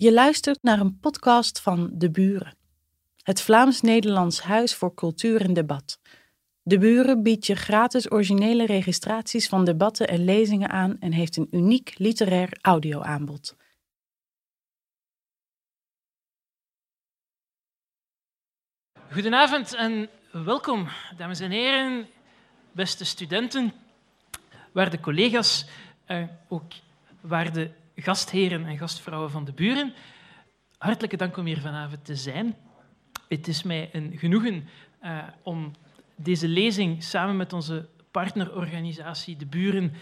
Je luistert naar een podcast van De Buren, het Vlaams-Nederlands Huis voor Cultuur en Debat. De Buren biedt je gratis originele registraties van debatten en lezingen aan en heeft een uniek literair audioaanbod. Goedenavond en welkom, dames en heren, beste studenten, waarde collega's, eh, ook waarde gastheren en gastvrouwen van de buren. Hartelijke dank om hier vanavond te zijn. Het is mij een genoegen uh, om deze lezing samen met onze partnerorganisatie De Buren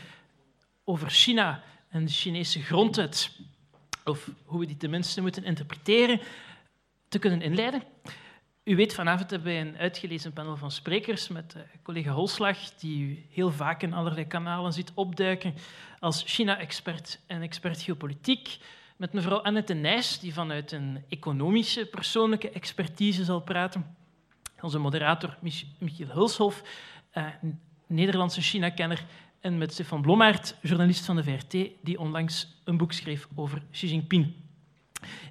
over China en de Chinese grondwet, of hoe we die tenminste moeten interpreteren, te kunnen inleiden. U weet, vanavond hebben wij een uitgelezen panel van sprekers met uh, collega Holslag, die u heel vaak in allerlei kanalen ziet opduiken als China-expert en expert geopolitiek. Met mevrouw Annette Nijs, die vanuit een economische persoonlijke expertise zal praten. Onze moderator Michiel Hulshof, uh, Nederlandse China-kenner. En met Stefan Blommaert, journalist van de VRT, die onlangs een boek schreef over Xi Jinping.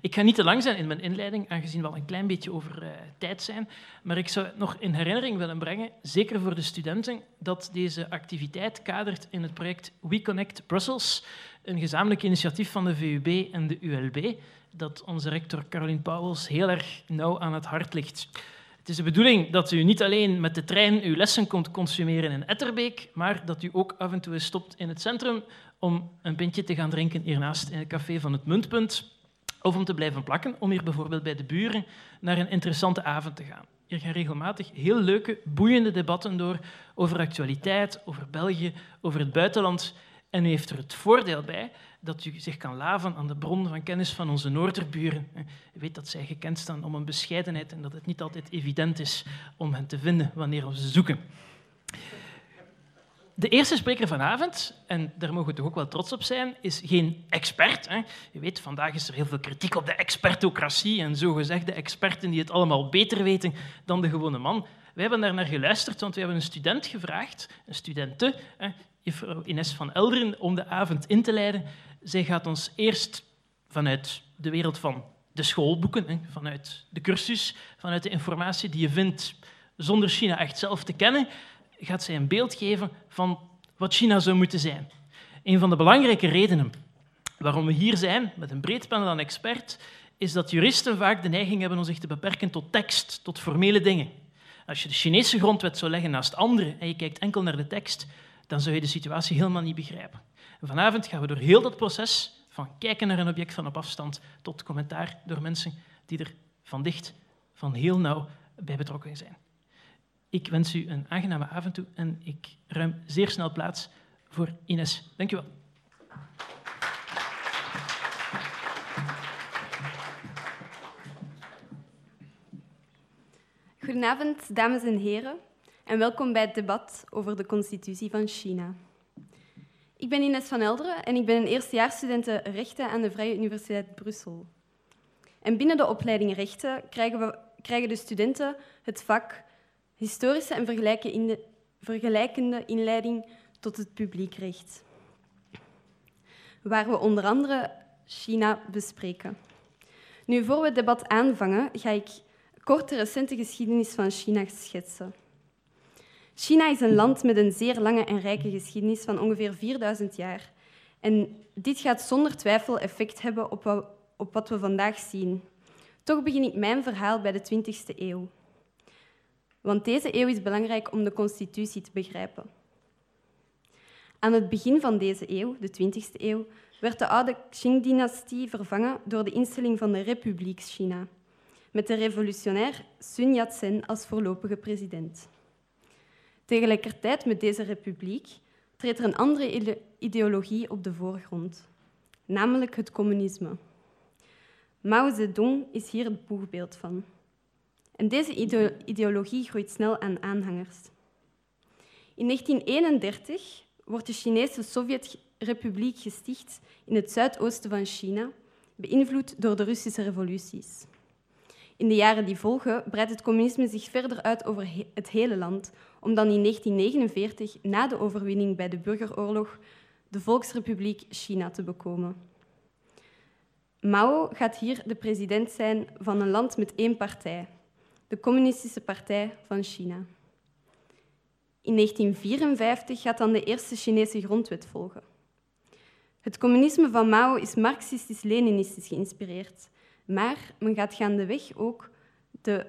Ik ga niet te lang zijn in mijn inleiding, aangezien we al een klein beetje over uh, tijd zijn. Maar ik zou nog in herinnering willen brengen, zeker voor de studenten, dat deze activiteit kadert in het project We Connect Brussels, een gezamenlijk initiatief van de VUB en de ULB, dat onze rector Caroline Pauwels heel erg nauw aan het hart ligt. Het is de bedoeling dat u niet alleen met de trein uw lessen komt consumeren in Etterbeek, maar dat u ook af en toe stopt in het centrum om een pintje te gaan drinken hiernaast in het café van het Muntpunt of om te blijven plakken, om hier bijvoorbeeld bij de buren naar een interessante avond te gaan. Hier gaan regelmatig heel leuke, boeiende debatten door over actualiteit, over België, over het buitenland. En u heeft er het voordeel bij dat u zich kan laven aan de bron van kennis van onze Noorderburen. U weet dat zij gekend staan om een bescheidenheid en dat het niet altijd evident is om hen te vinden wanneer we ze zoeken. De eerste spreker vanavond, en daar mogen we toch ook wel trots op zijn, is geen expert. Hè. Je weet, vandaag is er heel veel kritiek op de expertocratie en zogezegde experten die het allemaal beter weten dan de gewone man. Wij hebben daar naar geluisterd, want we hebben een student gevraagd, een studente, hè, Ines van Elderen, om de avond in te leiden. Zij gaat ons eerst vanuit de wereld van de schoolboeken, hè, vanuit de cursus, vanuit de informatie die je vindt zonder China echt zelf te kennen, gaat zij een beeld geven van wat China zou moeten zijn. Een van de belangrijke redenen waarom we hier zijn, met een breed panel aan experts, is dat juristen vaak de neiging hebben om zich te beperken tot tekst, tot formele dingen. Als je de Chinese grondwet zou leggen naast andere en je kijkt enkel naar de tekst, dan zou je de situatie helemaal niet begrijpen. En vanavond gaan we door heel dat proces, van kijken naar een object van op afstand tot commentaar door mensen die er van dicht, van heel nauw bij betrokken zijn. Ik wens u een aangename avond toe en ik ruim zeer snel plaats voor Ines. Dank u wel. Goedenavond, dames en heren, en welkom bij het debat over de constitutie van China. Ik ben Ines van Elderen en ik ben een eerstejaarsstudente rechten aan de Vrije Universiteit Brussel. En binnen de opleiding rechten krijgen, we, krijgen de studenten het vak historische en vergelijkende inleiding tot het publiekrecht, waar we onder andere China bespreken. Nu, voor we het debat aanvangen, ga ik kort de recente geschiedenis van China schetsen. China is een land met een zeer lange en rijke geschiedenis van ongeveer 4000 jaar. En dit gaat zonder twijfel effect hebben op wat we vandaag zien. Toch begin ik mijn verhaal bij de 20e eeuw want deze eeuw is belangrijk om de constitutie te begrijpen. Aan het begin van deze eeuw, de 20e eeuw, werd de oude Qing-dynastie vervangen door de instelling van de Republiek China, met de revolutionair Sun Yat-sen als voorlopige president. Tegelijkertijd met deze republiek treedt er een andere ideologie op de voorgrond, namelijk het communisme. Mao Zedong is hier het boegbeeld van. En deze ideologie groeit snel aan aanhangers. In 1931 wordt de Chinese Sovjetrepubliek gesticht in het zuidoosten van China, beïnvloed door de Russische revoluties. In de jaren die volgen breidt het communisme zich verder uit over het hele land, om dan in 1949, na de overwinning bij de burgeroorlog, de Volksrepubliek China te bekomen. Mao gaat hier de president zijn van een land met één partij, de Communistische Partij van China. In 1954 gaat dan de eerste Chinese grondwet volgen. Het communisme van Mao is marxistisch-leninistisch geïnspireerd, maar men gaat gaandeweg ook, de,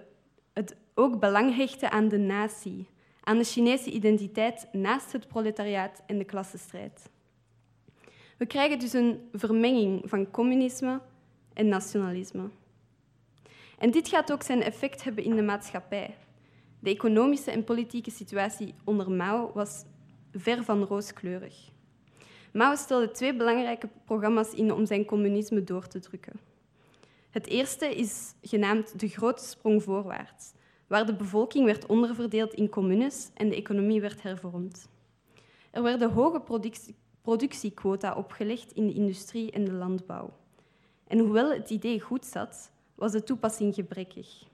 het ook belang hechten aan de natie, aan de Chinese identiteit naast het proletariaat en de klassenstrijd. We krijgen dus een vermenging van communisme en nationalisme. En dit gaat ook zijn effect hebben in de maatschappij. De economische en politieke situatie onder Mao was ver van rooskleurig. Mao stelde twee belangrijke programma's in om zijn communisme door te drukken. Het eerste is genaamd de grote sprong voorwaarts, waar de bevolking werd onderverdeeld in communes en de economie werd hervormd. Er werden hoge productiequota opgelegd in de industrie en de landbouw. En hoewel het idee goed zat, was de toepassing gebrekkig.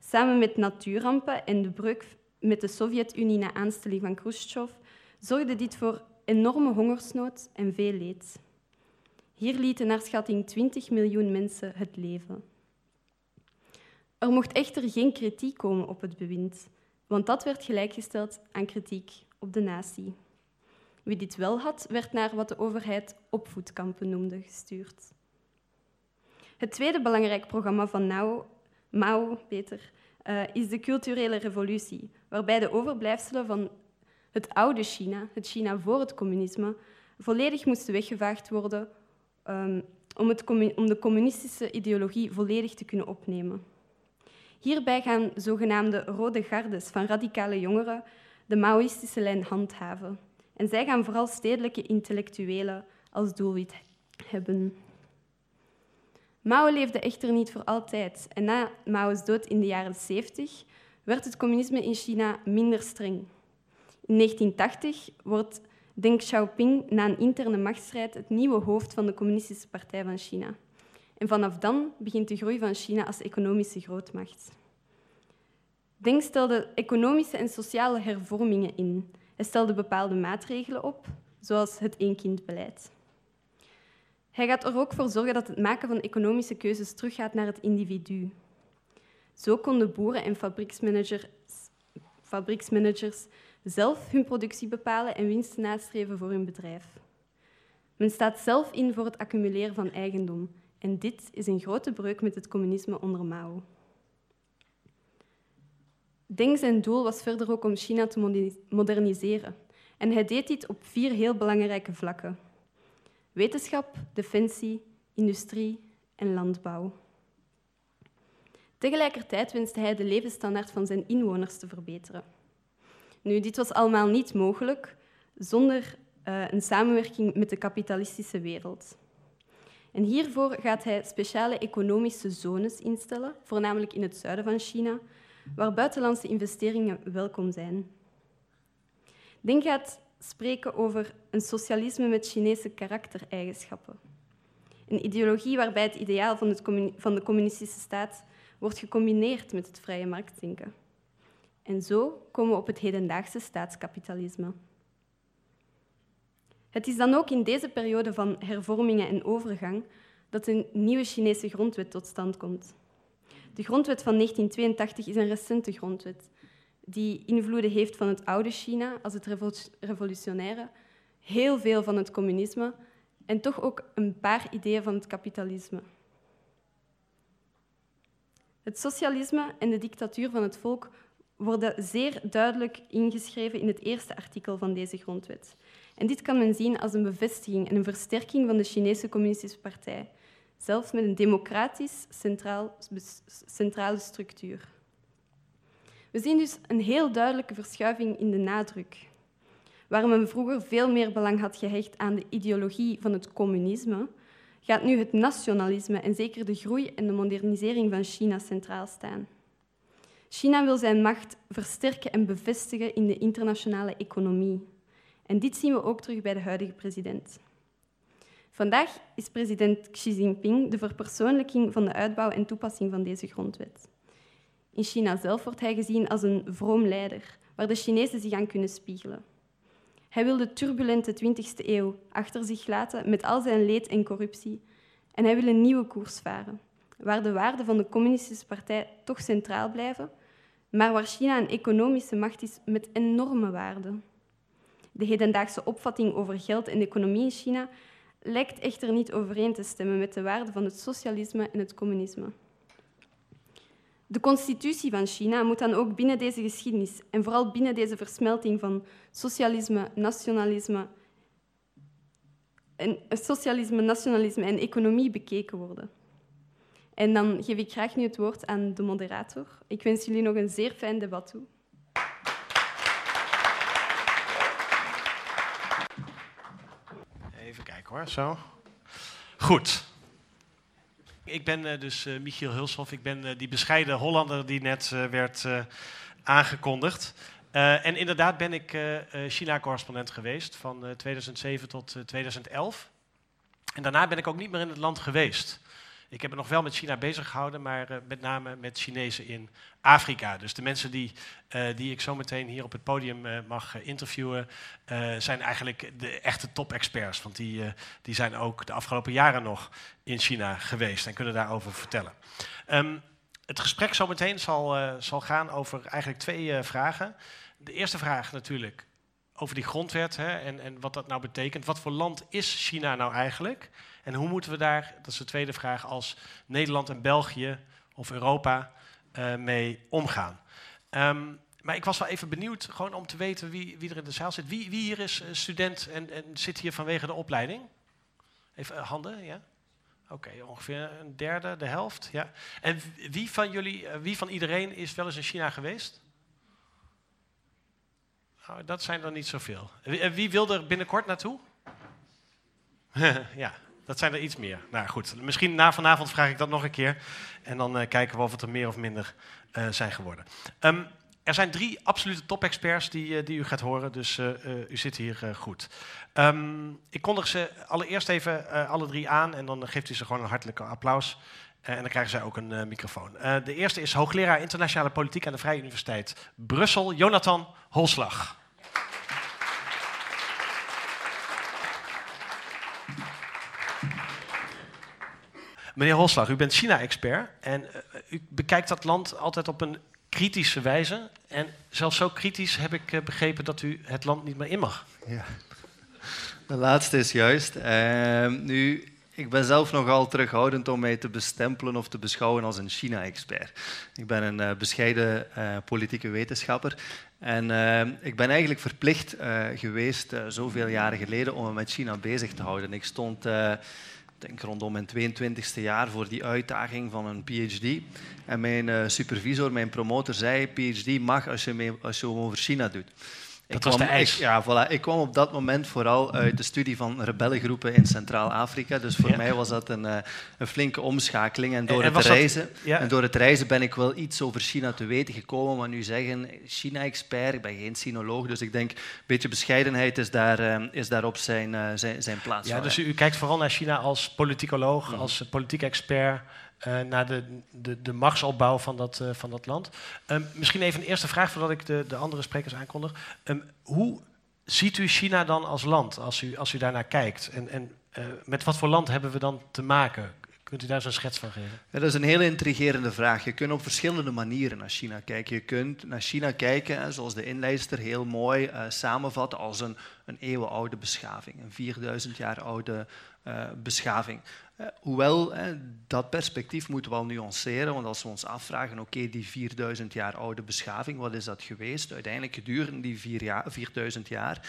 Samen met natuurrampen en de breuk met de Sovjet-Unie na aanstelling van Khrushchev zorgde dit voor enorme hongersnood en veel leed. Hier lieten naar schatting 20 miljoen mensen het leven. Er mocht echter geen kritiek komen op het bewind, want dat werd gelijkgesteld aan kritiek op de natie. Wie dit wel had, werd naar wat de overheid opvoedkampen noemde gestuurd. Het tweede belangrijk programma van Mao, Mao beter, uh, is de culturele revolutie, waarbij de overblijfselen van het oude China, het China voor het communisme, volledig moesten weggevaagd worden um, om, het, om de communistische ideologie volledig te kunnen opnemen. Hierbij gaan zogenaamde rode gardes van radicale jongeren de Maoïstische lijn handhaven. En zij gaan vooral stedelijke intellectuelen als doelwit hebben. Mao leefde echter niet voor altijd en na Mao's dood in de jaren 70 werd het communisme in China minder streng. In 1980 wordt Deng Xiaoping na een interne machtsstrijd het nieuwe hoofd van de Communistische Partij van China. En vanaf dan begint de groei van China als economische grootmacht. Deng stelde economische en sociale hervormingen in. Hij stelde bepaalde maatregelen op, zoals het één-kind-beleid. Hij gaat er ook voor zorgen dat het maken van economische keuzes teruggaat naar het individu. Zo konden boeren en fabrieksmanagers, fabrieksmanagers zelf hun productie bepalen en winsten nastreven voor hun bedrijf. Men staat zelf in voor het accumuleren van eigendom en dit is een grote breuk met het communisme onder Mao. Deng zijn doel was verder ook om China te moderniseren en hij deed dit op vier heel belangrijke vlakken. Wetenschap, defensie, industrie en landbouw. Tegelijkertijd wenste hij de levensstandaard van zijn inwoners te verbeteren. Nu, dit was allemaal niet mogelijk zonder uh, een samenwerking met de kapitalistische wereld. En hiervoor gaat hij speciale economische zones instellen, voornamelijk in het zuiden van China, waar buitenlandse investeringen welkom zijn. Deng gaat spreken over een socialisme met Chinese karaktereigenschappen. Een ideologie waarbij het ideaal van, van de communistische staat wordt gecombineerd met het vrije marktdenken. En zo komen we op het hedendaagse staatskapitalisme. Het is dan ook in deze periode van hervormingen en overgang dat een nieuwe Chinese grondwet tot stand komt. De grondwet van 1982 is een recente grondwet die invloeden heeft van het oude China als het revolutionaire, heel veel van het communisme en toch ook een paar ideeën van het kapitalisme. Het socialisme en de dictatuur van het volk worden zeer duidelijk ingeschreven in het eerste artikel van deze grondwet. En dit kan men zien als een bevestiging en een versterking van de Chinese Communistische Partij, zelfs met een democratisch centraal, centrale structuur. We zien dus een heel duidelijke verschuiving in de nadruk. Waar men vroeger veel meer belang had gehecht aan de ideologie van het communisme, gaat nu het nationalisme en zeker de groei en de modernisering van China centraal staan. China wil zijn macht versterken en bevestigen in de internationale economie. En dit zien we ook terug bij de huidige president. Vandaag is president Xi Jinping de verpersoonlijking van de uitbouw en toepassing van deze grondwet. In China zelf wordt hij gezien als een vroom leider, waar de Chinezen zich aan kunnen spiegelen. Hij wil de turbulente 20e eeuw achter zich laten met al zijn leed en corruptie En hij wil een nieuwe koers varen, waar de waarden van de Communistische Partij toch centraal blijven, maar waar China een economische macht is met enorme waarden. De hedendaagse opvatting over geld en economie in China lijkt echter niet overeen te stemmen met de waarden van het socialisme en het communisme. De constitutie van China moet dan ook binnen deze geschiedenis en vooral binnen deze versmelting van socialisme, nationalisme, en, socialisme, nationalisme en economie bekeken worden. En dan geef ik graag nu het woord aan de moderator. Ik wens jullie nog een zeer fijn debat toe. Even kijken hoor, zo. Goed. Ik ben uh, dus uh, Michiel Hulshoff. Ik ben uh, die bescheiden Hollander die net werd aangekondigd. en inderdaad ben ik China-correspondent geweest van 2007 tot 2011. En daarna ben ik ook niet meer in het land geweest. Ik heb me nog wel met China bezig gehouden, maar uh, met name met Chinezen in Afrika. Dus de mensen die, uh, die ik zo meteen hier op het podium uh, mag interviewen, zijn eigenlijk de echte top-experts. Want die, die zijn ook de afgelopen jaren nog in China geweest en kunnen daarover vertellen. Um, het gesprek zo meteen zal, zal gaan over eigenlijk twee vragen. De eerste vraag natuurlijk over die grondwet hè, en, en wat dat nou betekent. Wat voor land is China nou eigenlijk? En hoe moeten we daar, dat is de tweede vraag, als Nederland en België of Europa uh, mee omgaan? Um, maar ik was wel even benieuwd, gewoon om te weten wie, wie er in de zaal zit. Wie, wie hier is eh, student en, en, zit hier vanwege de opleiding? Even uh, handen, ja? Oké, ongeveer een derde, de helft. Ja. En wie van jullie, wie van iedereen is wel eens in China geweest? Oh, dat zijn er niet zoveel. Wie, wie wil er binnenkort naartoe? ja, dat zijn er iets meer. Nou goed, misschien na vanavond vraag ik dat nog een keer. En dan uh, kijken we of het er meer of minder uh, zijn geworden. Um, er zijn drie absolute top-experts die, uh, die u gaat horen, dus u zit hier goed. Um, ik kondig ze allereerst even alle drie aan en dan geeft u ze gewoon een hartelijke applaus. en dan krijgen zij ook een microfoon. de eerste is hoogleraar internationale politiek aan de Vrije Universiteit Brussel, Jonathan Holslag. Meneer Holslag, u bent China-expert en uh, u bekijkt dat land altijd op een kritische wijze. En zelfs zo kritisch heb ik uh, begrepen dat u het land niet meer in mag. Ja, de laatste is juist. Uh, nu, ik ben zelf nogal terughoudend om mij te bestempelen of te beschouwen als een China-expert. Ik ben een uh, bescheiden politieke wetenschapper. En uh, ik ben eigenlijk verplicht geweest, zoveel jaren geleden, om me met China bezig te houden. Ik stond denk rondom mijn 22e jaar voor die uitdaging van een PhD. En mijn uh, supervisor, mijn promotor, zei: PhD mag als je, mee, als je over China doet. Dat ik was kwam, de eis. Ik, ja, voilà. Ik kwam op dat moment vooral uit de studie van rebellengroepen in Centraal-Afrika. Dus voor mij was dat een, uh, een, flinke omschakeling. En door, en, het reizen, ja. en door het reizen ben ik wel iets over China te weten gekomen. Maar nu zeggen, China-expert, ik ben geen sinoloog, dus ik denk een beetje bescheidenheid is daar, uh, is daar op zijn, zijn, zijn plaats. Ja, dus u, u, kijkt vooral naar China als politicoloog, mm. als politiek expert. Uh, naar de, de, de machtsopbouw van dat, uh, van dat land. Um, misschien even een eerste vraag voordat ik de, de andere sprekers aankondig. Um, hoe ziet u China dan als land, als u, als u daarnaar kijkt? En, en uh, met wat voor land hebben we dan te maken? Kunt u daar zo'n schets van geven? Ja, dat is een hele intrigerende vraag. Je kunt op verschillende manieren naar China kijken. Je kunt naar China kijken, zoals de inleider heel mooi samenvat, als een, een eeuwenoude beschaving. Een 4000 jaar oude beschaving. Hoewel, dat perspectief moeten we wel nuanceren, want als we ons afvragen, oké, die 4000 jaar oude beschaving, wat is dat geweest? Uiteindelijk gedurende die 4000 jaar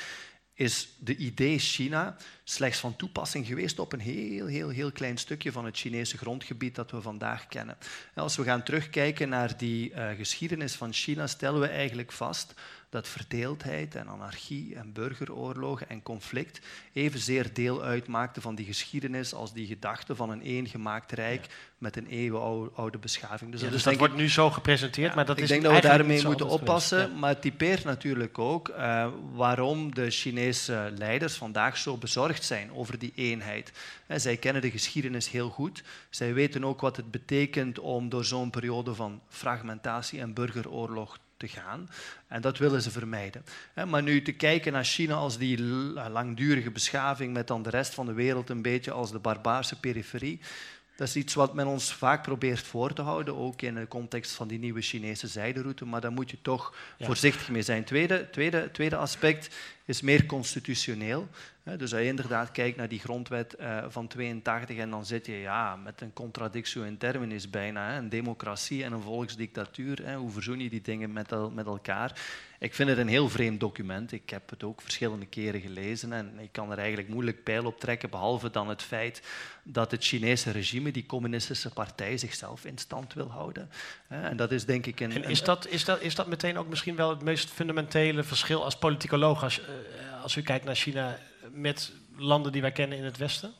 is de idee China slechts van toepassing geweest op een heel, heel, heel klein stukje van het Chinese grondgebied dat we vandaag kennen. En als we gaan terugkijken naar die uh, geschiedenis van China, stellen we eigenlijk vast dat verdeeldheid en anarchie en burgeroorlogen en conflict evenzeer deel uitmaakten van die geschiedenis als die gedachte van een eengemaakt rijk met een eeuwenoude beschaving. Dus, ja, dus dat wordt nu zo gepresenteerd, ja, maar dat ik is denk dat we daarmee moeten oppassen, maar het typeert natuurlijk ook uh, waarom de Chinese leiders vandaag zo bezorgd zijn over die eenheid. En zij kennen de geschiedenis heel goed. Zij weten ook wat het betekent om door zo'n periode van fragmentatie en burgeroorlog te gaan. En dat willen ze vermijden. Maar nu te kijken naar China als die langdurige beschaving met dan de rest van de wereld een beetje als de barbaarse periferie. Dat is iets wat men ons vaak probeert voor te houden, ook in de context van die nieuwe Chinese zijderoute, maar daar moet je toch voorzichtig mee zijn. Tweede, tweede, tweede aspect is meer constitutioneel. Dus als je inderdaad kijkt naar die grondwet eh, van 82 en dan zit je ja, met een contradictio in terminis bijna, een democratie en een volksdictatuur. Hoe verzoen je die dingen met, met elkaar? Ik vind het een heel vreemd document. Ik heb het ook verschillende keren gelezen en ik kan er eigenlijk moeilijk pijl op trekken, behalve dan het feit dat het Chinese regime, die communistische partij, zichzelf in stand wil houden. En dat is denk ik een... En is dat, is dat, is dat meteen ook misschien wel het meest fundamentele verschil als politicoloog, als, eh, als u kijkt naar China met landen die wij kennen in het Westen?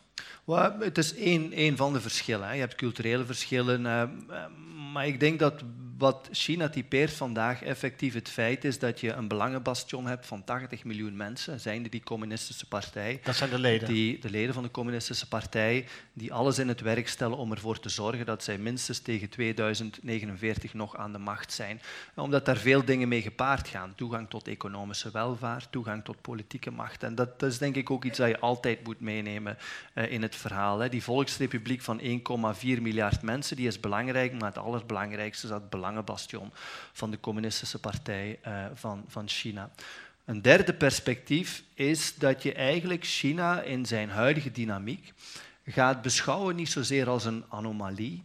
Well, het is één, één van de verschillen. Je hebt culturele verschillen, uh, maar ik denk dat wat China typeert vandaag effectief het feit is dat je een belangenbastion hebt van 80 miljoen mensen, zijn die communistische partij. Dat zijn de leden. Die, de leden van de communistische partij, die alles in het werk stellen om ervoor te zorgen dat zij minstens tegen 2049 nog aan de macht zijn. Omdat daar veel dingen mee gepaard gaan. Toegang tot economische welvaart, toegang tot politieke macht. En dat, dat is denk ik ook iets dat je altijd moet meenemen uh, in het verhaal. Hè. Die volksrepubliek van 1,4 miljard mensen, die is belangrijk, maar het allerbelangrijkste is dat het van de communistische partij uh, van, van China. Een derde perspectief is dat je eigenlijk China in zijn huidige dynamiek gaat beschouwen niet zozeer als een anomalie,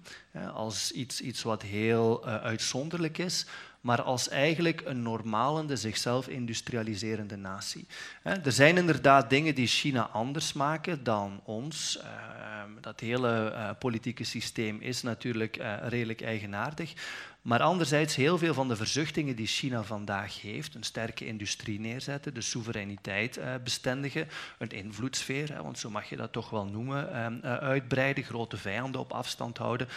als iets, iets wat heel uh, uitzonderlijk is, maar als eigenlijk een normalende, zichzelf industrialiserende natie. Er zijn inderdaad dingen die China anders maken dan ons. Ehm, dat hele eh, politieke systeem is natuurlijk eh, redelijk eigenaardig. Maar anderzijds, heel veel van de verzuchtingen die China vandaag heeft, een sterke industrie neerzetten, de soevereiniteit uh, bestendigen, een invloedssfeer, want zo mag je dat toch wel noemen, ehm, uitbreiden, grote vijanden op afstand houden.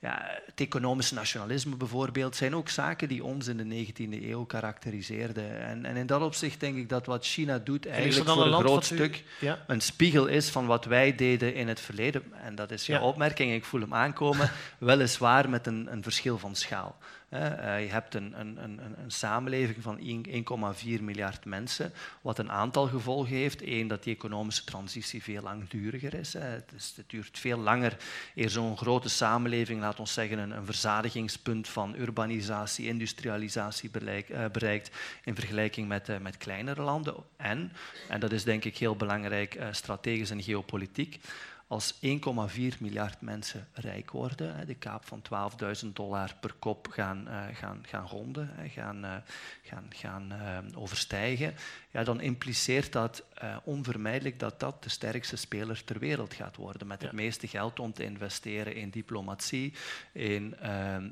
Ja, het economische nationalisme bijvoorbeeld zijn ook zaken die ons in de 19e eeuw karakteriseerden. En, en in dat opzicht denk ik dat wat China doet eigenlijk voor een, groot stuk een spiegel is van wat wij deden in het verleden. En dat is jouw opmerking, ik voel hem aankomen, weliswaar met een, een verschil van schaal. Uh, je hebt een, een, een, een samenleving van 1,4 miljard mensen, wat een aantal gevolgen heeft. Eén, dat die economische transitie veel langduriger is. Het, duurt veel langer eer zo'n grote samenleving, laat ons zeggen, een, verzadigingspunt van urbanisatie, industrialisatie uh, bereikt in vergelijking met, uh, met kleinere landen. En, en dat is denk ik heel belangrijk strategisch en geopolitiek, als 1,4 miljard mensen rijk worden, de kaap van 12.000 dollar per kop gaan, uh, gaan, gaan ronden, gaan, uh, gaan, gaan uh, overstijgen, ja, dan impliceert dat onvermijdelijk dat dat de sterkste speler ter wereld gaat worden, met het meeste geld om te investeren in diplomatie, in,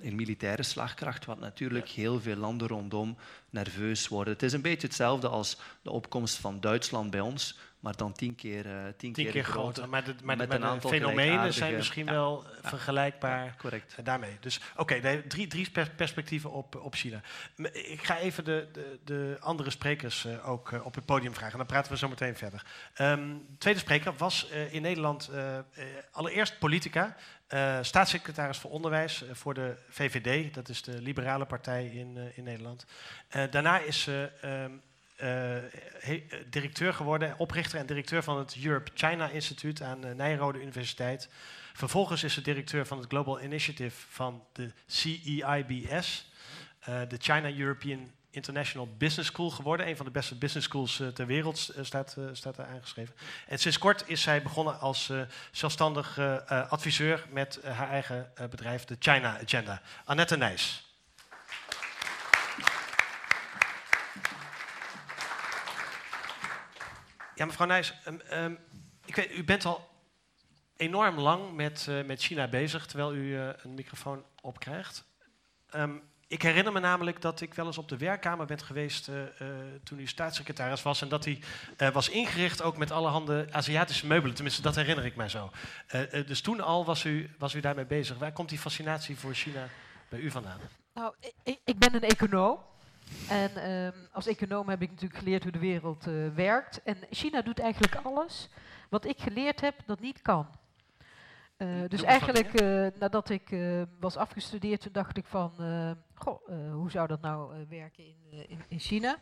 in militaire slagkracht, wat natuurlijk heel veel landen rondom nerveus worden. Het is een beetje hetzelfde als de opkomst van Duitsland bij ons maar dan tien keer, uh, tien, tien keer, groter. Maar de, maar met een aantal fenomenen zijn misschien wel vergelijkbaar ja, correct. daarmee. Dus oké, okay, drie, drie perspectieven op, op China. Ik ga even de, de, de andere sprekers uh, ook uh, op het podium vragen. Dan praten we zo meteen verder. Um, tweede spreker was in Nederland allereerst politica. staatssecretaris voor onderwijs voor de VVD, dat is de liberale partij in, in Nederland. daarna is ze um, uh, directeur geworden, oprichter en directeur van het Europe China Instituut aan de Nijrode Universiteit. Vervolgens is ze directeur van het Global Initiative van de CEIBS, de China European International Business School geworden. Een van de beste business schools ter wereld staat, staat daar aangeschreven. En sinds kort is zij begonnen als zelfstandig adviseur met haar eigen bedrijf, de China Agenda. Annette Nijs. Ja, mevrouw Nijs, um, um, ik weet, u bent al enorm lang met, uh, met China bezig, terwijl u uh, een microfoon opkrijgt. Um, ik herinner me namelijk dat ik wel eens op de werkkamer ben geweest uh, toen u staatssecretaris was. En dat die was ingericht ook met allerhande Aziatische meubelen. Tenminste, dat herinner ik mij zo. dus toen al was u, was u daarmee bezig. Waar komt die fascinatie voor China bij u vandaan? Nou, ik, ik ben een econoom. En um, als econoom heb ik natuurlijk geleerd hoe de wereld uh, werkt. En China doet eigenlijk alles wat ik geleerd heb dat niet kan. Uh, dus eigenlijk, uh, nadat ik was afgestudeerd, dacht ik van, goh, hoe zou dat nou werken in, in, in, China?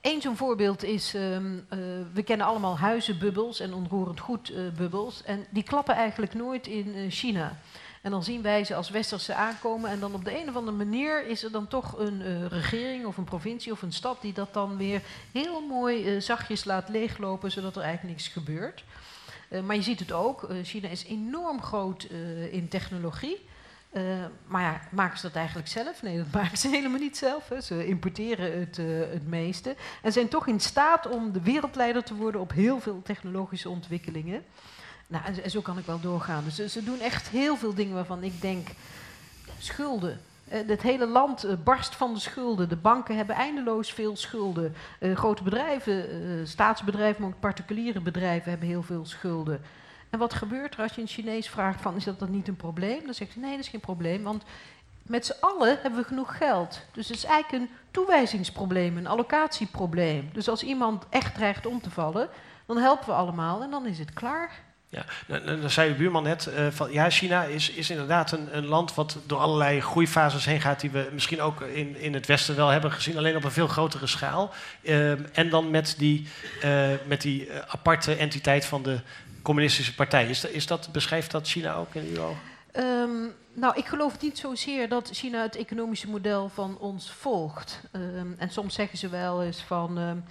Eén zo'n voorbeeld is, um, we kennen allemaal huizenbubbels en onroerend goedbubbels. en die klappen eigenlijk nooit in China. En dan zien wij ze als westerse aankomen. En dan op de een of andere manier is er dan toch een uh, regering of een provincie of een stad die dat dan weer heel mooi uh, zachtjes laat leeglopen, zodat er eigenlijk niks gebeurt. Uh, maar je ziet het ook, China is enorm groot in technologie. maar ja, maken ze dat eigenlijk zelf? Nee, dat maken ze helemaal niet zelf. Hè. Ze importeren het, het meeste. En zijn toch in staat om de wereldleider te worden op heel veel technologische ontwikkelingen. Nou, en zo kan ik wel doorgaan. Dus ze doen echt heel veel dingen waarvan ik denk, schulden. Uh, het hele land uh, barst van de schulden. De banken hebben eindeloos veel schulden. Uh, grote bedrijven, staatsbedrijven, maar ook particuliere bedrijven hebben heel veel schulden. En wat gebeurt er als je een Chinees vraagt van, is dat dan niet een probleem? Dan zegt hij, nee, dat is geen probleem, want met z'n allen hebben we genoeg geld. Dus het is eigenlijk een toewijzingsprobleem, een allocatieprobleem. Dus als iemand echt dreigt om te vallen, dan helpen we allemaal en dan is het klaar. Ja, dan zei uw buurman net uh, van ja, China is, is inderdaad een, een, land wat door allerlei groeifases heen gaat, die we misschien ook in, in het Westen wel hebben gezien, alleen op een veel grotere schaal. Uh, en dan met die, uh, met die aparte entiteit van de communistische partij. Is, is dat, beschrijft dat China ook in uw ogen? Um, nou, ik geloof niet zozeer dat China het economische model van ons volgt. Um, en soms zeggen ze wel eens van.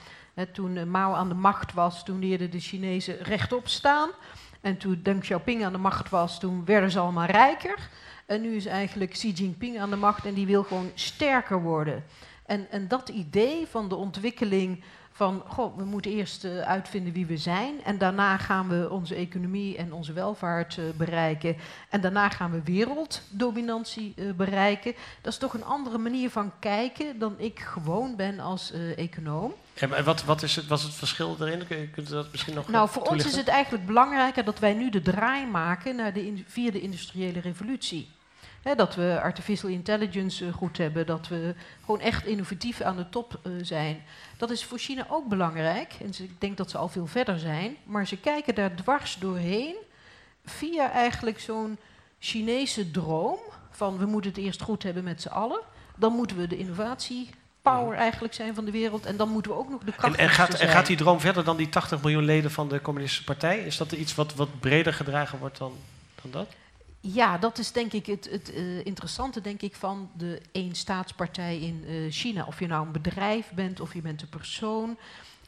Toen Mao aan de macht was, toen leerden de Chinezen rechtop staan. En toen Deng Xiaoping aan de macht was, toen werden ze allemaal rijker. En nu is eigenlijk Xi Jinping aan de macht en die wil gewoon sterker worden. En, en dat idee van de ontwikkeling van, goh, we moeten eerst uh, uitvinden wie we zijn en daarna gaan we onze economie en onze welvaart uh, bereiken en daarna gaan we werelddominantie uh, bereiken. Dat is toch een andere manier van kijken dan ik gewoon ben als econoom. En wat, wat is het, was het verschil erin? Kunt u dat misschien nog Nou, voor ons is het eigenlijk belangrijker dat wij nu de draai maken naar de via de industriële revolutie. He, dat we artificial intelligence goed hebben, dat we gewoon echt innovatief aan de top uh, zijn. Dat is voor China ook belangrijk. En ik denk dat ze al veel verder zijn. Maar ze kijken daar dwars doorheen via eigenlijk zo'n Chinese droom van we moeten het eerst goed hebben met z'n allen. Dan moeten we de innovatie power eigenlijk zijn van de wereld. En dan moeten we ook nog de kracht. En, en, gaat, en gaat die droom verder dan die 80 miljoen leden van de Communistische Partij? Is dat iets wat, wat breder gedragen wordt dan, dan dat? Ja, dat is denk ik het, het uh, interessante denk ik, van de eenstaatspartij in uh, China. Of je nou een bedrijf bent of je bent een persoon.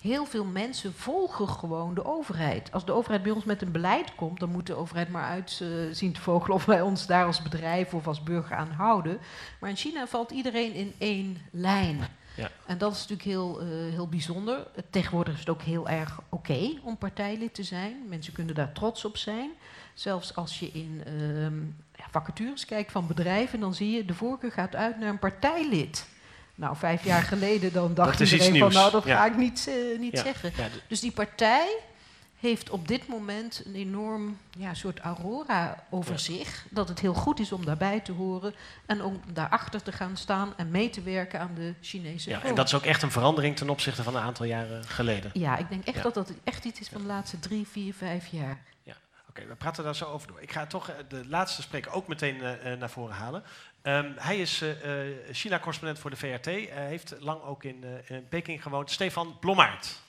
Heel veel mensen volgen gewoon de overheid. Als de overheid bij ons met een beleid komt, dan moet de overheid maar uit uh, zien te vogelen of wij ons daar als bedrijf of als burger aan houden. Maar in China valt iedereen in één lijn. Ja. En dat is natuurlijk heel, uh, heel bijzonder. Tegenwoordig is het ook heel erg oké om partijlid te zijn. Mensen kunnen daar trots op zijn. Zelfs als je in uh, ja, vacatures kijkt van bedrijven, dan zie je de voorkeur gaat uit naar een partijlid. Nou, vijf jaar geleden dan dacht dat iedereen van, nou, dat ja. ga ik niet, uh, niet ja. zeggen. Dus die partij heeft op dit moment een enorm ja, soort aurora over zich. Dat het heel goed is om daarbij te horen en om daarachter te gaan staan en mee te werken aan de Chinese Ja, en dat is ook echt een verandering ten opzichte van een aantal jaren geleden. Ja, ik denk echt dat dat echt iets is van de laatste drie, vier, vijf jaar. Oké, we praten daar zo over door. Ik ga toch de laatste spreker ook meteen uh, naar voren halen. Um, hij is uh, China-correspondent voor de VRT. Hij heeft lang ook in, in Peking gewoond. Stefan Blommaert.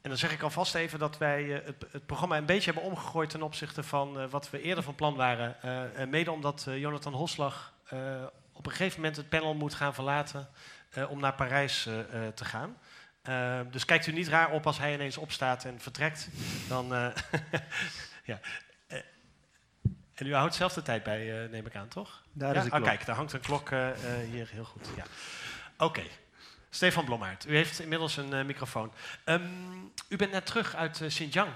En dan zeg ik alvast even dat wij uh, het, het, programma een beetje hebben omgegooid ten opzichte van uh, wat we eerder van plan waren. Uh, mede omdat Jonathan Hoslag op een gegeven moment het panel moet gaan verlaten om naar Parijs te gaan. dus kijkt u niet raar op als hij ineens opstaat en vertrekt. Dan, ja. En u houdt zelf de tijd bij, neem ik aan, toch? Daar ja? is de klok. Oh, kijk, daar hangt een klok hier heel goed. Ja. Oké. Okay. Stefan Blommaert, u heeft inmiddels een microfoon. Um, u bent net terug uit Xinjiang.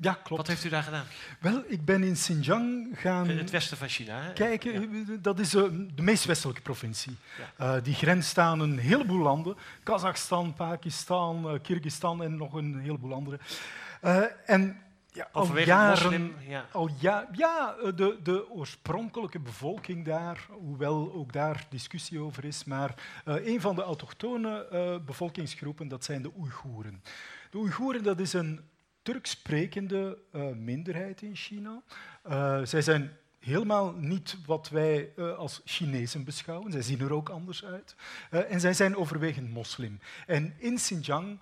Ja, klopt. Wat heeft u daar gedaan? Wel, ik ben in Xinjiang gaan... Het westen van China, hè? Kijken, ja. dat is uh, de meest westelijke provincie. Ja. die grenst aan een heleboel landen. Kazachstan, Pakistan, Kyrgyzstan en nog een heleboel andere. en ja, al Overwegend jaren, moslim, ja. al ja, ja eh, de, de oorspronkelijke bevolking daar, hoewel ook daar discussie over is, maar eh, een van de autochtone eh, bevolkingsgroepen, dat zijn de Oeigoeren. De Oeigoeren dat is een Turks sprekende eh, minderheid in China. Eh, zij zijn helemaal niet wat wij eh, als Chinezen beschouwen. Zij zien er ook anders uit. En zij zijn overwegend moslim. En in Xinjiang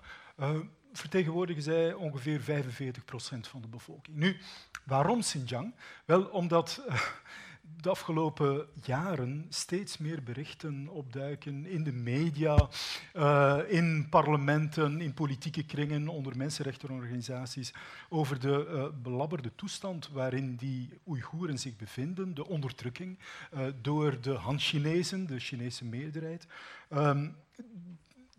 vertegenwoordigen zij ongeveer 45 procent van de bevolking. Nu, waarom Xinjiang? Wel, omdat de afgelopen jaren steeds meer berichten opduiken in de media, eh, in parlementen, in politieke kringen, onder mensenrechtenorganisaties, over de eh, belabberde toestand waarin die Oeigoeren zich bevinden, de onderdrukking eh, door de Han-Chinezen, de Chinese meerderheid. Ehm,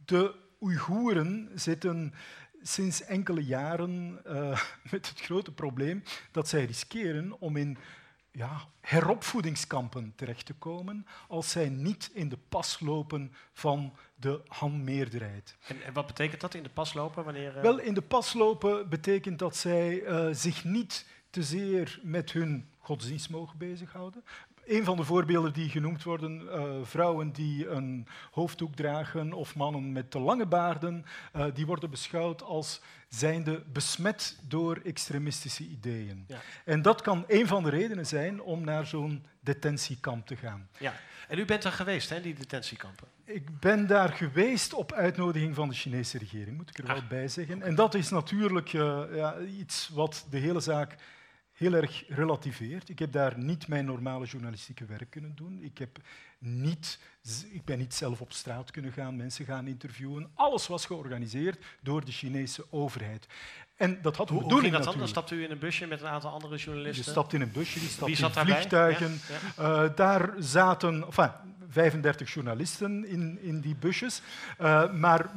de Oeigoeren zitten sinds enkele jaren met het grote probleem dat zij riskeren om in ja, heropvoedingskampen terecht te komen als zij niet in de pas lopen van de Han-meerderheid. En, en wat betekent dat in de pas lopen? Wanneer, eh, Wel, in de pas lopen betekent dat zij eh, zich niet te zeer met hun godsdienst mogen bezighouden. Een van de voorbeelden die genoemd worden, eh, vrouwen die een hoofddoek dragen of mannen met te lange baarden, eh, die worden beschouwd als zijnde besmet door extremistische ideeën. Ja. En dat kan een van de redenen zijn om naar zo'n detentiekamp te gaan. ja. En u bent er geweest, hè, die detentiekampen? Ik ben daar geweest op uitnodiging van de Chinese regering, moet ik er wel Ah. bij zeggen. En dat is natuurlijk eh, ja, iets wat de hele zaak heel erg relativeert. Ik heb daar niet mijn normale journalistieke werk kunnen doen. Ik, heb niet, ik ben niet zelf op straat kunnen gaan, mensen gaan interviewen. Alles was georganiseerd door de Chinese overheid. En dat had Hoe, ging dat dan? Dan natuurlijk. stapt u in een busje met een aantal andere Je journalisten. stapt in een busje, je stapt Wie in zat daarbij? vliegtuigen. Ja, ja. Eh, daar zaten enfin, 35 journalisten in, in die busjes. Eh, maar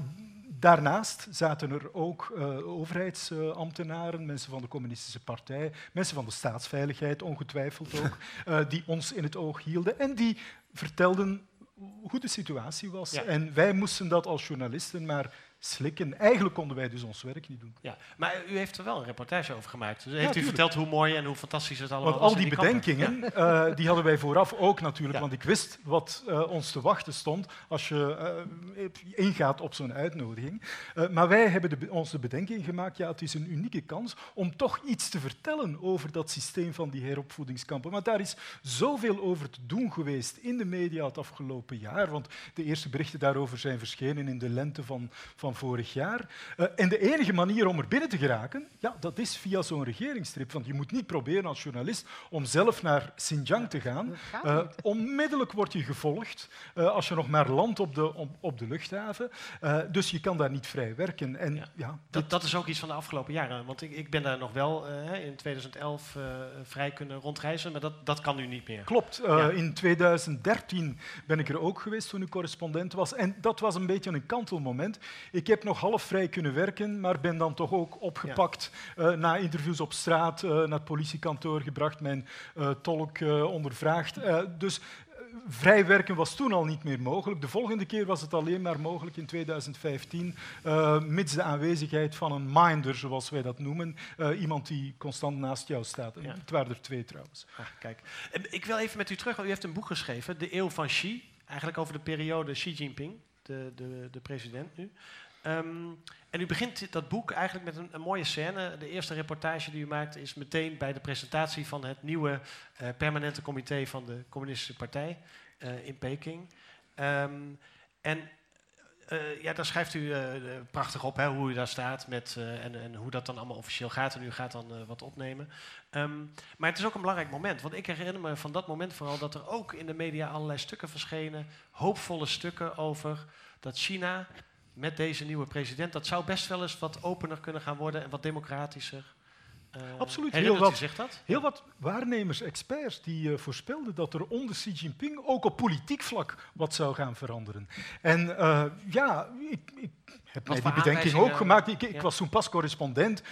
daarnaast zaten er ook eh, overheidsambtenaren, mensen van de Communistische Partij, mensen van de staatsveiligheid, ongetwijfeld ook, eh, die ons in het oog hielden en die vertelden hoe de situatie was. Ja. En wij moesten dat als journalisten maar slikken. Eigenlijk konden wij dus ons werk niet doen. Ja. Maar u heeft er wel een reportage over gemaakt. Dus heeft u tuurlijk. verteld hoe mooi en hoe fantastisch het allemaal Want was al die bedenkingen, eh, die hadden wij vooraf ook natuurlijk, Ja. want ik wist wat eh, ons te wachten stond als je eh, ingaat op zo'n uitnodiging. Maar wij hebben de, ons de bedenking gemaakt, ja, het is een unieke kans om toch iets te vertellen over dat systeem van die heropvoedingskampen. Want daar is zoveel over te doen geweest in de media het afgelopen jaar, want de eerste berichten daarover zijn verschenen in de lente van, van vorig jaar. Eh, en de enige manier om er binnen te geraken, ja, dat is via zo'n regeringstrip. Want je moet niet proberen als journalist om zelf naar Xinjiang te gaan. Eh, onmiddellijk word je gevolgd eh, als je nog maar landt op de, op, op de luchthaven. Eh, dus je kan daar niet vrij werken. En, Ja. ja. Dat, dat is ook iets van de afgelopen jaren. Want ik, ik ben daar nog wel in 2011 eh, vrij kunnen rondreizen, maar dat, dat kan nu niet meer. Klopt. Eh, Ja. In 2013 ben ik er ook geweest toen ik correspondent was. En dat was een beetje een kantelmoment. Ik heb nog half vrij kunnen werken, maar ben dan toch ook opgepakt. eh, na interviews op straat, eh, naar het politiekantoor gebracht, mijn eh, tolk ondervraagd. Dus vrij werken was toen al niet meer mogelijk. De volgende keer was het alleen maar mogelijk in 2015, eh, mits de aanwezigheid van een minder, zoals wij dat noemen. Iemand die constant naast jou staat. Ja. Het waren er twee trouwens. Ah, kijk. Ik wil even met u terug, want u heeft een boek geschreven, De Eeuw van Xi. Eigenlijk over de periode Xi Jinping, de, de, de president nu. Ehm, en u begint dat boek eigenlijk met een, een mooie scène. De eerste reportage die u maakt is meteen bij de presentatie van het nieuwe eh, permanente comité van de Communistische Partij eh, in Peking. Ehm, en eh, ja, daar schrijft u prachtig op hè, hoe u daar staat met, en, en hoe dat dan allemaal officieel gaat. En u gaat dan wat opnemen. Ehm, maar het is ook een belangrijk moment. Want ik herinner me van dat moment vooral dat er ook in de media allerlei stukken verschenen. Hoopvolle stukken over dat China met deze nieuwe president. dat zou best wel eens wat opener kunnen gaan worden en wat democratischer. Eh, Absoluut, heel wat. zich dat? Heel wat waarnemers, experts, die eh, voorspelden dat er onder Xi Jinping ook op politiek vlak wat zou gaan veranderen. En eh, ja, ik, ik heb mij die bedenking ook gemaakt. Ik, ik ja. was toen pas correspondent,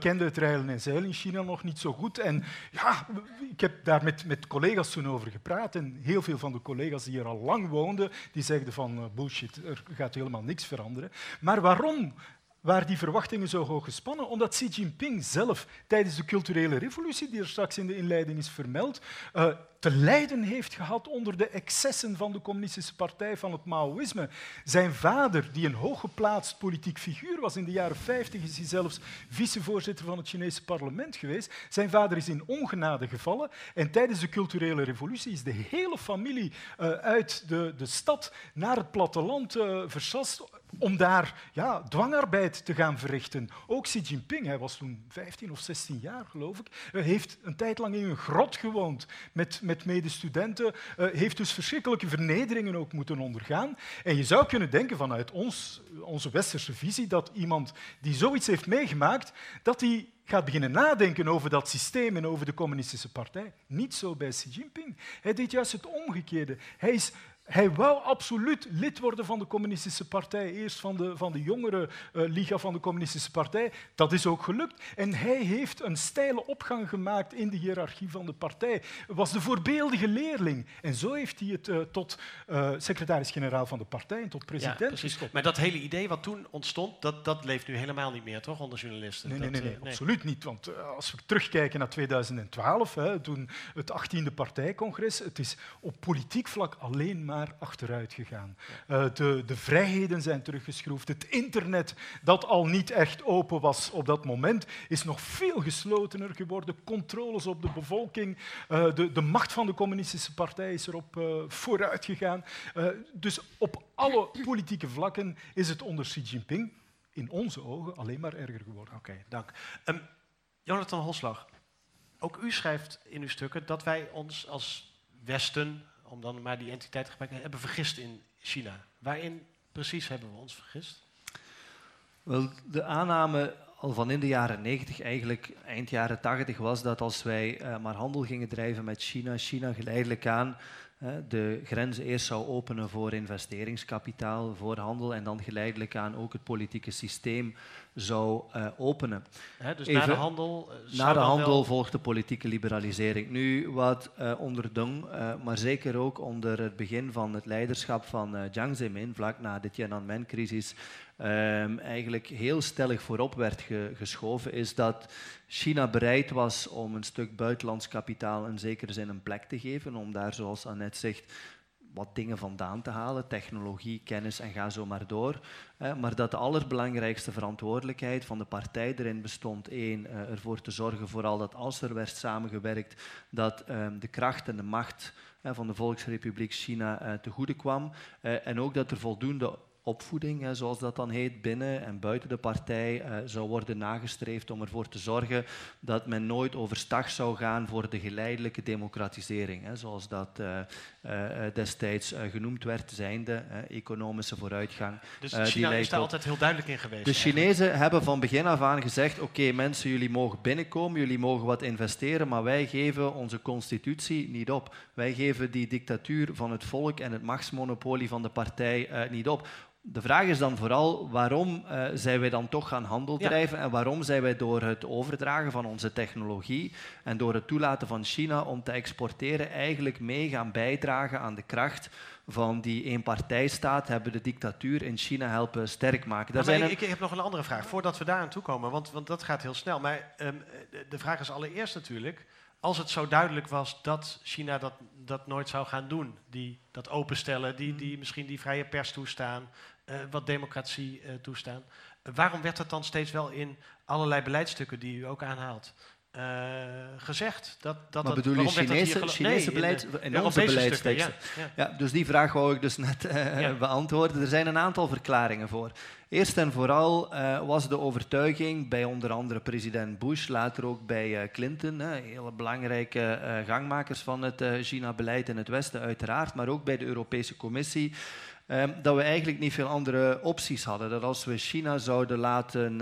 kende het rijden en zeilen in China nog niet zo goed. En ja, ik heb daar met, met collega's toen over gepraat. En heel veel van de collega's die er al lang woonden, die zeiden van bullshit, er gaat helemaal niks veranderen. Maar waarom waar die verwachtingen zo hoog gespannen? Omdat Xi Jinping zelf tijdens de culturele revolutie, die er straks in de inleiding is vermeld, uh, te lijden heeft gehad onder de excessen van de communistische partij van het Maoïsme. Zijn vader, die een hooggeplaatst politiek figuur was in de jaren 50, is hij zelfs vicevoorzitter van het Chinese parlement geweest. Zijn vader is in ongenade gevallen en tijdens de culturele revolutie is de hele familie uh, uit de, de stad naar het platteland uh, om daar ja, dwangarbeid te gaan verrichten. Ook Xi Jinping, hij was toen 15 of 16 jaar geloof ik, eh, heeft een tijd lang in een grot gewoond met, met medestudenten, uh, heeft dus verschrikkelijke vernederingen ook moeten ondergaan. En je zou kunnen denken vanuit ons, onze westerse visie dat iemand die zoiets heeft meegemaakt, dat hij gaat beginnen nadenken over dat systeem en over de communistische partij. Niet zo bij Xi Jinping. Hij deed juist het omgekeerde. Hij is hij wou absoluut lid worden van de Communistische Partij, eerst van de, van de jongere uh, liga van de Communistische Partij. Dat is ook gelukt. En hij heeft een steile opgang gemaakt in de hiërarchie van de partij. Was de voorbeeldige leerling. En zo heeft hij het uh, tot uh, secretaris-generaal van de partij en tot president. Ja, precies. Maar dat hele idee wat toen ontstond, dat, dat leeft nu helemaal niet meer, toch, onder journalisten? Nee, nee, nee, absoluut niet. Want als we terugkijken naar 2012, hè, toen het 18e partijcongres, het is op politiek vlak alleen maar achteruit gegaan. Uh, de, de, vrijheden zijn teruggeschroefd. Het internet, dat al niet echt open was op dat moment, is nog veel geslotener geworden. Controles op de bevolking. Uh, de, de, macht van de communistische partij is erop uh, vooruit gegaan. dus op alle politieke vlakken is het onder Xi Jinping in onze ogen alleen maar erger geworden. Oké, dank. Um, Jonathan Hoslag, ook u schrijft in uw stukken dat wij ons als Westen, om dan maar die entiteit te gebruiken, hebben vergist in China. Waarin precies hebben we ons vergist? Wel, de aanname al van in de jaren 90, eigenlijk eind jaren 80, was dat als wij uh, maar handel gingen drijven met China, China geleidelijk aan de grenzen eerst zou openen voor investeringskapitaal, voor handel en dan geleidelijk aan ook het politieke systeem zou uh, openen. dus Even, na de handel? Uh, na de handel wel... volgt de politieke liberalisering. Nu wat uh, onder Deng, maar zeker ook onder het begin van het leiderschap van Jiang Zemin, vlak na de Tiananmen-crisis, um, eigenlijk heel stellig voorop werd ge geschoven, is dat China bereid was om een stuk buitenlands kapitaal in zekere zin een plek te geven, om daar, zoals Annette zegt, wat dingen vandaan te halen, technologie, kennis en ga zo maar door. maar dat de allerbelangrijkste verantwoordelijkheid van de partij erin bestond, één, uh, ervoor te zorgen vooral dat als er werd samengewerkt, dat um, de kracht en de macht uh, van de Volksrepubliek China te goede kwam. en ook dat er voldoende opvoeding, zoals dat dan heet, binnen en buiten de partij uh, zou worden nagestreefd om ervoor te zorgen dat men nooit overstag zou gaan voor de geleidelijke democratisering, zoals dat uh, uh, destijds genoemd werd, zijnde economische vooruitgang. Dus China is daar altijd heel duidelijk in geweest? De Chinezen hebben van begin af aan gezegd, oké okay, mensen, jullie mogen binnenkomen, jullie mogen wat investeren, maar wij geven onze constitutie niet op. Wij geven die dictatuur van het volk en het machtsmonopolie van de partij niet op de vraag is dan vooral waarom uh, zijn wij dan toch gaan handel drijven ja. en waarom zijn wij door het overdragen van onze technologie en door het toelaten van China om te exporteren eigenlijk mee gaan bijdragen aan de kracht van die eenpartijstaat, hebben de dictatuur in China helpen sterk maken. Daar zijn ik, ik, heb nog een andere vraag, voordat we daar aan toe komen, want, want dat gaat heel snel. Maar um, de vraag is allereerst natuurlijk, als het zo duidelijk was dat China dat, dat nooit zou gaan doen, die, dat openstellen, die, die misschien die vrije pers toestaan, uh, wat democratie uh, toestaan, waarom werd dat dan steeds wel in allerlei beleidsstukken die u ook aanhaalt gezegd? Dat, dat maar bedoel je Chinese, Chinese nee, beleid, in, de, in onze beleidsteksten? Ja, ja. ja, dus die vraag wou ik dus net ja. beantwoorden. Er zijn een aantal verklaringen voor. Eerst en vooral uh, was de overtuiging bij onder andere president Bush, later ook bij Clinton, hele belangrijke gangmakers van het China-beleid in het Westen uiteraard, maar ook bij de Europese Commissie, dat we eigenlijk niet veel andere opties hadden. Dat als we China zouden laten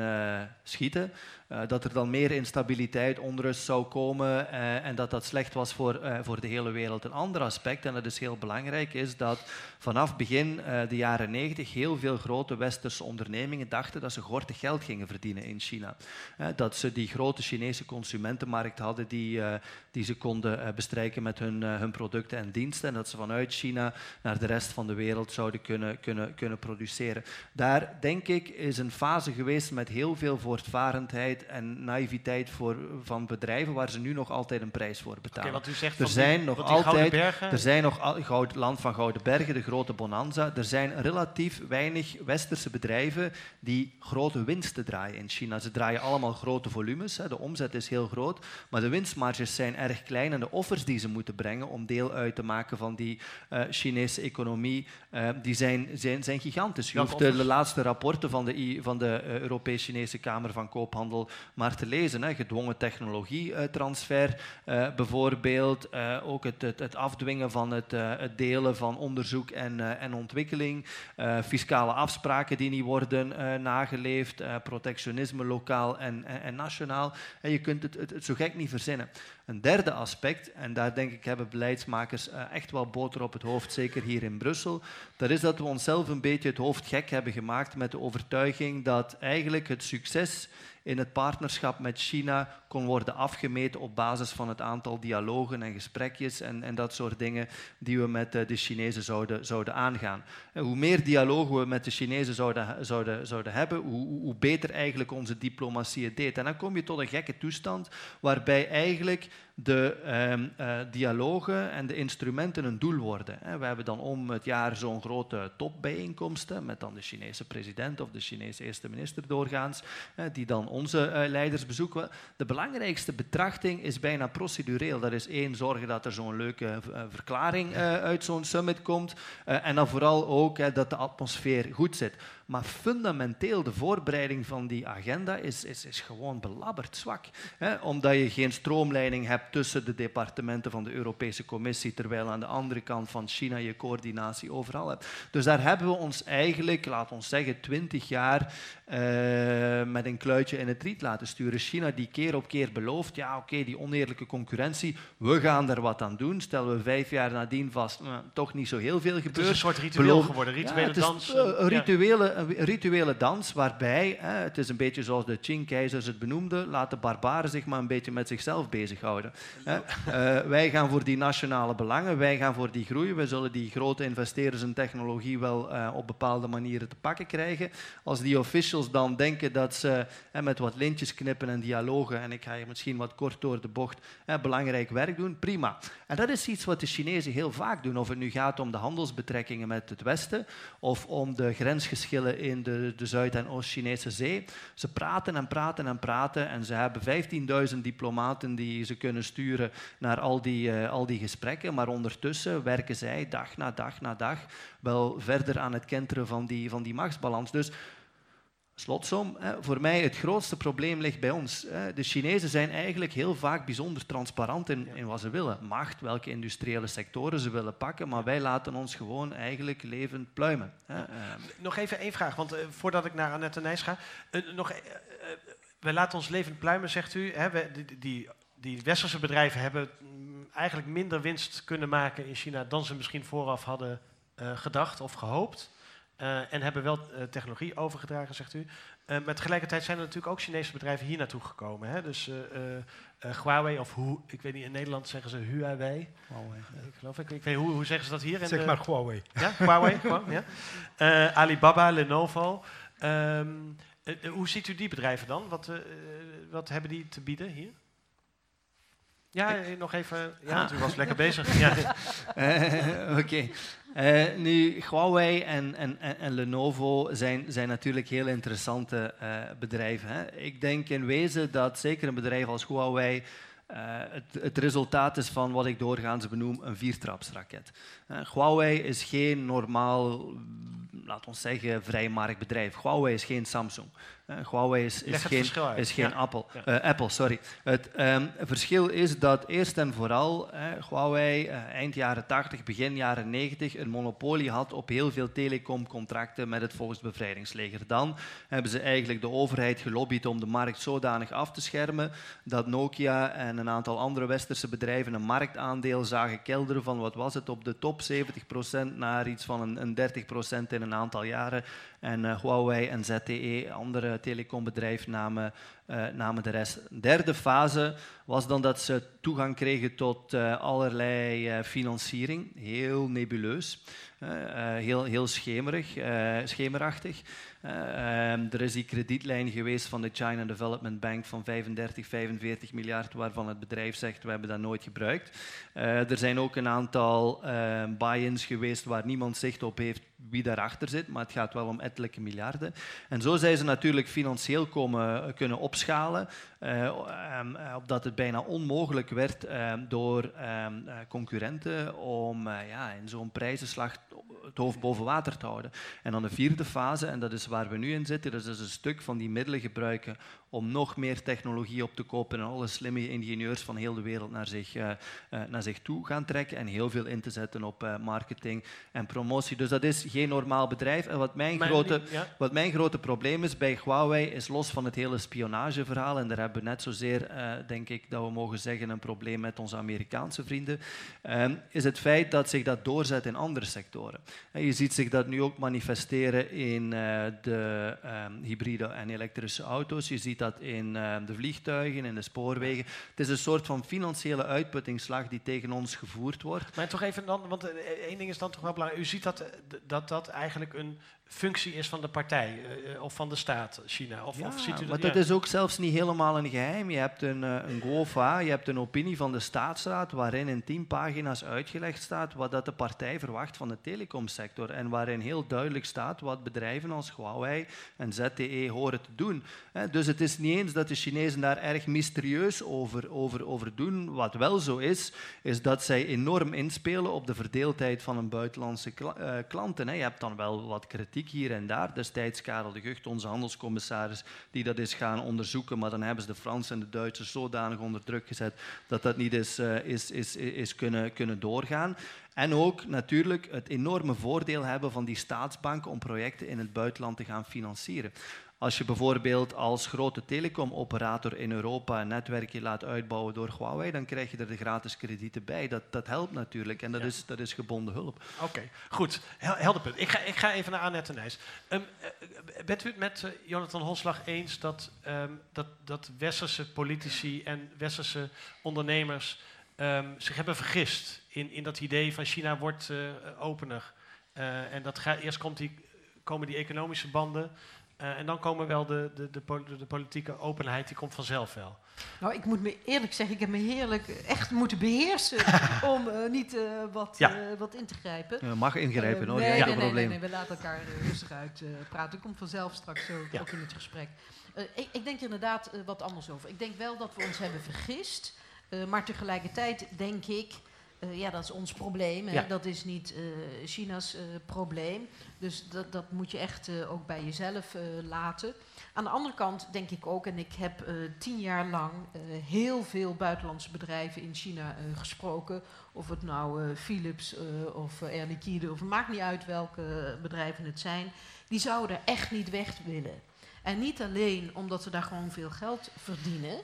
schieten, uh, dat er dan meer instabiliteit, onrust zou komen uh, en dat dat slecht was voor, uh, voor de hele wereld. Een ander aspect, en dat is heel belangrijk, is dat vanaf begin de jaren 90 heel veel grote westerse ondernemingen dachten dat ze gortig geld gingen verdienen in China. dat ze die grote Chinese consumentenmarkt hadden die, die ze konden bestrijken met hun, hun producten en diensten en dat ze vanuit China naar de rest van de wereld zouden kunnen, kunnen, kunnen produceren. Daar, denk ik, is een fase geweest met heel veel voortvarendheid en naïviteit voor, van bedrijven waar ze nu nog altijd een prijs voor betalen. Okay, wat u zegt er zijn die, nog altijd, er zijn nog land van Gouden Bergen, de grote bonanza. Er zijn relatief weinig westerse bedrijven die grote winsten draaien in China. Ze draaien allemaal grote volumes, hè. de omzet is heel groot, maar de winstmarges zijn erg klein en de offers die ze moeten brengen om deel uit te maken van die uh, Chinese economie, uh, die zijn, zijn, zijn gigantisch. Je hoeft de, de laatste rapporten van de, van de uh, Europees-Chinese Kamer van Koophandel maar te lezen. Hè. Gedwongen technologietransfer uh, bijvoorbeeld. Uh, ook het, het, het, afdwingen van het, het, delen van onderzoek en, en ontwikkeling. fiscale afspraken die niet worden nageleefd. protectionisme lokaal en, en, en nationaal. En je kunt het, het, zo gek niet verzinnen. Een derde aspect, en daar denk ik hebben beleidsmakers echt wel boter op het hoofd, zeker hier in Brussel, dat is dat we onszelf een beetje het hoofd gek hebben gemaakt met de overtuiging dat eigenlijk het succes in het partnerschap met China kon worden afgemeten op basis van het aantal dialogen en gesprekjes en, en dat soort dingen die we met de Chinezen zouden, zouden aangaan. Hoe meer dialogen we met de Chinezen zouden, zouden, zouden hebben, hoe, hoe beter eigenlijk onze diplomatie het deed. En dan kom je tot een gekke toestand waarbij eigenlijk de um, uh, dialogen en de instrumenten een doel worden. We hebben dan om het jaar zo'n grote topbijeenkomsten met dan de Chinese president of de Chinese eerste minister doorgaans, die dan onze uh, leiders bezoeken. De belangrijkste betrachting is bijna procedureel. Dat is één, zorgen dat er zo'n leuke uh, verklaring uit zo'n summit komt en dan vooral ook dat de atmosfeer goed zit. Maar fundamenteel, de voorbereiding van die agenda is, is, is gewoon belabberd zwak. Hè? Omdat je geen stroomleiding hebt tussen de departementen van de Europese Commissie, terwijl aan de andere kant van China je coördinatie overal hebt. Dus daar hebben we ons eigenlijk, laat ons zeggen, twintig jaar uh, met een kluitje in het riet laten sturen. China die keer op keer belooft, ja oké, okay, die oneerlijke concurrentie, we gaan er wat aan doen. Stellen we vijf jaar nadien vast, uh, toch niet zo heel veel gebeurt. Het is een soort ritueel Beloof... geworden, rituele ja, dans. Uh, een rituele, een rituele dans waarbij, het is een beetje zoals de Qing-keizers het benoemden, laat de barbaren zich maar een beetje met zichzelf bezighouden. wij gaan voor die nationale belangen, wij gaan voor die groei, we zullen die grote investeerders in technologie wel op bepaalde manieren te pakken krijgen. Als die officials dan denken dat ze hè, met wat lintjes knippen en dialogen, en ik ga hier misschien wat kort door de bocht, hè, belangrijk werk doen, prima. En dat is iets wat de Chinezen heel vaak doen, of het nu gaat om de handelsbetrekkingen met het Westen, of om de grensgeschillen in de, de Zuid- en Oost-Chinese zee. Ze praten en praten en praten, en ze hebben 15.000 diplomaten die ze kunnen sturen naar al die, uh, al die gesprekken, maar ondertussen werken zij dag na dag na dag wel verder aan het kenteren van die, van die machtsbalans. Dus Slotsom, voor mij het grootste probleem ligt bij ons. De Chinezen zijn eigenlijk heel vaak bijzonder transparant in, in wat ze willen. Macht, welke industriële sectoren ze willen pakken, maar wij laten ons gewoon eigenlijk levend pluimen. Nog even één vraag, want uh, voordat ik naar Annette Nijs ga. Uh, nog, uh, wij laten ons levend pluimen, zegt u. Hè, die, die, die westerse bedrijven hebben mm, eigenlijk minder winst kunnen maken in China dan ze misschien vooraf hadden gedacht of gehoopt. Uh, en hebben wel uh, technologie overgedragen, zegt u. Uh, maar tegelijkertijd zijn er natuurlijk ook Chinese bedrijven hier naartoe gekomen. Hè? Dus Huawei of hoe, ik weet niet, in Nederland zeggen ze Huawei. Huawei ik geloof ik. ik weet, hoe, hoe zeggen ze dat hier? In zeg de, maar Huawei. Ja, Huawei gewoon. ja. Alibaba, Lenovo. Um, hoe ziet u die bedrijven dan? Wat, wat hebben die te bieden hier? Ja, ik... nog even. Ja, ah. u was lekker bezig. ja. Oké. Okay. Uh, nu, Huawei en, en, en, Lenovo zijn, zijn natuurlijk heel interessante uh, bedrijven. Hè. Ik denk in wezen dat zeker een bedrijf als Huawei uh, het, het, resultaat is van wat ik doorgaans benoem een viertrapsraket. Huawei is geen normaal, laat ons zeggen, vrijmarktbedrijf. Huawei is geen Samsung. Uh, Huawei is, is geen, is geen. Apple. Uh, Apple. Sorry. Het um, verschil is dat eerst en vooral Huawei eind jaren 80, begin jaren 90 een monopolie had op heel veel telecomcontracten met het Volksbevrijdingsleger. Dan hebben ze eigenlijk de overheid gelobbyd om de markt zodanig af te schermen dat Nokia en een aantal andere westerse bedrijven een marktaandeel zagen kelderen van wat was het op de top 70% naar iets van een, een 30% in een aantal jaren. En uh, Huawei en ZTE, andere telecombedrijven, namen, uh, namen de rest. De derde fase was dan dat ze toegang kregen tot uh, allerlei financiering. Heel nebuleus, heel, heel schemerig, schemerachtig. Um, er is die kredietlijn geweest van de China Development Bank van 35, 45 miljard, waarvan het bedrijf zegt we hebben dat nooit gebruikt. Er zijn ook een aantal uh, buy-ins geweest waar niemand zicht op heeft wie daarachter zit, maar het gaat wel om ettelijke miljarden. En zo zijn ze natuurlijk financieel komen, kunnen opschalen, um, opdat het bijna onmogelijk werd um, door concurrenten om ja, in zo'n prijzenslag het hoofd boven water te houden. En dan de vierde fase, en dat is waar we nu in zitten, dat is dus een stuk van die middelen gebruiken om nog meer technologie op te kopen en alle slimme ingenieurs van heel de wereld naar zich, uh, uh, naar zich toe gaan trekken en heel veel in te zetten op uh, marketing en promotie. Dus dat is geen normaal bedrijf. En wat mijn, grote, ja. wat mijn grote probleem is bij Huawei, is los van het hele spionageverhaal, en daar hebben we net zozeer, eh, denk ik, dat we mogen zeggen, een probleem met onze Amerikaanse vrienden, ehm, is het feit dat zich dat doorzet in andere sectoren. En je ziet zich dat nu ook manifesteren in eh, de ehm, hybride en elektrische auto's. Je ziet dat in eh, de vliegtuigen, in de spoorwegen. Het is een soort van financiële uitputtingsslag die tegen ons gevoerd wordt. Maar toch even dan, want eh, één ding is dan toch wel belangrijk. U ziet dat eh, dat, dat eigenlijk een functie is van de partij eh, eh, of van de staat, China. Of, of ziet u dat? maar ja. dat is ook zelfs niet helemaal een geheim. Je hebt een, eh, een GOFA, je hebt een opinie van de staatsraad waarin in tien pagina's uitgelegd staat wat dat de partij verwacht van de telecomsector en waarin heel duidelijk staat wat bedrijven als Huawei en ZTE horen te doen. Dus het is niet eens dat de Chinezen daar erg mysterieus over, over, over doen. Wat wel zo is, is dat zij enorm inspelen op de verdeeldheid van een buitenlandse kla- klanten. Je hebt dan wel wat kritiek hier en daar. Destijds Karel de Gucht, onze handelscommissaris, die dat is gaan onderzoeken, maar dan hebben ze de Fransen en de Duitsers zodanig onder druk gezet dat dat niet is, eh, is, is, is kunnen, kunnen doorgaan. En ook natuurlijk het enorme voordeel hebben van die staatsbanken om projecten in het buitenland te gaan financieren. Als je bijvoorbeeld als grote telecomoperator in Europa een netwerkje laat uitbouwen door Huawei, dan krijg je er de gratis kredieten bij. Dat, dat helpt natuurlijk en dat, Ja. is, dat is gebonden hulp. Oké, goed. Hel- Helder punt. Ik ga, ik ga even naar Annette Nijs. Eh, bent u het met eh, Jonathan Holslag eens dat, ehm, dat, dat westerse politici en westerse ondernemers ehm, zich hebben vergist in, in dat idee van China wordt eh, opener? En dat ga, eerst komt die, komen die economische banden eh, en dan komen wel de, de, de, de politieke openheid, die komt vanzelf wel. Nou, ik moet me eerlijk zeggen, ik heb me heerlijk echt moeten beheersen om eh, niet eh, wat, Ja. eh, wat in te grijpen. Je mag ingrijpen hoor, nee, nee, probleem. nee, nee, we laten elkaar rustig uit eh, praten. Ik kom vanzelf straks zo Ja. ook in het gesprek. Eh, ik, ik denk er inderdaad wat anders over. Ik denk wel dat we ons hebben vergist. eh, maar tegelijkertijd denk ik, eh, ja, dat is ons probleem. Ja. Dat is niet eh, China's eh, probleem. Dus dat, dat moet je echt ook bij jezelf laten. Aan de andere kant denk ik ook, en ik heb tien jaar lang heel veel buitenlandse bedrijven in China gesproken. Of het nou Philips of Air Liquide, of het maakt niet uit welke bedrijven het zijn. Die zouden er echt niet weg willen. En niet alleen omdat ze daar gewoon veel geld verdienen,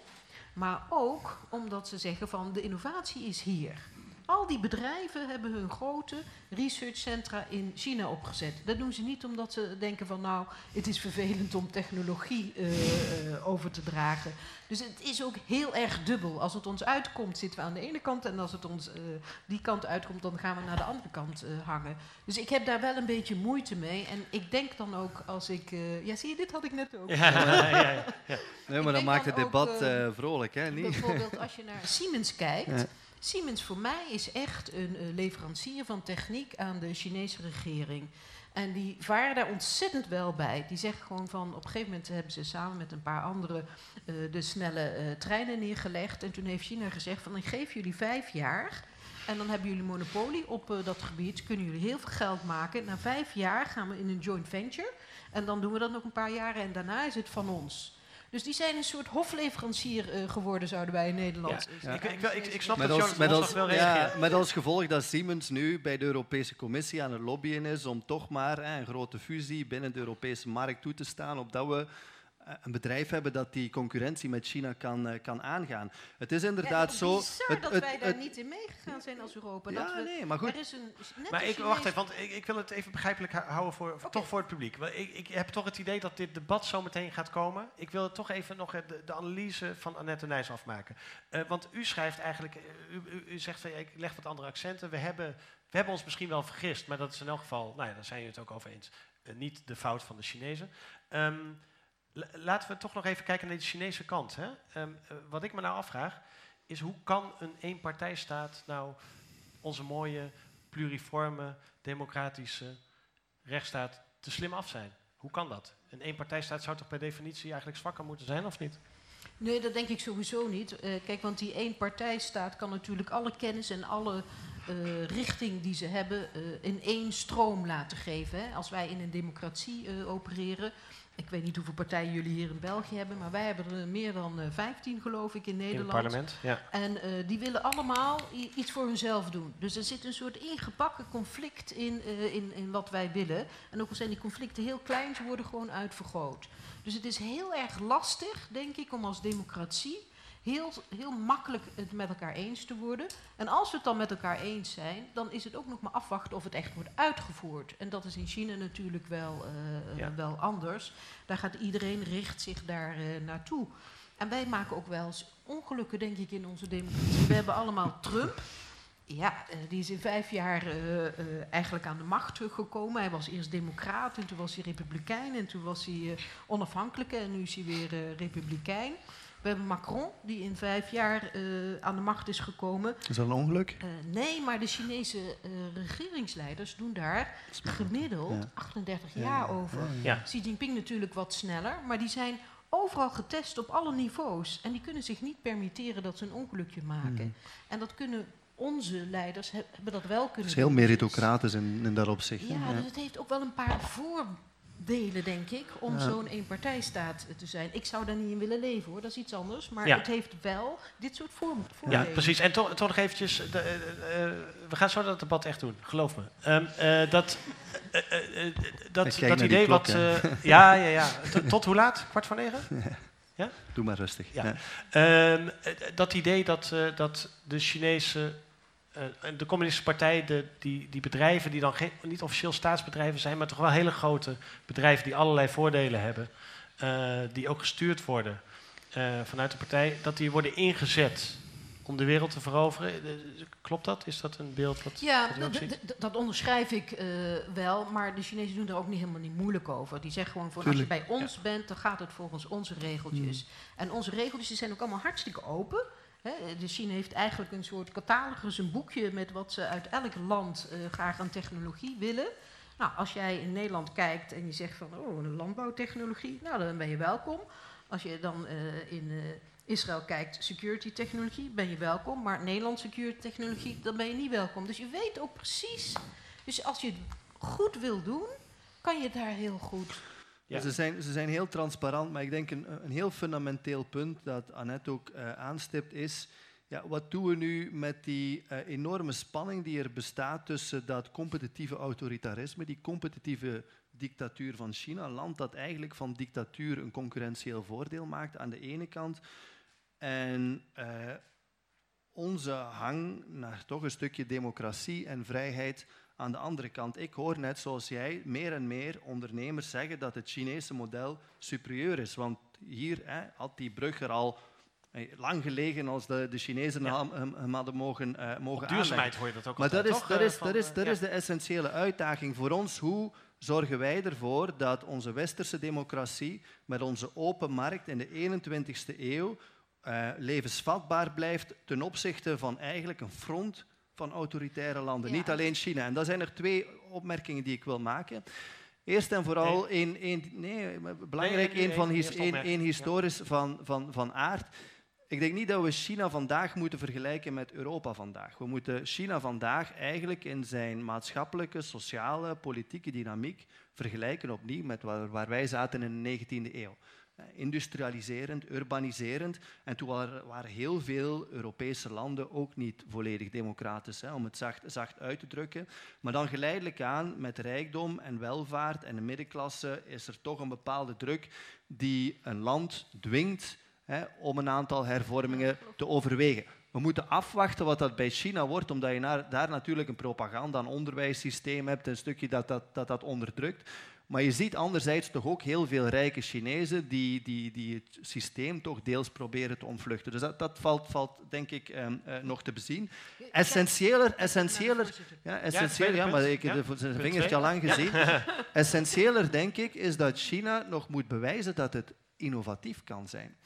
maar ook omdat ze zeggen van de innovatie is hier. Al die bedrijven hebben hun grote researchcentra in China opgezet. Dat doen ze niet omdat ze denken van nou, het is vervelend om technologie eh, eh, over te dragen. Dus het is ook heel erg dubbel. Als het ons uitkomt, zitten we aan de ene kant. En als het ons eh, die kant uitkomt, dan gaan we naar de andere kant hangen. Dus ik heb daar wel een beetje moeite mee. En ik denk dan ook als ik... ja, zie je, dit had ik net ook. Ja, ja, ja. Nee, maar dan denk maakt het ook, debat vrolijk, hè? Niet? Bijvoorbeeld als je naar Siemens kijkt. Siemens voor mij is echt een eh, leverancier van techniek aan de Chinese regering. En die varen daar ontzettend wel bij. Die zeggen gewoon van, op een gegeven moment hebben ze samen met een paar anderen eh, de snelle eh, treinen neergelegd. En toen heeft China gezegd van, ik geef jullie vijf jaar. En dan hebben jullie monopolie op dat gebied. Kunnen jullie heel veel geld maken. Na vijf jaar gaan we in een joint venture. En dan doen we dat nog een paar jaren. En daarna is het van ons. Dus die zijn een soort hofleverancier eh, geworden, zouden wij in Nederland Ja. zeggen. Ik, ik, wil- ik, ik snap Met dat als, met, als, wel reageert. met als gevolg dat Siemens nu bij de Europese Commissie aan het lobbyen is om toch maar hè, een grote fusie binnen de Europese markt toe te staan, opdat we een bedrijf hebben dat die concurrentie met China kan, eh, kan aangaan. Het is inderdaad ja, zo. het- dat het- wij daar het- niet in meegegaan zijn als Europa. Ja, dat we, nee, maar goed. Er is een, net Maar een ik, wacht even, want ik, ik wil het even begrijpelijk hou- houden voor, toch voor het publiek. Want Ik, ik heb toch het idee dat dit debat zo meteen gaat komen. Ik wil toch even nog eh, de, de analyse van Annette Nijs afmaken. Eh, want u schrijft eigenlijk, eh, u, u, u zegt van ja, ik leg wat andere accenten. We hebben, we hebben ons misschien wel vergist, maar dat is in elk geval, nou ja, daar zijn jullie het ook over eens, eh, niet de fout van de Chinezen. Ehm, la- laten we toch nog even kijken naar de Chinese kant. Hè? Ehm, eh, wat ik me nou afvraag, is hoe kan een eenpartijstaat nou onze mooie, pluriforme, democratische rechtsstaat te slim af zijn? Hoe kan dat? Een eenpartijstaat zou toch per definitie eigenlijk zwakker moeten zijn, of niet? Nee, dat denk ik sowieso niet. Eh, kijk, want die één-partijstaat kan natuurlijk alle kennis en alle eh, richting die ze hebben in één stroom laten geven. Hè. Als wij in een democratie opereren. Ik weet niet hoeveel partijen jullie hier in België hebben, maar wij hebben er meer dan eh, 15 geloof ik in In het Nederland. parlement? Ja. En eh, die willen allemaal iets voor hunzelf doen. Dus er zit een soort ingepakken conflict in, eh, in, in wat wij willen. En ook al zijn die conflicten heel klein, ze worden gewoon uitvergroot. Dus het is heel erg lastig, denk ik, om als democratie heel, heel makkelijk het met elkaar eens te worden. En als we het dan met elkaar eens zijn, dan is het ook nog maar afwachten of het echt wordt uitgevoerd. En dat is in China natuurlijk wel, eh, eh, Ja. wel anders. Daar gaat iedereen, richt zich daar eh, naartoe. En wij maken ook wel eens ongelukken, denk ik, in onze democratie. We hebben allemaal Trump. Ja, die is in vijf jaar eigenlijk aan de macht gekomen. Hij was eerst democraat en toen was hij republikein en toen was hij eh, onafhankelijke en nu is hij weer republikein. We hebben Macron, die in vijf jaar eh, aan de macht is gekomen. Is dat een ongeluk? Eh, nee, maar de Chinese eh, regeringsleiders doen daar gemiddeld Ja. 38 jaar over. Ja. Xi Jinping natuurlijk wat sneller, maar die zijn overal getest op alle niveaus. En die kunnen zich niet permitteren dat ze een ongelukje maken. Mhm. En dat kunnen onze leiders he- hebben dat wel Het kunnen is heel meritocratisch in, in dat opzicht. hè. Ja, dus het heeft ook wel een paar voordelen, denk ik, om Ja. zo'n eenpartijstaat te zijn. Ik zou daar niet in willen leven hoor, dat is iets anders. Maar Ja. het heeft wel dit soort voor Ja, precies. En toch, toch nog eventjes, de, eh, eh, we gaan zo dat debat echt doen, geloof me. Ehm, eh, dat dat, dat idee klok, wat... eh, ja, ja, ja. Tot, tot hoe laat? Kwart voor negen? Doe maar rustig. Ja. Ja. Ehm, eh, dat idee dat, eh, dat de Chinese, de communistische partij, de, die, die bedrijven die dan geen, niet officieel staatsbedrijven zijn, maar toch wel hele grote bedrijven die allerlei voordelen hebben, eh, die ook gestuurd worden eh, vanuit de partij, dat die worden ingezet om de wereld te veroveren. Eh, Klopt dat? Is dat een beeld wat, Ja, wat dat onderschrijf ik eh, wel, maar de Chinezen doen er ook niet helemaal niet moeilijk over. Die zeggen gewoon van als je bij ons bent, dan gaat het volgens onze regeltjes. En onze regeltjes die zijn ook allemaal hartstikke open. De China heeft eigenlijk een soort catalogus, een boekje met wat ze uit elk land eh, graag aan technologie willen. Nou, als jij in Nederland kijkt en je zegt van oh, een landbouwtechnologie, nou dan ben je welkom. Als je dan eh, in eh, Israël kijkt, security technologie, ben je welkom. Maar Nederland security technologie, dan ben je niet welkom. Dus je weet ook precies. Dus als je het goed wil doen, kan je daar heel goed. Ze, zijn, ze zijn heel transparant, maar ik denk een, een heel fundamenteel punt dat Annette ook eh, aanstipt is, ja, wat doen we nu met die eh, enorme spanning die er bestaat tussen dat competitieve autoritarisme, die competitieve dictatuur van China, een land dat eigenlijk van dictatuur een concurrentieel voordeel maakt aan de ene kant, en eh, onze hang naar toch een stukje democratie en vrijheid aan de andere kant. Ik hoor net zoals jij meer en meer ondernemers zeggen dat het Chinese model superieur is. Want hier hè, had die brug er al eh, lang gelegen als de, de Chinezen Ja. hem, hadden mogen, eh mogen Duurzaamheid hoor je dat ook maar dat is, toch? dat, Eh, is, van, dat, is, dat ja. is de essentiële uitdaging voor ons. Hoe zorgen wij ervoor dat onze westerse democratie met onze open markt in de 21ste eeuw levensvatbaar blijft ten opzichte van eigenlijk een front van autoritaire landen. Ja. Niet alleen China. En daar zijn er twee opmerkingen die ik wil maken. Eerst en vooral nee, belangrijk, Nee, nee, nee, één van his, ja. historisch van, van, van aard. Ik denk niet dat we China vandaag moeten vergelijken met Europa vandaag. We moeten China vandaag eigenlijk in zijn maatschappelijke, sociale, politieke dynamiek vergelijken opnieuw met waar, waar wij zaten in de 19e eeuw. Eh, industrialiserend, urbaniserend. En toen waren, heel veel Europese landen ook niet volledig democratisch, hè, om het zacht, zacht, uit te drukken. Maar dan geleidelijk aan, met rijkdom en welvaart en de middenklasse, is er toch een bepaalde druk die een land dwingt hè, om een aantal hervormingen te overwegen. We moeten afwachten wat dat bij China wordt, omdat je daar natuurlijk een propaganda- en onderwijssysteem hebt, een stukje dat dat, dat, dat onderdrukt. Maar je ziet anderzijds toch ook heel veel rijke Chinezen die, die, die het systeem toch deels proberen te ontvluchten. Dus dat, dat valt, valt, denk ik um, uh, nog te bezien. Essentieeler, essentieeler, ja, essentieeler, ja, maar ik heb zijn vingertje al lang gezien. Essentieeler, denk ik, is dat China nog moet bewijzen dat het innovatief kan zijn.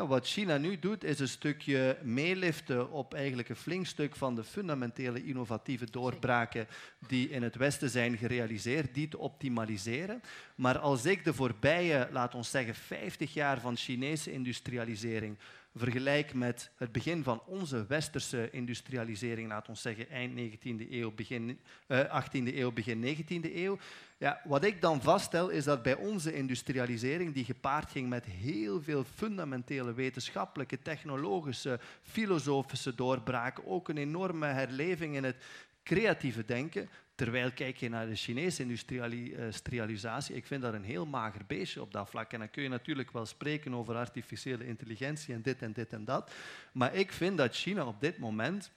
Wat China nu doet, is een stukje meeliften op eigenlijk een flink stuk van de fundamentele innovatieve doorbraken die in het Westen zijn gerealiseerd, die te optimaliseren. Maar als ik de voorbije, laat ons zeggen, 50 jaar van Chinese industrialisering vergelijk met het begin van onze westerse industrialisering, laat ons zeggen eind 19e eeuw, begin uh, 18e eeuw, begin 19e eeuw, ja, wat ik dan vaststel is dat bij onze industrialisering, die gepaard ging met heel veel fundamentele wetenschappelijke, technologische, filosofische doorbraken, ook een enorme herleving in het creatieve denken, Terwijl kijk je naar de Chinese industrialisatie, ik vind dat een heel mager beestje op dat vlak. En dan kun je natuurlijk wel spreken over artificiële intelligentie en dit en dit en dat. Maar ik vind dat China op dit moment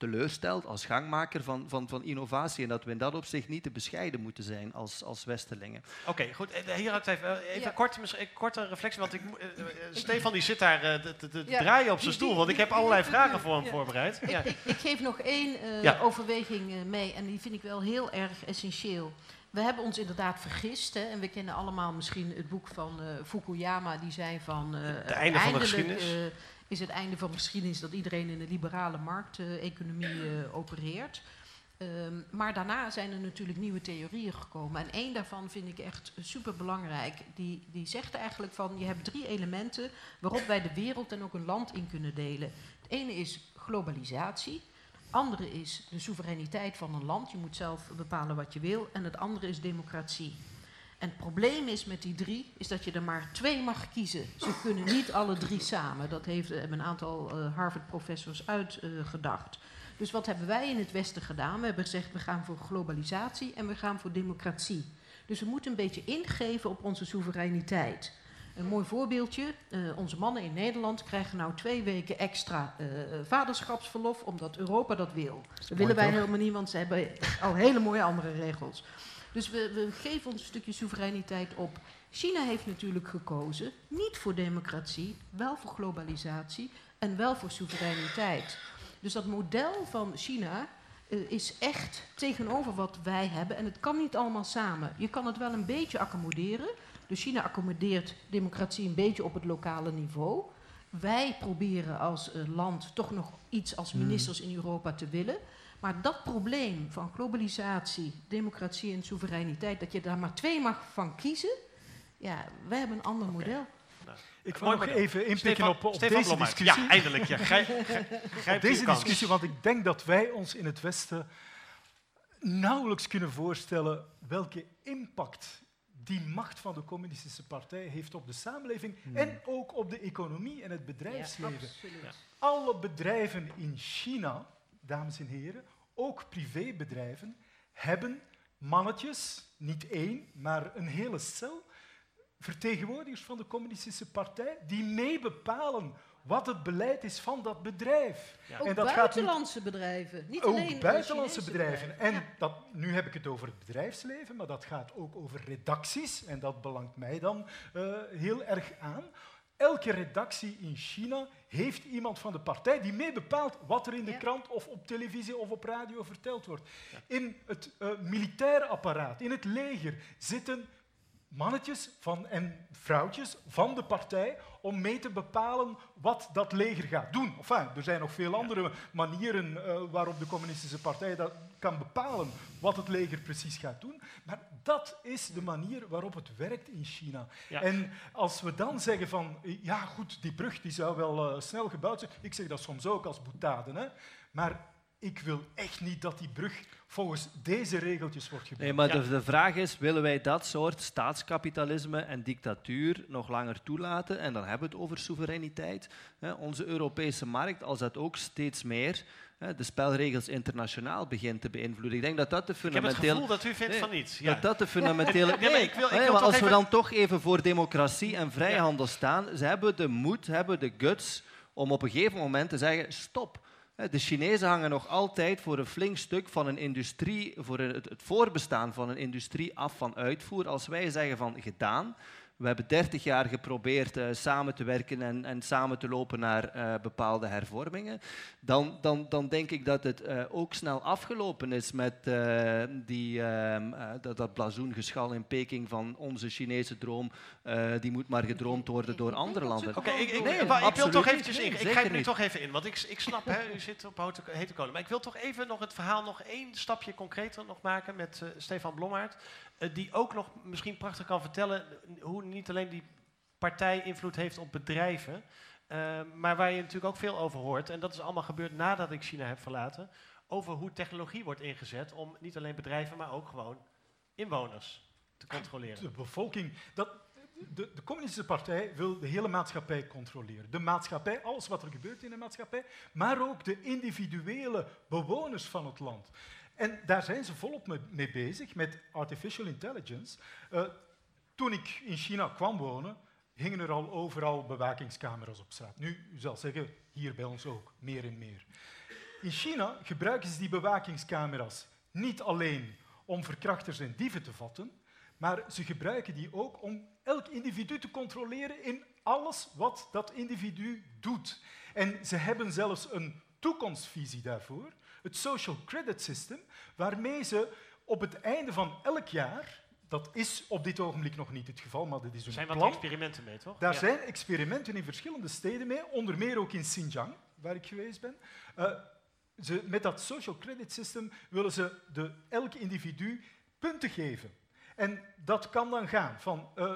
teleurstelt als gangmaker van, van, van innovatie. En dat we in dat opzicht niet te bescheiden moeten zijn als, als Westelingen. Oké, goed. Eh, hier had even, even ja. kort, een korte reflectie. Want ik, uh, Stefan die zit daar uh, te, te ja. draaien op zijn stoel. Want ik heb allerlei vragen voor hem voorbereid. Ik, ik, ik, geef nog één uh, overweging mee. En die vind ik wel heel erg essentieel. We hebben ons inderdaad vergist. Hè, en we kennen allemaal misschien het boek van Fukuyama. Die zei van... de einde van de geschiedenis is het einde van de geschiedenis dat iedereen in een liberale markteconomie uh, opereert. Um, maar daarna zijn er natuurlijk nieuwe theorieën gekomen. En één daarvan vind ik echt super belangrijk. Die, die zegt eigenlijk van je hebt drie elementen waarop wij de wereld en ook een land in kunnen delen. Het ene is globalisatie. Het andere is de soevereiniteit van een land. Je moet zelf bepalen wat je wil. En het andere is democratie. En het probleem is met die drie, is dat je er maar twee mag kiezen. Ze kunnen niet alle drie samen. Dat heeft, hebben een aantal uh, Harvard-professors uitgedacht. Uh, dus wat hebben wij in het Westen gedaan? We hebben gezegd, we gaan voor globalisatie en we gaan voor democratie. Dus we moeten een beetje ingeven op onze soevereiniteit. Een mooi voorbeeldje. Uh, onze mannen in Nederland krijgen nou twee weken extra uh, vaderschapsverlof, omdat Europa dat wil. Dat willen wij helemaal niet, want ze hebben al hele mooie andere regels. Dus we, we geven ons een stukje soevereiniteit op. China heeft natuurlijk gekozen, niet voor democratie, wel voor globalisatie en wel voor soevereiniteit. Dus dat model van China uh, is echt tegenover wat wij hebben en het kan niet allemaal samen. Je kan het wel een beetje accommoderen. Dus China accommodeert democratie een beetje op het lokale niveau. Wij proberen als uh, land toch nog iets als hmm. ministers in Europa te willen. Maar dat probleem van globalisatie, democratie en soevereiniteit, dat je daar maar twee mag van kiezen, ja, wij hebben een ander okay. model. Nou, ik wil nog even inpikken op, op Stefan deze discussie. Ja, eindelijk. Ja. Grijp, op deze discussie, want ik denk dat wij ons in het Westen nauwelijks kunnen voorstellen welke impact die macht van de communistische partij heeft op de samenleving hmm. en ook op de economie en het bedrijfsleven. Ja, Alle bedrijven in China dames en heren, ook privébedrijven hebben mannetjes, niet één, maar een hele cel, vertegenwoordigers van de communistische partij, die meebepalen wat het beleid is van dat bedrijf. Ja. Ook en dat buitenlandse gaat niet... bedrijven, niet ook alleen buitenlandse bedrijven. En ja. dat, nu heb ik het over het bedrijfsleven, maar dat gaat ook over redacties. En dat belangt mij dan uh, heel erg aan. Elke redactie in China heeft iemand van de partij die mee bepaalt wat er in de ja. krant of op televisie of op radio verteld wordt. Ja. In het uh, militaire apparaat, in het leger, zitten mannetjes van, en vrouwtjes van de partij om mee te bepalen wat dat leger gaat doen. Enfin, er zijn nog veel andere manieren uh, waarop de communistische partij dat kan bepalen wat het leger precies gaat doen. Maar dat is de manier waarop het werkt in China. Ja. En als we dan zeggen van, ja goed, die brug die zou wel uh, snel gebouwd zijn. Ik zeg dat soms ook als boetade. Hè? Maar ik wil echt niet dat die brug volgens deze regeltjes wordt gebouwd. Nee, maar de, de, vraag is, willen wij dat soort staatskapitalisme en dictatuur nog langer toelaten? En dan hebben we het over soevereiniteit. Onze Europese markt, als dat ook steeds meer de spelregels internationaal begint te beïnvloeden. Ik denk dat dat de fundamentele... Ik heb het gevoel dat u vindt van niets. Ja. Dat dat de fundamentele... Nee, maar ik wil, ik wil maar als we dan toch even voor democratie en vrijhandel staan, ze hebben de moed, hebben de guts om op een gegeven moment te zeggen, stop. De Chinezen hangen nog altijd voor een flink stuk van een industrie, voor het voorbestaan van een industrie af van uitvoer. Als wij zeggen van gedaan, we hebben 30 jaar geprobeerd uh, samen te werken en, en, samen te lopen naar uh, bepaalde hervormingen. Dan, dan, dan, denk ik dat het uh, ook snel afgelopen is met die, ehm, dat, dat blazoengeschal in Peking van onze Chinese droom. die moet maar gedroomd worden door andere landen. Oké, ik, ik, nee, ik, wil toch eventjes in. Ik ga nu toch even in, want ik, ik snap, hè, u zit op hete kolen. Maar ik wil toch even nog het verhaal nog één stapje concreter nog maken met Stefan Blommaert. Eh, die ook nog misschien prachtig kan vertellen hoe niet alleen die partij invloed heeft op bedrijven, uh, maar waar je natuurlijk ook veel over hoort. En dat is allemaal gebeurd nadat ik China heb verlaten. Over hoe technologie wordt ingezet om niet alleen bedrijven, maar ook gewoon inwoners te controleren. De bevolking. Dat, de, de, communistische partij wil de hele maatschappij controleren. De maatschappij, alles wat er gebeurt in de maatschappij, maar ook de individuele bewoners van het land. En daar zijn ze volop mee bezig, met artificial intelligence. Uh, toen ik in China kwam wonen, hingen er al overal bewakingscamera's op straat. Nu, u zal zeggen, hier bij ons ook, meer en meer. In China gebruiken ze die bewakingscamera's niet alleen om verkrachters en dieven te vatten, maar ze gebruiken die ook om elk individu te controleren in alles wat dat individu doet. En ze hebben zelfs een toekomstvisie daarvoor het social credit system, waarmee ze op het einde van elk jaar, dat is op dit ogenblik nog niet het geval, maar dat is een zijn plan. Er zijn wat experimenten mee, toch? Daar zijn experimenten in verschillende steden mee, onder meer ook in Xinjiang, waar ik geweest ben. Uh, ze, met dat social credit system willen ze de, elk individu punten geven. En dat kan dan gaan van uh,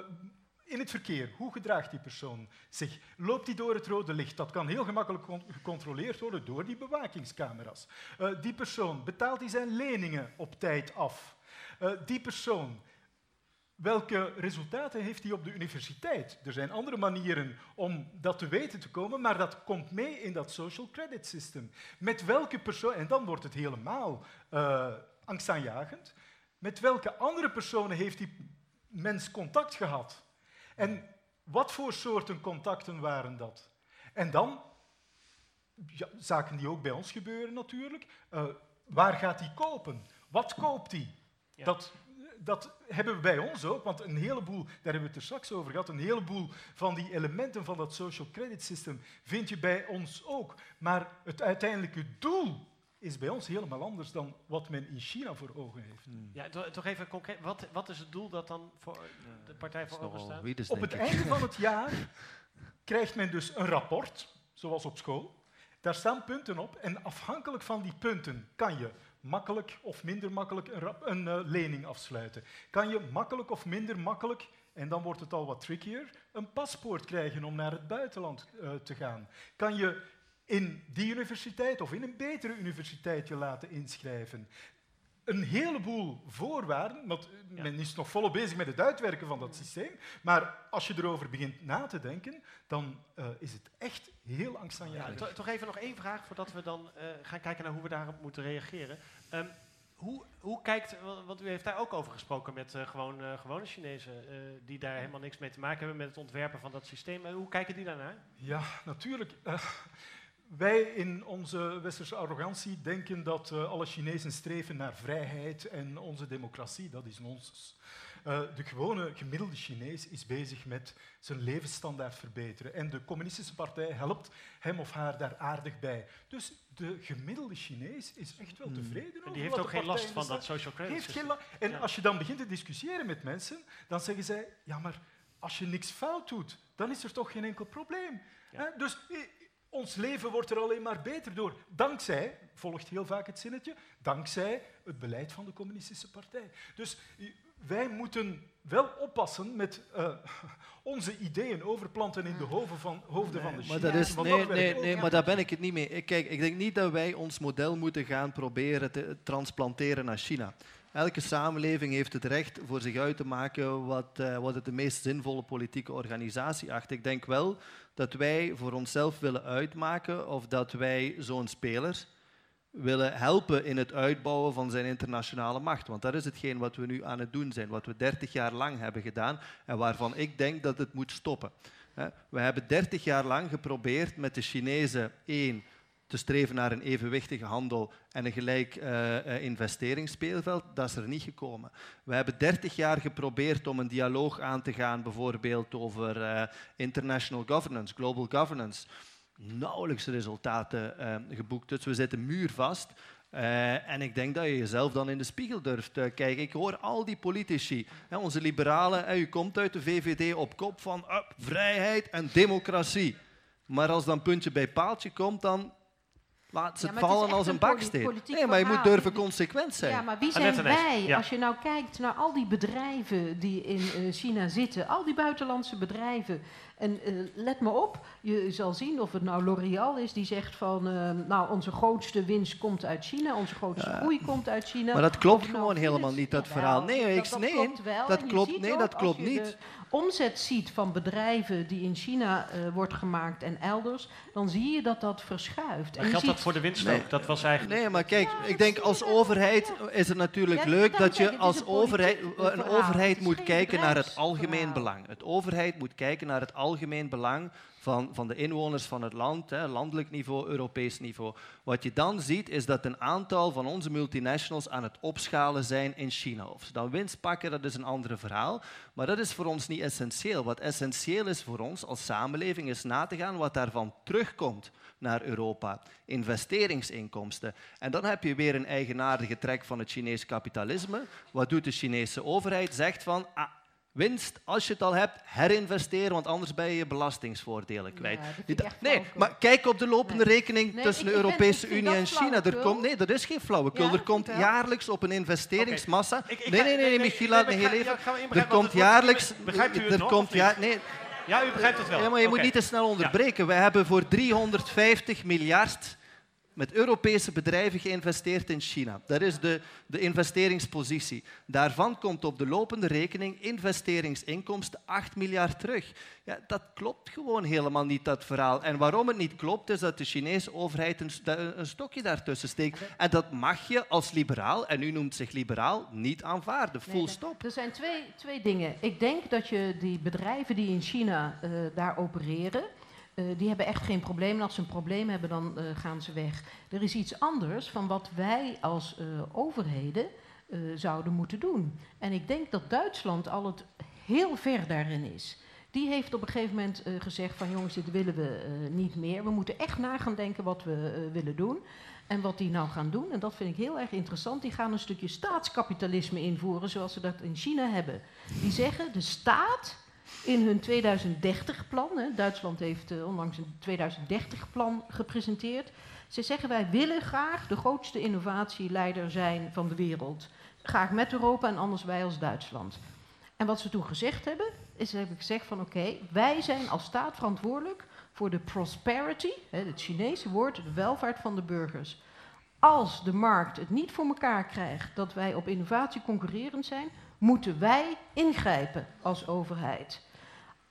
in het verkeer, hoe gedraagt die persoon zich? Loopt hij door het rode licht? Dat kan heel gemakkelijk gecontroleerd worden door die bewakingscamera's. Uh, die persoon, betaalt hij zijn leningen op tijd af? Uh, die persoon, welke resultaten heeft hij op de universiteit? Er zijn andere manieren om dat te weten te komen, maar dat komt mee in dat social credit system. Met welke persoon, en dan wordt het helemaal uh, angstaanjagend, met welke andere personen heeft die mens contact gehad? En wat voor soorten contacten waren dat? En dan, ja, zaken die ook bij ons gebeuren natuurlijk, uh, waar gaat hij kopen? Wat koopt hij? Dat, dat hebben we bij ons ook, want een heleboel, daar hebben we het er straks over gehad, een heleboel van die elementen van dat social credit system vind je bij ons ook. Maar het uiteindelijke doel is bij ons helemaal anders dan wat men in China voor ogen heeft. Hmm. Ja, toch even concreet, wat, wat is het doel dat dan voor de partij voor ogen staat? Op het einde van het jaar krijgt men dus een rapport, zoals op school. Daar staan punten op en afhankelijk van die punten kan je makkelijk of minder makkelijk een, een uh, lening afsluiten. Kan je makkelijk of minder makkelijk, en dan wordt het al wat trickier, een paspoort krijgen om naar het buitenland uh, te gaan. Kan je in die universiteit of in een betere universiteit je laten inschrijven. Een heleboel voorwaarden, want men is nog volop bezig met het uitwerken van dat systeem, maar als je erover begint na te denken, dan uh, is het echt heel angstaanjagend. Ja, toch even nog één vraag voordat we dan uh, gaan kijken naar hoe we daarop moeten reageren. Um, hoe, hoe, kijkt, want u heeft daar ook over gesproken met uh, gewoon, uh, gewone Chinezen, uh, die daar helemaal niks mee te maken hebben met het ontwerpen van dat systeem. hoe kijken die daarnaar? Ja, natuurlijk. Wij in onze westerse arrogantie denken dat uh, alle Chinezen streven naar vrijheid en onze democratie, dat is nonsens. Uh, de gewone gemiddelde Chinees is bezig met zijn levensstandaard verbeteren. En de communistische partij helpt hem of haar daar aardig bij. Dus de gemiddelde Chinees is echt wel hmm. tevreden over Die heeft ook geen last van dat social credit heeft En als je dan begint te discussiëren met mensen, dan zeggen zij, ja maar als je niks fout doet, dan is er toch geen enkel probleem. Dus ons leven wordt er alleen maar beter door. Dankzij, volgt heel vaak het zinnetje, dankzij het beleid van de communistische partij. Dus wij moeten wel oppassen met uh, onze ideeën overplanten in de hoofden van, hoofden van de Chinezen. Maar dat is, nee, nee, nee, maar daar ben ik het niet mee. Kijk, ik denk niet dat wij ons model moeten gaan proberen te transplanteren naar China. Elke samenleving heeft het recht voor zich uit te maken wat, uh, wat het de meest zinvolle politieke organisatie acht. Ik denk wel dat wij voor onszelf willen uitmaken of dat wij zo'n speler willen helpen in het uitbouwen van zijn internationale macht. Want dat is hetgeen wat we nu aan het doen zijn, wat we 30 jaar lang hebben gedaan en waarvan ik denk dat het moet stoppen. We hebben 30 jaar lang geprobeerd met de Chinezen één te streven naar een evenwichtige handel en een gelijk uh, investeringsspeelveld, dat is er niet gekomen. We hebben 30 jaar geprobeerd om een dialoog aan te gaan, bijvoorbeeld over uh, international governance, global governance. Nauwelijks resultaten geboekt, dus we zitten muurvast. Uh, en ik denk dat je jezelf dan in de spiegel durft uh, kijken. Ik hoor al die politici, hè, onze liberalen, hè, u komt uit de VVD op kop van vrijheid en democratie. Maar als dan puntje bij paaltje komt, dan Laat ze vallen als een baksteen. Nee, maar je moet durven consequent zijn. Ja, maar wie zijn wij? Als je nou kijkt naar al die bedrijven die in uh, China zitten, al die buitenlandse bedrijven. En uh, let me op, je zal zien of het nou L'Oréal is die zegt van, uh, nou onze grootste winst komt uit China, onze grootste groei komt uit China. Maar dat klopt nou gewoon helemaal niet, dat verhaal. Nee, ik, dat, nee, klopt wel. dat klopt, nee, dat klopt niet omzet ziet van bedrijven die in China uh, wordt gemaakt en elders, dan zie je dat dat verschuift. Maar geldt dat voor de winst ook? Dat was eigenlijk... Nee, maar kijk, ik denk als overheid is het natuurlijk leuk dat je als overheid, een overheid moet kijken naar het algemeen belang. Het overheid moet kijken naar het algemeen belang van, van de inwoners van het land, hè, landelijk niveau, Europees niveau. Wat je dan ziet, is dat een aantal van onze multinationals aan het opschalen zijn in China. Of ze dan winst pakken, dat is een ander verhaal. Maar dat is voor ons niet essentieel. Wat essentieel is voor ons als samenleving, is na te gaan wat daarvan terugkomt naar Europa. Investeringsinkomsten. En dan heb je weer een eigenaardige trek van het Chinese kapitalisme. Wat doet de Chinese overheid? Zegt van, ah, Winst, als je het al hebt, herinvesteren, want anders ben je je belastingsvoordelen kwijt. nee, maar kijk op de lopende rekening tussen de Europese Unie en China. Er komt, nee, dat is geen flauwekul. er komt jaarlijks op een investeringsmassa. Okay. nee, nee, nee, nee, Michiel, laat me heel even. Er komt jaarlijks. Begrijpt u het nog? Komt, ja, nee, ja, u begrijpt het wel. Ja, maar je moet niet te snel onderbreken. We hebben voor 350 miljard met Europese bedrijven geïnvesteerd in China. Dat is de, de investeringspositie. Daarvan komt op de lopende rekening investeringsinkomsten 8 miljard terug. Ja, dat klopt gewoon helemaal niet, dat verhaal. En waarom het niet klopt, is dat de Chinese overheid een, een stokje daartussen steekt. En dat mag je als liberaal, en u noemt zich liberaal, niet aanvaarden. Full stop. Er zijn twee, twee dingen. Ik denk dat je die bedrijven die in China uh, daar opereren uh, die hebben echt geen probleem. En als ze een probleem hebben, dan uh, gaan ze weg. Er is iets anders van wat wij als uh, overheden zouden moeten doen. En ik denk dat Duitsland al het heel ver daarin is. Die heeft op een gegeven moment gezegd van jongens, dit willen we niet meer. We moeten echt na gaan denken wat we willen doen. En wat die nou gaan doen, en dat vind ik heel erg interessant, die gaan een stukje staatskapitalisme invoeren zoals ze dat in China hebben. Die zeggen, de staat in hun 2030-plan. Duitsland heeft uh, onlangs een 2030-plan gepresenteerd. Ze zeggen wij willen graag de grootste innovatieleider zijn van de wereld. Graag met Europa en anders wij als Duitsland. En wat ze toen gezegd hebben, is ze hebben gezegd van oké, wij zijn als staat verantwoordelijk voor de prosperity, het Chinese woord, de welvaart van de burgers. Als de markt het niet voor elkaar krijgt dat wij op innovatie concurrerend zijn, moeten wij ingrijpen als overheid.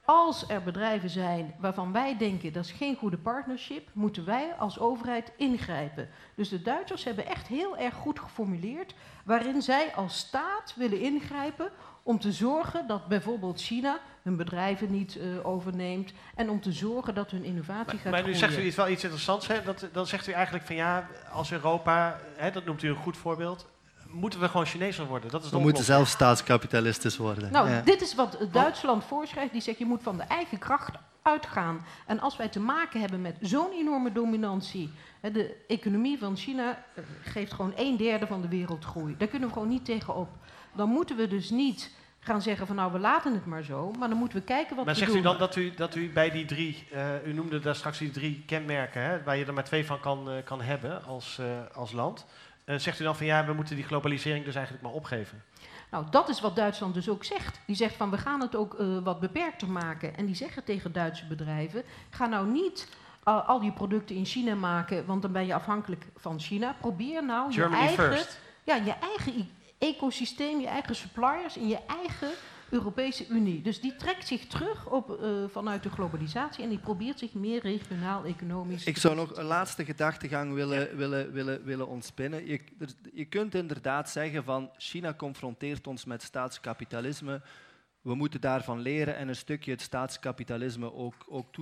Als er bedrijven zijn waarvan wij denken dat is geen goede partnership, moeten wij als overheid ingrijpen. Dus de Duitsers hebben echt heel erg goed geformuleerd waarin zij als staat willen ingrijpen om te zorgen dat bijvoorbeeld China hun bedrijven niet uh, overneemt en om te zorgen dat hun innovatie maar, gaat Maar nu zegt u iets wel iets interessants. Hè? Dat, dan zegt u eigenlijk van ja, als Europa, hè, dat noemt u een goed voorbeeld, moeten we gewoon Chinees worden? Dat is de We moeten zelf staatskapitalistisch worden. Nou, Ja. dit is wat Duitsland voorschrijft. Die zegt je moet van de eigen kracht uitgaan. En als wij te maken hebben met zo'n enorme dominantie. hè, De economie van China eh, geeft gewoon een derde van de wereldgroei. Daar kunnen we gewoon niet tegenop. Dan moeten we dus niet gaan zeggen van nou we laten het maar zo. Maar dan moeten we kijken wat Maar we zegt doen. u dan dat u, dat u bij die drie, eh, u noemde daar straks die drie kenmerken, hè, waar je er maar twee van kan, eh, kan hebben als, eh, als land. Eh, zegt u dan van ja, we moeten die globalisering dus eigenlijk maar opgeven? Nou, dat is wat Duitsland dus ook zegt. Die zegt van we gaan het ook eh, wat beperkter maken. En die zeggen tegen Duitse bedrijven: ga nou niet uh, al die producten in China maken, want dan ben je afhankelijk van China. Probeer nou je eigen, first. ja, je eigen ecosysteem, je eigen suppliers in je eigen Europese Unie. Dus die trekt zich terug op, uh, vanuit de globalisatie en die probeert zich meer regionaal economisch. Ik zou nog een laatste gedachtegang willen, willen, willen, willen ontspinnen. Je, je kunt inderdaad zeggen van China confronteert ons met staatskapitalisme. We moeten daarvan leren en een stukje het staatskapitalisme ook, ook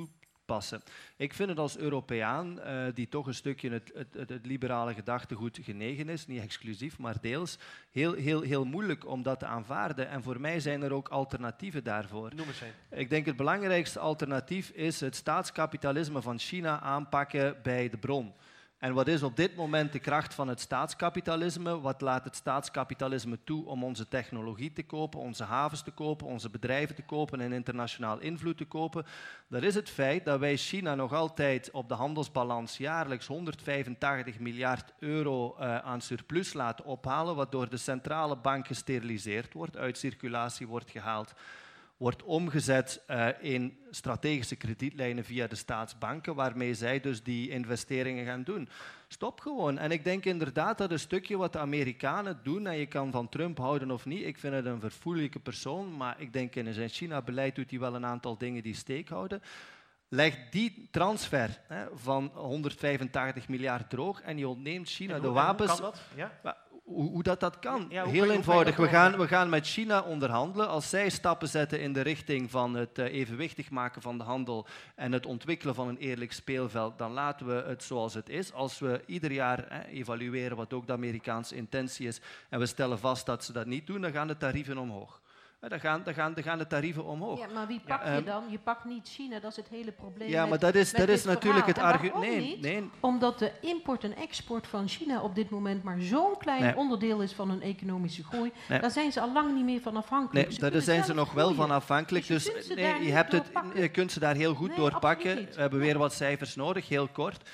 toepassen. Ik vind het als Europeaan, uh, die toch een stukje het, het, het, het, liberale gedachtegoed genegen is, niet exclusief, maar deels, heel, heel, heel moeilijk om dat te aanvaarden. En voor mij zijn er ook alternatieven daarvoor. Noem eens een. Ik denk het belangrijkste alternatief is het staatskapitalisme van China aanpakken bij de bron. En wat is op dit moment de kracht van het staatskapitalisme? Wat laat het staatskapitalisme toe om onze technologie te kopen, onze havens te kopen, onze bedrijven te kopen en internationaal invloed te kopen? Dat is het feit dat wij China nog altijd op de handelsbalans jaarlijks 185 miljard euro uh, aan surplus laten ophalen, wat door de centrale bank gesteriliseerd wordt, uit circulatie wordt gehaald wordt omgezet uh, in strategische kredietlijnen via de staatsbanken, waarmee zij dus die investeringen gaan doen. Stop gewoon. En ik denk inderdaad dat een stukje wat de Amerikanen doen, en je kan van Trump houden of niet, ik vind het een verfoeilijke persoon, maar ik denk in zijn China-beleid doet hij wel een aantal dingen die steek houden. Leg die transfer hè, van 185 miljard droog en je ontneemt China hoe, de wapens. Kan dat? Ja? Hoe, hoe, dat, dat kan. Ja, Heel eenvoudig. We gaan, we gaan met China onderhandelen. Als zij stappen zetten in de richting van het uh, evenwichtig maken van de handel en het ontwikkelen van een eerlijk speelveld, dan laten we het zoals het is. Als we ieder jaar hè, evalueren wat ook de Amerikaanse intentie is en we stellen vast dat ze dat niet doen, dan gaan de tarieven omhoog. Dan gaan, dan, gaan, dan gaan de tarieven omhoog. Ja, maar wie pak Ja, je um, dan? Je pakt niet China, dat is het hele probleem. Ja, met- maar dat is, dat is natuurlijk het verhaal. Argument. Nee, niet? nee, Omdat de import en export van China op dit moment maar zo'n klein Nee. onderdeel is van hun economische groei. Nee. Daar zijn ze al lang niet meer van afhankelijk. Nee, Ze daar zijn ze nog wel van afhankelijk. Dus Dus je kunt ze nee, daar je, hebt het, je kunt ze daar heel goed absoluut niet. We hebben weer wat cijfers nodig, heel kort.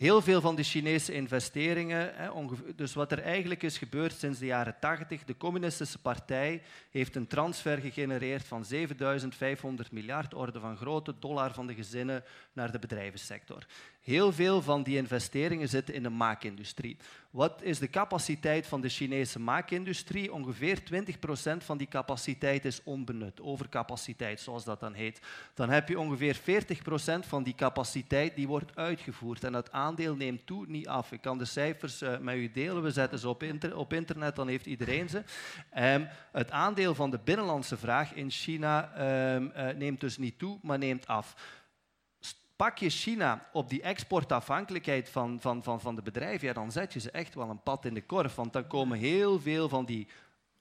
Heel veel van de Chinese investeringen, hè, dus wat er eigenlijk is gebeurd sinds de jaren 80, de communistische partij heeft een transfer gegenereerd van 7500 miljard orde van grote dollar van de gezinnen naar de bedrijvensector. Heel veel van die investeringen zitten in de maakindustrie. Wat is de capaciteit van de Chinese maakindustrie? Ongeveer 20% van die capaciteit is onbenut, overcapaciteit zoals dat dan heet. Dan heb je ongeveer 40% van die capaciteit die wordt uitgevoerd en dat aandeel neemt toe, niet af. Ik kan de cijfers eh, met u delen, we zetten ze op, op internet, dan heeft iedereen ze. Ehm, het aandeel van de binnenlandse vraag in China ehm, eh, neemt dus niet toe, maar neemt af pak je China op die exportafhankelijkheid van, van, van, van de bedrijven, dan zet je ze echt wel een pad in de korf. Want dan komen heel veel van die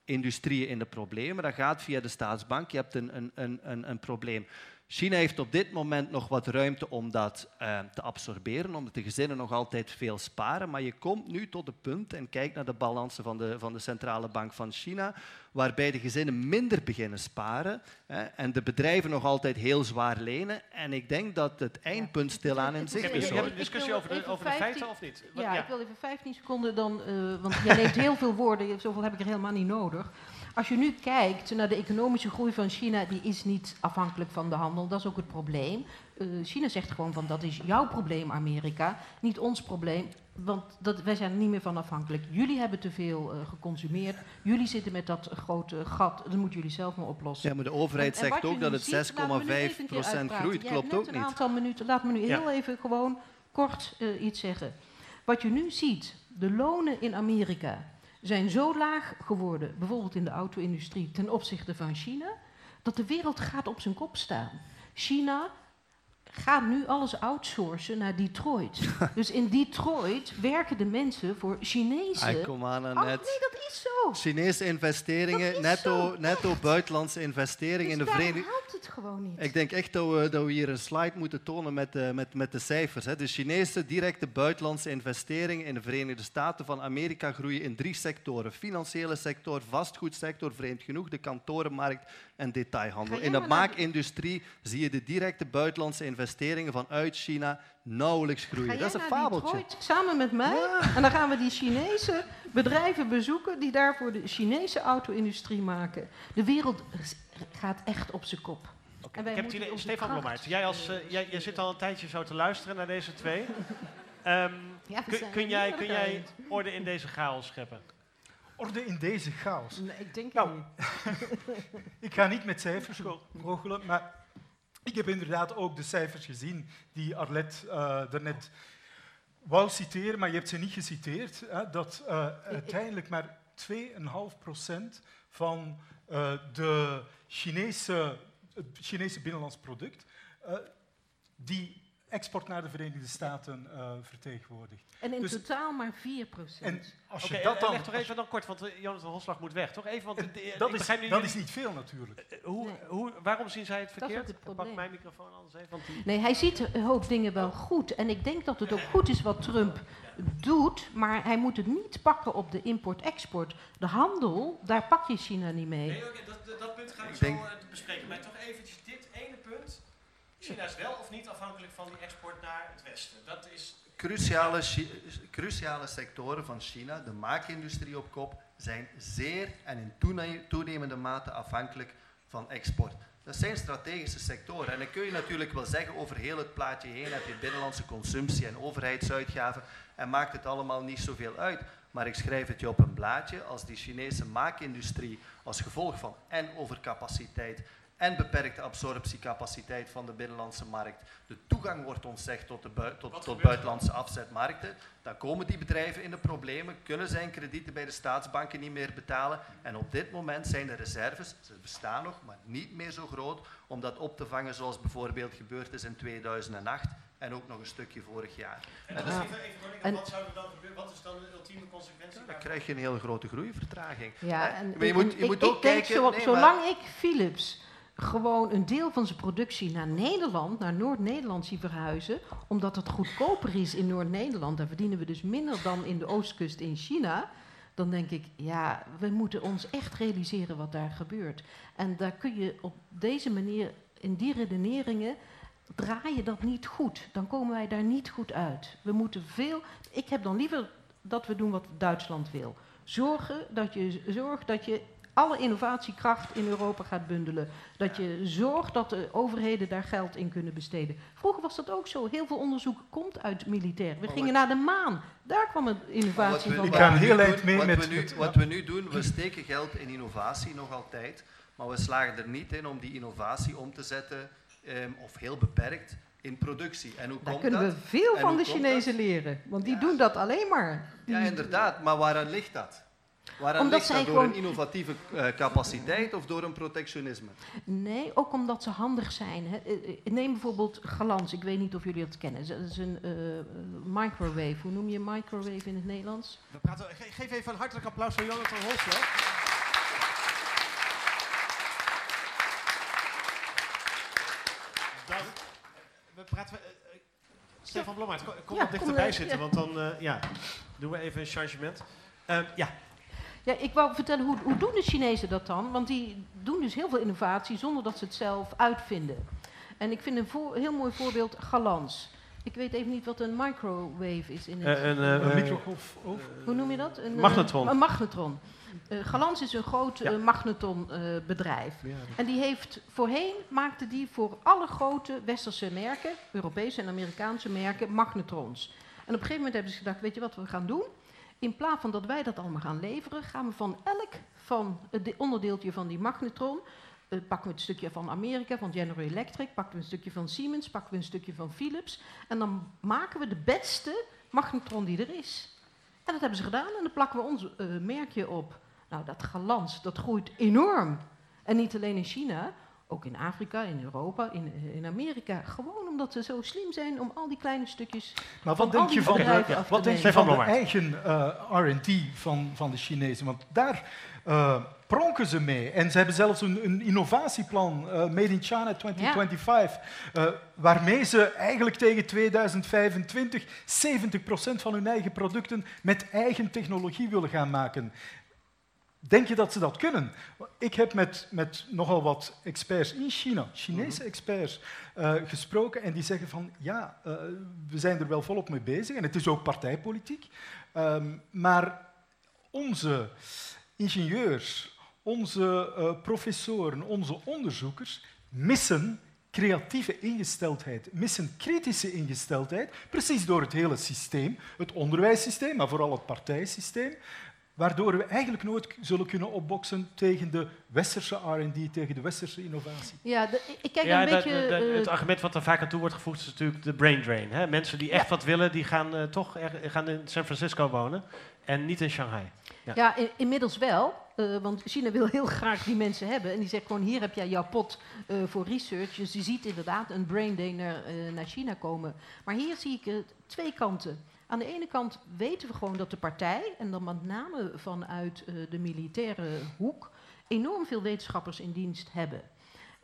industrieën in de problemen. Dat gaat via de staatsbank. Je hebt een, een, een, een, een probleem. China heeft op dit moment nog wat ruimte om dat eh, te absorberen, omdat de gezinnen nog altijd veel sparen. Maar je komt nu tot het punt, en kijk naar de balansen van de, van de Centrale Bank van China, waarbij de gezinnen minder beginnen sparen hè, en de bedrijven nog altijd heel zwaar lenen. En ik denk dat het eindpunt stilaan in zicht je, is. je ik- hebt een discussie over de, over de 15 feiten of niet? Ja, ik wil even 15 seconden dan, eh, want jij neemt heel veel woorden, zoveel heb ik er helemaal niet nodig. Als je nu kijkt naar de economische groei van China, die is niet afhankelijk van de handel. Dat is ook het probleem. Eh, China zegt gewoon van dat is jouw probleem, Amerika, niet ons probleem. Want dat, wij zijn er niet meer van afhankelijk. Jullie hebben te veel eh, geconsumeerd. Jullie zitten met dat grote gat. Dat moeten jullie zelf maar oplossen. Ja, maar de overheid En- en zegt ook dat het ziet, laten we nu even een keer 6,5% uitpraten. groeit. Jij Klopt ook een niet. aantal minuten. Laat me nu Ja. heel even gewoon kort eh, iets zeggen. Wat je nu ziet, de lonen in Amerika zijn zo laag geworden, bijvoorbeeld in de auto-industrie, ten opzichte van China, dat de wereld gaat op zijn kop staan. China gaat nu alles outsourcen naar Detroit. dus in Detroit werken de mensen voor Chinese... Ay, kom aan, Oh, nee, dat is zo. Chinese investeringen, netto, netto buitenlandse investeringen Dus in de Verenigde helpt het gewoon niet. Ik denk echt dat we, dat we hier een slide moeten tonen met de, met, met de cijfers. Hè. De Chinese directe buitenlandse investeringen in de Verenigde Staten van Amerika groeien in drie sectoren. Financiële sector, vastgoedsector, vreemd genoeg, de kantorenmarkt en detailhandel. In de maakindustrie zie je de directe buitenlandse investeringen vanuit China nauwelijks groeien. Ga Dat is een naar fabeltje. Detroit samen met mij en dan gaan we die Chinese bedrijven bezoeken die daarvoor de Chinese auto-industrie maken. De wereld gaat echt op zijn kop. En wij Ik heb onze Stefan Blommaert, jij, als, eh, jij, jij zit al een tijdje zo te luisteren naar deze twee. Ehm, Ja, kun, kun jij, kun jij orde in deze chaos scheppen? Orde in deze chaos. Nee, ik denk Nou, niet. Ik ga niet met cijfers goochelen, maar ik heb inderdaad ook de cijfers gezien die Arlet eh daarnet wou citeren, maar je hebt ze niet geciteerd. Hè, dat eh, uiteindelijk maar 2,5% van eh, de Chinese, het Chinese binnenlands product die export naar de Verenigde Staten eh, vertegenwoordigt. En in dus- totaal maar 4 procent. En als je eh, dat dan... leg toch even dan kort, want eh, Jonathan Hosslag moet weg, toch? Even, want eh, dat is, dat jullie- is niet veel natuurlijk. eh, hoe, Nee. hoe, waarom zien zij het is ook verkeerd? het Pak mijn microfoon anders even, want die... Nee, hij ziet een hoop dingen wel goed. En ik denk dat het ook goed is wat Trump doet. Maar hij moet het niet pakken op de import-export. De handel, daar pak je China niet mee. Nee, dat, dat punt gaan we Ik zo denk- eh, bespreken. Maar toch eventjes. China is wel of niet afhankelijk van die export naar het westen. Dat is... Cruciale, cruciale sectoren van China, de maakindustrie op kop, zijn zeer en in toene- toenemende mate afhankelijk van export. Dat zijn strategische sectoren. En dan kun je natuurlijk wel zeggen, over heel het plaatje heen heb je binnenlandse consumptie en overheidsuitgaven en maakt het allemaal niet zoveel uit. Maar ik schrijf het je op een blaadje, als die Chinese maakindustrie als gevolg van en overcapaciteit en beperkte absorptiecapaciteit van de binnenlandse markt de toegang wordt ontzegd tot, de bui- tot, tot buitenlandse afzetmarkten, dan komen die bedrijven in de problemen, kunnen zijn kredieten bij de staatsbanken niet meer betalen en op dit moment zijn de reserves, ze bestaan nog, maar niet meer zo groot om dat op te vangen zoals bijvoorbeeld gebeurd is in 2008 en ook nog een stukje vorig jaar. En dus is even, even Ronnie, En- wat zou er dan gebeuren? Wat is dan de ultieme consequentie? dan krijg je een hele grote groeivertraging. Ja, en, maar je moet, je ik, moet ik ook denk, kijken... zo- nee, zolang maar- ik Philips gewoon een deel van zijn productie naar Nederland, naar Noord-Nederland zie verhuizen, omdat het goedkoper is in Noord-Nederland, daar verdienen we dus minder dan in de oostkust in China, dan denk ik, ja, we moeten ons echt realiseren wat daar gebeurt. En daar kun je op deze manier, in die redeneringen, draai je dat niet goed. Dan komen wij daar niet goed uit. We moeten veel. Ik heb dan liever dat we doen wat Duitsland wil. Zorgen dat je zorgt dat je alle innovatiekracht in Europa gaat bundelen. Dat je zorgt dat de overheden daar geld in kunnen besteden. Vroeger was dat ook zo. Heel veel onderzoek komt uit militair. We gingen naar de maan. Daar kwam het innovatie van. Ik wat ga we een nu heel doen- eind mee wat met we nu, Wat we nu doen, we steken geld in innovatie nog altijd, maar we slagen er niet in om die innovatie om te zetten, ehm, of heel beperkt, in productie. En hoe Daar komt kunnen dat? we veel En van de Chinezen leren. Want die Ja. doen dat alleen maar. Ja, inderdaad, maar waaraan ligt dat? Waaraan Omdat ligt dat? zij Door gewoon- een innovatieve eh, capaciteit of door een protectionisme? Nee, ook omdat ze handig zijn. Hè. Eh, eh, Neem bijvoorbeeld Galans, ik weet niet of jullie dat kennen. Dat is een eh, microwave. Hoe noem je microwave in het Nederlands? We praten, ge- geef even een hartelijk applaus voor Jonathan Hosslag. Dan, we praten... Stefan Blommaert, kom, kom Ja, wat kom dichterbij er- zitten, ja. want dan eh, ja, doen we even een changement. Ehm, ja, Ja, ik wou vertellen, hoe, hoe doen de Chinezen dat dan? Want die doen dus heel veel innovatie zonder dat ze het zelf uitvinden. En ik vind een voor- heel mooi voorbeeld Galans. Ik weet even niet wat een microwave is in het... Eh, een, Een eh, microgolf. Hoe noem je dat? Een, Magnetron. een magnetron. Eh, Galans is een groot Ja. eh, magnetronbedrijf. En die heeft voorheen maakte die voor alle grote westerse merken, Europese en Amerikaanse merken, magnetrons. En op een gegeven moment hebben ze gedacht, weet je wat we gaan doen? In plaats van dat wij dat allemaal gaan leveren, gaan we van elk van het de- onderdeeltje van die magnetron, eh, pakken we het stukje van Amerika, van General Electric, pakken we een stukje van Siemens, pakken we een stukje van Philips. En dan maken we de beste magnetron die er is. En dat hebben ze gedaan en dan plakken we ons eh, merkje op. Nou, dat galans, dat groeit enorm. En niet alleen in China, Ook in Afrika, in Europa, in, in Amerika. Gewoon omdat ze zo slim zijn om al die kleine stukjes. Maar van wat al denk je die van de, bedrijven af te wat denk je van de eigen eh, R&D van, van de Chinezen? Want daar eh, pronken ze mee. En ze hebben zelfs een, een innovatieplan, eh, Made in China 2025, eh, waarmee ze eigenlijk tegen 2025 70% van hun eigen producten met eigen technologie willen gaan maken. Denk je dat ze dat kunnen? Ik heb met, met nogal wat experts in China, Chinese experts, eh, gesproken en die zeggen van ja, eh, we zijn er wel volop mee bezig en het is ook partijpolitiek. Ehm, maar onze ingenieurs, onze eh, professoren, onze onderzoekers missen creatieve ingesteldheid, missen kritische ingesteldheid, precies door het hele systeem, het onderwijssysteem, maar vooral het partijsysteem, waardoor we eigenlijk nooit zullen kunnen opboksen tegen de westerse R&D, tegen de westerse innovatie. Ja, de- ik kijk Ja, een dat- beetje. dat- eh, het argument wat er vaak aan toe wordt gevoegd is natuurlijk de brain drain. Hè? Mensen die echt wat willen, die gaan eh, toch er, gaan in San Francisco wonen en niet in Shanghai. Ja. Ja, in- inmiddels wel. eh, want China wil heel graag die mensen hebben. En die zegt gewoon, hier heb jij jouw pot eh, voor research. Dus je ziet inderdaad een brain drain naar, eh, naar China komen. Maar hier zie ik eh, twee kanten. Aan de ene kant weten we gewoon dat de partij, en dan met name vanuit eh, de militaire hoek, enorm veel wetenschappers in dienst hebben.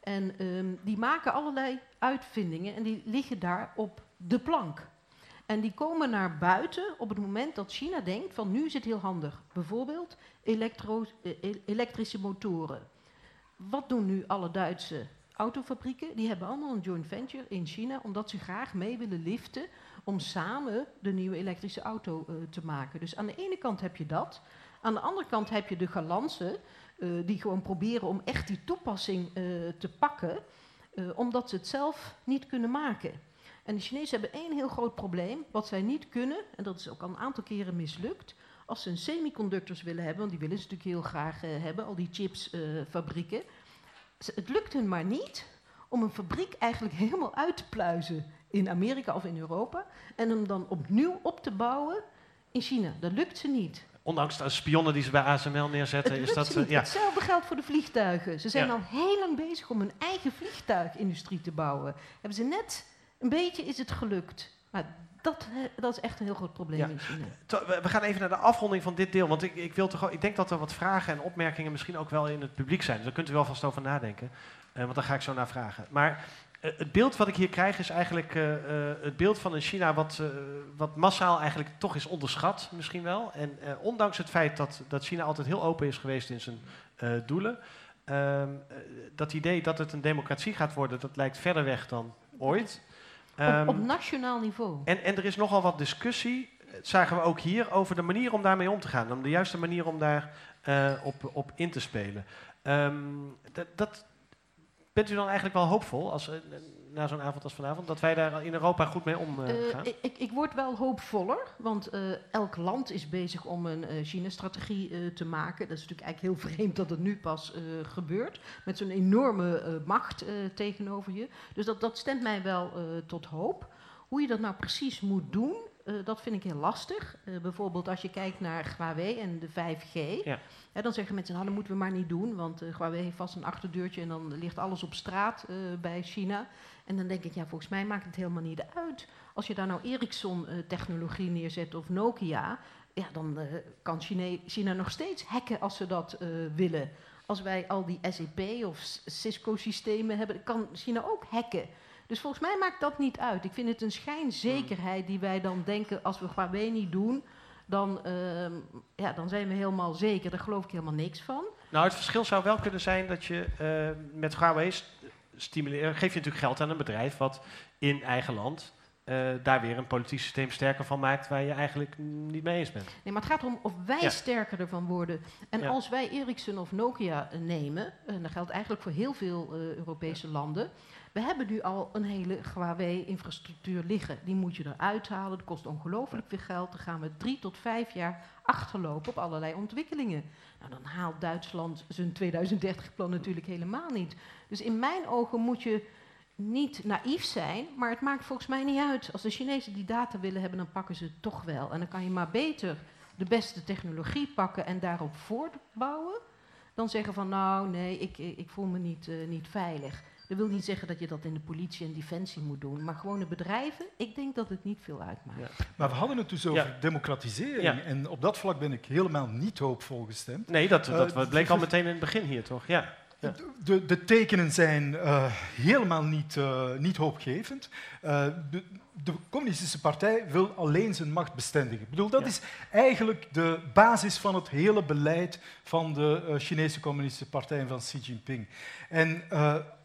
En ehm, die maken allerlei uitvindingen en die liggen daar op de plank. En die komen naar buiten op het moment dat China denkt van nu is het heel handig. Bijvoorbeeld eh, el- elektrische motoren. Wat doen nu alle Duitse autofabrieken? Die hebben allemaal een joint venture in China omdat ze graag mee willen liften om samen de nieuwe elektrische auto eh, te maken. Dus aan de ene kant heb je dat. Aan de andere kant heb je de galansen eh, die gewoon proberen om echt die toepassing eh, te pakken, omdat ze het zelf niet kunnen maken. En de Chinezen hebben één heel groot probleem, wat zij niet kunnen, en dat is ook al een aantal keren mislukt. Als ze een semiconductors willen hebben, want die willen ze natuurlijk heel graag hebben, al die chipsfabrieken. het lukt hun maar niet om een fabriek eigenlijk helemaal uit te pluizen in Amerika of in Europa. En hem dan opnieuw op te bouwen in China. Dat lukt ze niet. Ondanks de spionnen die ze bij ASML neerzetten, Het is dat... ze eh, niet. ja. Hetzelfde geldt voor de vliegtuigen. Ze zijn Ja. al heel lang bezig om een eigen vliegtuigindustrie te bouwen. Hebben ze net een beetje is het gelukt. Maar dat, eh, dat is echt een heel groot probleem Ja. in China. We- gaan even naar de afronding van dit deel. Want ik, ik, wil toch, ik denk dat er wat vragen en opmerkingen misschien ook wel in het publiek zijn. Dus daar kunt u wel vast over nadenken. Eh, want daar ga ik zo naar vragen. Maar eh, het beeld wat ik hier krijg is eigenlijk eh, het beeld van een China wat, wat massaal eigenlijk toch is onderschat misschien wel. En ondanks het feit dat, dat China altijd heel open is geweest in zijn doelen. ehm, eh, dat idee dat het een democratie gaat worden, dat lijkt verder weg dan ooit. Ehm, op, op nationaal niveau. en, en er is nogal wat discussie, dat zagen we ook hier, over de manier om daarmee om te gaan. Om de juiste manier om daar op, op in te spelen. Ehm, dat, dat, bent u dan eigenlijk wel hoopvol als, eh, na zo'n avond als vanavond, dat wij daar in Europa goed mee omgaan? Eh, gaan? ik, ik, word wel hoopvoller, want eh, elk land is bezig om een eh, China-strategie eh, te maken. Dat is natuurlijk eigenlijk heel vreemd dat het nu pas eh, gebeurt, met zo'n enorme eh, macht eh, tegenover je. Dus dat, dat stemt mij wel eh, tot hoop. Hoe je dat nou precies moet doen, eh, dat vind ik heel lastig. Eh, bijvoorbeeld als je kijkt naar Huawei en de 5G. Ja. hè, dan zeggen mensen, nou, dat moeten we maar niet doen, want eh, Huawei heeft vast een achterdeurtje en dan ligt alles op straat bij China. En dan denk ik, ja, volgens mij maakt het helemaal niet uit. Als je daar nou Ericsson-technologie neerzet of Nokia, ja, dan kan China, China nog steeds hacken als ze dat willen. Als wij al die SAP of S- Cisco-systemen hebben, kan China ook hacken. Dus volgens mij maakt dat niet uit. Ik vind het een schijnzekerheid die wij dan denken, als we Huawei niet doen, dan, ehm, ja, dan zijn we helemaal zeker. Daar geloof ik helemaal niks van. Nou, het verschil zou wel kunnen zijn dat je eh, met Huawei st- stimuleert, geef je natuurlijk geld aan een bedrijf wat in eigen land eh, daar weer een politiek systeem sterker van maakt waar je eigenlijk niet mee eens bent. Nee, maar het gaat erom of wij Ja. sterker ervan worden. En Ja. als wij Ericsson of Nokia eh, nemen, en dat geldt eigenlijk voor heel veel eh, Europese landen. We hebben nu al een hele Huawei-infrastructuur liggen. Die moet je eruit halen. Dat kost ongelooflijk veel geld. Dan gaan we drie tot vijf jaar achterlopen op allerlei ontwikkelingen. Nou, dan haalt Duitsland zijn 2030-plan natuurlijk helemaal niet. Dus in mijn ogen moet je niet naïef zijn, maar het maakt volgens mij niet uit. Als de Chinezen die data willen hebben, dan pakken ze het toch wel. En dan kan je maar beter de beste technologie pakken en daarop voortbouwen. dan zeggen van nou nee, ik, ik voel me niet, uh, niet veilig. Dat wil niet zeggen dat je dat in de politie en defensie moet doen, maar gewoon de bedrijven, ik denk dat het niet veel uitmaakt. Ja. Maar we hadden het dus over democratisering en op dat vlak ben ik helemaal niet hoopvol gestemd. Nee, dat, dat uh, bleek al meteen in het begin hier, toch? Ja. De, de, tekenen zijn uh, helemaal niet, uh, niet hoopgevend. Uh, de, de, communistische partij wil alleen zijn macht bestendigen. Ik bedoel, dat ja. is eigenlijk de basis van het hele beleid van de Chinese communistische partij en van Xi Jinping. En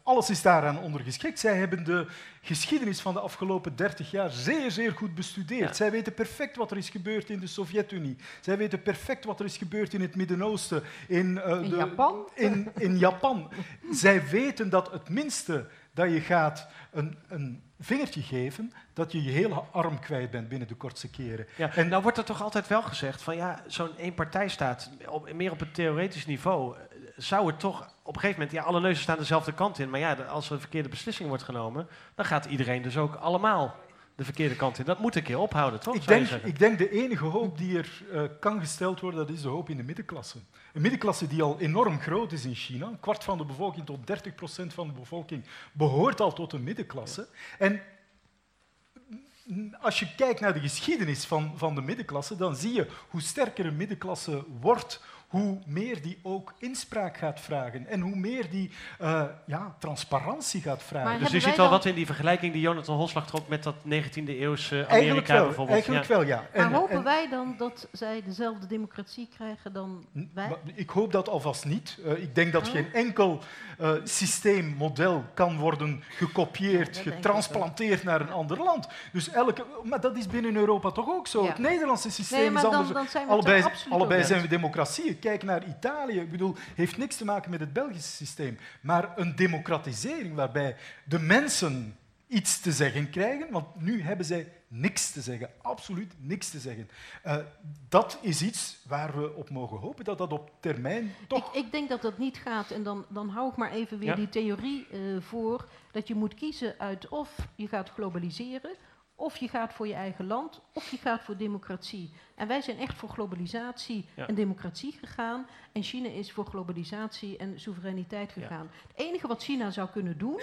alles is daaraan ondergeschikt. Zij hebben de geschiedenis van de afgelopen 30 jaar zeer, zeer goed bestudeerd. Ja. Zij weten perfect wat er is gebeurd in de Sovjet-Unie. Zij weten perfect wat er is gebeurd in het Midden-Oosten. In, uh, in, de, Japan? In, in Japan. Zij weten dat het minste dat je gaat een, een vingertje geven, dat je je hele arm kwijt bent binnen de kortste keren. Ja, en nou wordt er toch altijd wel gezegd van ja, zo'n eenpartijstaat, op, meer op het theoretisch niveau, zou het toch op een gegeven moment, ja, alle neuzen staan dezelfde kant in, maar ja, als er een verkeerde beslissing wordt genomen, dan gaat iedereen dus ook allemaal de verkeerde kant in. Dat moet een keer ophouden, toch? Ik denk, ik denk de enige hoop die er uh, kan gesteld worden, dat is de hoop in de middenklasse. Een middenklasse die al enorm groot is in China. Een kwart van de bevolking tot 30 procent van de bevolking behoort al tot een middenklasse. En als je kijkt naar de geschiedenis van, van de middenklasse, dan zie je hoe sterker een middenklasse wordt, hoe meer die ook inspraak gaat vragen en hoe meer die uh, ja, transparantie gaat vragen. dus u ziet wel wat in die vergelijking die Jonathan Holslag trok met dat 19e-eeuwse Amerika eigenlijk wel, bijvoorbeeld. Eigenlijk ja. wel, ja. En, maar hopen en, wij dan dat zij dezelfde democratie krijgen dan wij? Ik hoop dat alvast niet. Uh, ik denk dat oh. geen enkel uh, systeemmodel kan worden gekopieerd, ja, getransplanteerd naar een ander land. Dus elke, maar dat is binnen Europa toch ook zo. Ja. Het Nederlandse systeem nee, is anders. Dan, dan zijn we allebei allebei zijn we democratieën. Kijk naar Italië. Ik bedoel, heeft niks te maken met het Belgische systeem. Maar een democratisering waarbij de mensen iets te zeggen krijgen, want nu hebben zij niks te zeggen, absoluut niks te zeggen. Uh, dat is iets waar we op mogen hopen, dat dat op termijn toch... Ik, ik denk dat dat niet gaat en dan, dan hou ik maar even weer ja. die theorie uh, voor, dat je moet kiezen uit of je gaat globaliseren, of je gaat voor je eigen land, of je gaat voor democratie. En wij zijn echt voor globalisatie ja. en democratie gegaan. En China is voor globalisatie en soevereiniteit gegaan. Ja. Het enige wat China zou kunnen doen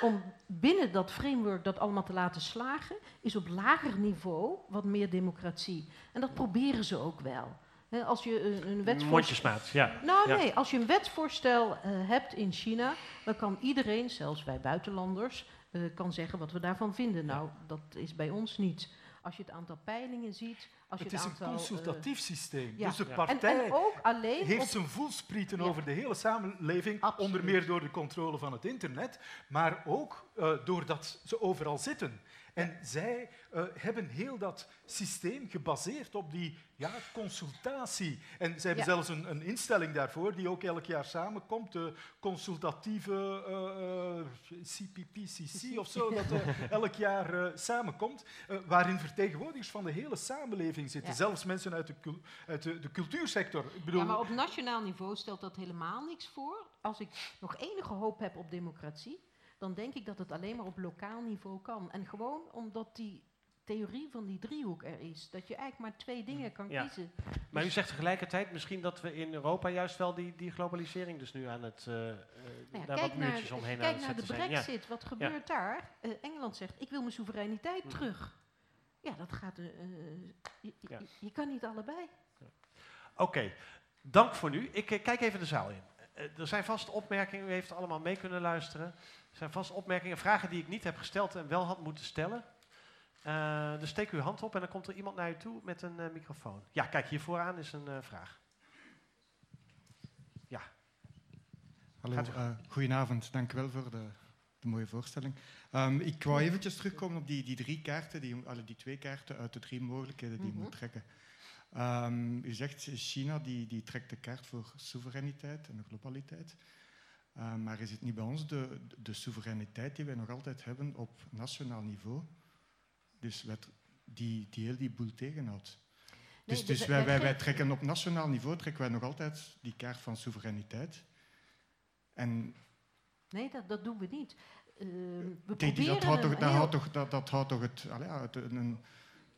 om binnen dat framework dat allemaal te laten slagen, is op lager niveau wat meer democratie. En dat proberen ze ook wel. He, als je een, een wetsvoorstel... ja. Nou nee, als je een wetsvoorstel uh, hebt in China, dan kan iedereen, zelfs wij buitenlanders, uh, kan zeggen wat we daarvan vinden. Nou, dat is bij ons niet. Als je het aantal peilingen ziet. Als het je is het aantal, een consultatief uh, systeem. Ja. Dus de partij en, en ook alleen heeft op, zijn voelsprieten ja. over de hele samenleving. Absoluut. Onder meer door de controle van het internet. Maar ook uh, doordat ze overal zitten. En zij uh, hebben heel dat systeem gebaseerd op die ja, consultatie. En ze hebben ja. zelfs een, een, instelling daarvoor die ook elk jaar samenkomt, de consultatieve uh, uh, CPPCC of zo, dat elk jaar samenkomt, waarin vertegenwoordigers van de hele samenleving zitten, ja. zelfs mensen uit, de, uit de, de, cultuursector. Ik bedoel, ja, maar op nationaal niveau stelt dat helemaal niks voor. Als ik nog enige hoop heb op democratie, dan denk ik dat het alleen maar op lokaal niveau kan. En gewoon omdat die theorie van die driehoek er is. Dat je eigenlijk maar twee dingen kan ja. kiezen. Maar u zegt tegelijkertijd misschien dat we in Europa juist wel die, die globalisering dus nu aan het... Uh, nou ja, daar wat muurtjes naar, omheen kijk aan naar het de brexit. Ja. Wat gebeurt daar? Uh, Engeland zegt, ik wil mijn soevereiniteit mm. terug. Ja, dat gaat... Uh, je, je, je, kan niet allebei. Oké, okay. dank voor nu. Ik kijk even de zaal in. er zijn vast opmerkingen, u heeft allemaal mee kunnen luisteren. Er zijn vast opmerkingen, vragen die ik niet heb gesteld en wel had moeten stellen. Uh, dus steek uw hand op en dan komt er iemand naar u toe met een uh, microfoon. Ja, kijk, hier vooraan is een uh, vraag. Ja. Hallo, goedenavond. Dank u wel voor de, de mooie voorstelling. Um, ik wou eventjes terugkomen op die, die drie kaarten, die, alle die twee kaarten uit de drie mogelijkheden die mm -hmm. je moet trekken. Um, u zegt China die, die trekt de kaart voor soevereiniteit en globaliteit. Uh, maar is het niet bij ons de, de soevereiniteit die wij nog altijd hebben op nationaal niveau? Dus wat die, die heel die boel tegenhoudt. Nee, dus, dus wij, wij, wij trekken op nationaal niveau trekken wij nog altijd die kaart van soevereiniteit. En nee, dat, dat doen we niet. Uh, we die, die, dat, houdt toch, dat, houdt toch, dat, dat houdt toch het, allee, het een,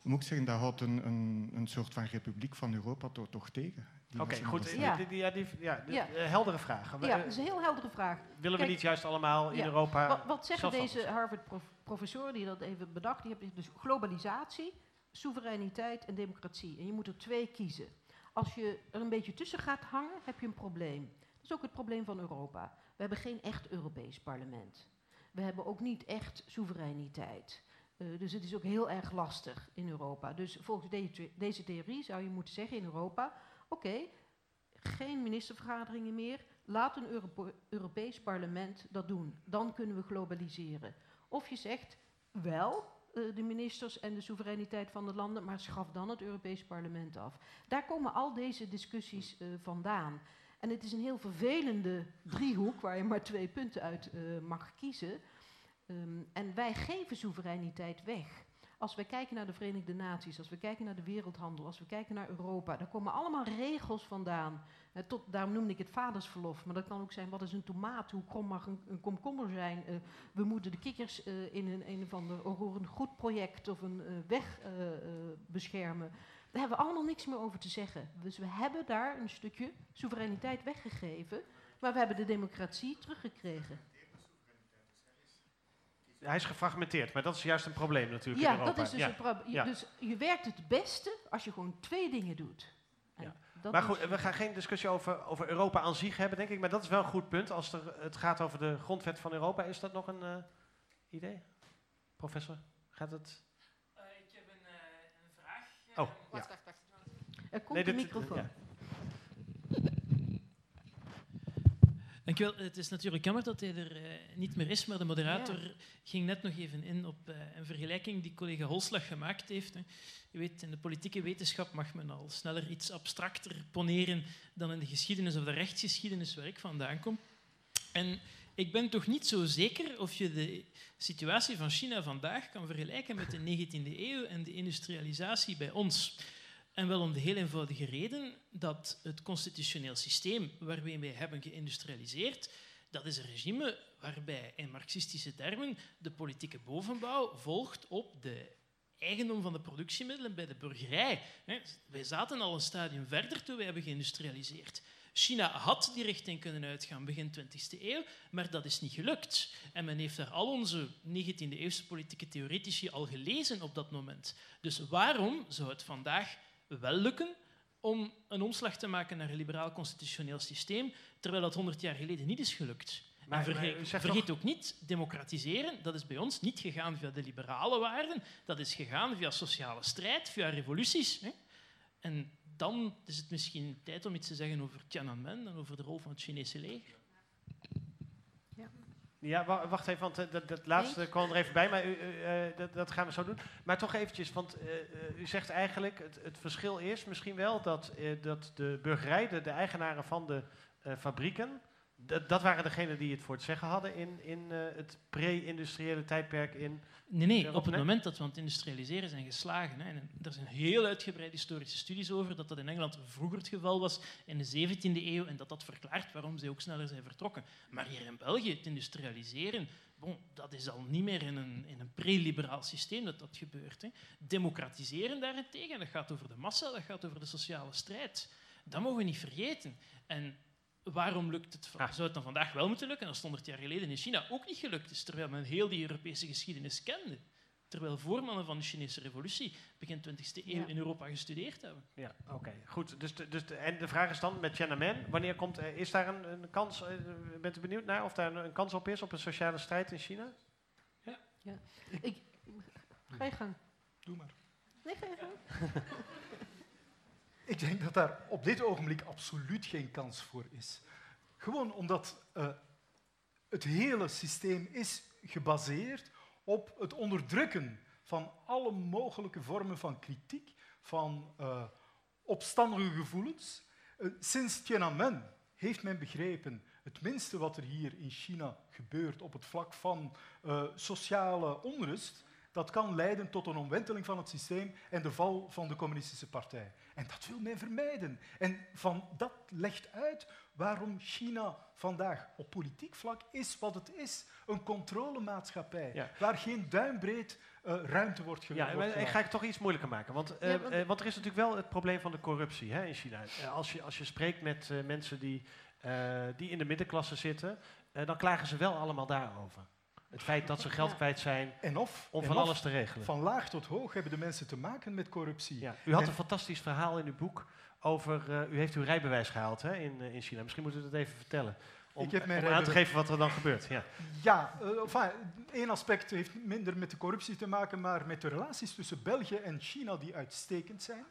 moet ik zeggen, dat houdt een, een, een soort van republiek van Europa toch, toch tegen. Oké, goed. Ja. Die, die, ja, die, ja, de- Ja. eh, heldere vraag. Ja, eh, dat is een heel heldere vraag. willen we niet juist allemaal in ja, Europa... Wat, wat zeggen deze Harvard-professoren die dat even bedacht? Die hebben dus globalisatie, soevereiniteit en democratie. En je moet er twee kiezen. Als je er een beetje tussen gaat hangen, heb je een probleem. Dat is ook het probleem van Europa. We hebben geen echt Europees parlement. We hebben ook niet echt soevereiniteit. Eh, dus het is ook heel erg lastig in Europa. Dus volgens deze, deze theorie zou je moeten zeggen in Europa: oké, geen ministervergaderingen meer. Laat een Europe- Europees parlement dat doen. Dan kunnen we globaliseren. Of je zegt wel eh, de ministers en de soevereiniteit van de landen, maar schaf dan het Europees parlement af. Daar komen al deze discussies eh, vandaan. En het is een heel vervelende driehoek waar je maar twee punten uit eh, mag kiezen. Ehm, en wij geven soevereiniteit weg. Als we kijken naar de Verenigde Naties, als we kijken naar de wereldhandel, als we kijken naar Europa, daar komen allemaal regels vandaan. Tot, daarom noemde ik het vadersverlof, maar dat kan ook zijn wat is een tomaat, hoe krom mag een, een komkommer zijn. Eh, we moeten de kikkers eh, in een, een of ander goed project of een eh, weg beschermen. Daar hebben we allemaal niks meer over te zeggen. Dus we hebben daar een stukje soevereiniteit weggegeven, maar we hebben de democratie teruggekregen. Hij is gefragmenteerd, maar dat is juist een probleem natuurlijk Ja, in Europa. dat is dus Ja. het probleem. Ja. Dus je werkt het beste als je gewoon twee dingen doet. Ja. Maar goed, we gaan geen discussie over, over Europa aan zich hebben, denk ik. Maar dat is wel een goed punt. Als er, het gaat over de grondwet van Europa, is dat nog een eh, idee? Professor, gaat het? ik heb een, een vraag. Oh, ja. Er komt Nee, een microfoon. Dankjewel. Het is natuurlijk jammer dat hij er eh, niet meer is, maar de moderator ging net nog even in op eh, een vergelijking die collega Holslag gemaakt heeft. Hè. Je weet, in de politieke wetenschap mag men al sneller iets abstracter poneren dan in de geschiedenis of de rechtsgeschiedenis waar ik vandaan kom. En ik ben toch niet zo zeker of je de situatie van China vandaag kan vergelijken met de 19e eeuw en de industrialisatie bij ons. En wel om de heel eenvoudige reden dat het constitutioneel systeem waarmee wij hebben geïndustrialiseerd, dat is een regime waarbij in marxistische termen de politieke bovenbouw volgt op de eigendom van de productiemiddelen bij de burgerij. Wij zaten al een stadium verder toen wij hebben geïndustrialiseerd. China had die richting kunnen uitgaan begin 20e eeuw, maar dat is niet gelukt. En men heeft daar al onze 19e-eeuwse politieke theoretici al gelezen op dat moment. Dus waarom zou het vandaag wel lukken om een omslag te maken naar een liberaal constitutioneel systeem, terwijl dat 100 jaar geleden niet is gelukt? Maar- en vergeet, maar u zegt vergeet ook niet, democratiseren, dat is bij ons niet gegaan via de liberale waarden, dat is gegaan via sociale strijd, via revoluties. Hè? En dan is het misschien tijd om iets te zeggen over Tiananmen en over de rol van het Chinese leger. Ja, wa- wacht even, want eh, dat, dat laatste kwam er even bij, maar u, eh, dat, dat gaan we zo doen. Maar toch eventjes, want eh, u zegt eigenlijk, het, het verschil is misschien wel dat, dat de burgerij, de, de eigenaren van de fabrieken, dat, dat waren degenen die het voor het zeggen hadden in, in eh, het pre-industriële tijdperk in... Nee, nee, Europa, op het moment dat we aan het industrialiseren zijn geslagen, hè, en er zijn heel uitgebreide historische studies over, dat dat in Engeland vroeger het geval was, in de 17e eeuw, en dat dat verklaart waarom ze ook sneller zijn vertrokken. Maar hier in België, het industrialiseren, bon, dat is al niet meer in een, in een pre-liberaal systeem dat dat gebeurt. Hè. Democratiseren daarentegen, dat gaat over de massa, dat gaat over de sociale strijd. Dat mogen we niet vergeten. En waarom lukt het, Ah. zou het dan vandaag wel moeten lukken als het 100 jaar geleden in China ook niet gelukt is, terwijl men heel die Europese geschiedenis kende? Terwijl voormannen van de Chinese revolutie begin 20e eeuw Ja. in Europa gestudeerd hebben. Ja, oké, goed. Dus de, dus de, en de vraag is dan met Tiananmen, wanneer komt, eh, is daar een, een kans, eh, bent u benieuwd naar of daar een, een kans op is, op een sociale strijd in China? Ik, ga je gang. Doe maar. Nee, ga je gang. Ik denk dat daar op dit ogenblik absoluut geen kans voor is. Gewoon omdat eh, het hele systeem is gebaseerd op het onderdrukken van alle mogelijke vormen van kritiek, van eh, opstandige gevoelens. Eh, sinds Tiananmen heeft men begrepen, het minste wat er hier in China gebeurt op het vlak van sociale onrust, dat kan leiden tot een omwenteling van het systeem en de val van de communistische partij. En dat wil men vermijden. En van, dat legt uit waarom China vandaag op politiek vlak is wat het is. Een controlemaatschappij, Ja. waar geen duimbreed eh, ruimte wordt ge- Ja, ik gemaakt. ga het toch iets moeilijker maken. Want, eh, Ja, want- eh, want er is natuurlijk wel het probleem van de corruptie hè, in China. Eh, als, je, als je spreekt met eh, mensen die, eh, die in de middenklasse zitten, eh, dan klagen ze wel allemaal daarover. Het feit dat ze geld Ja. kwijt zijn En of, om en van of, alles te regelen. van laag tot hoog hebben de mensen te maken met corruptie. Ja. U had En- een fantastisch verhaal in uw boek over. eh, u heeft uw rijbewijs gehaald hè, in, eh, in China. Misschien moet u dat even vertellen. Om, Ik heb mijn om aan te geven wat er dan gebeurt. Ja. Ja, eh, enfin, één aspect heeft minder met de corruptie te maken, maar met de relaties tussen België en China die uitstekend zijn.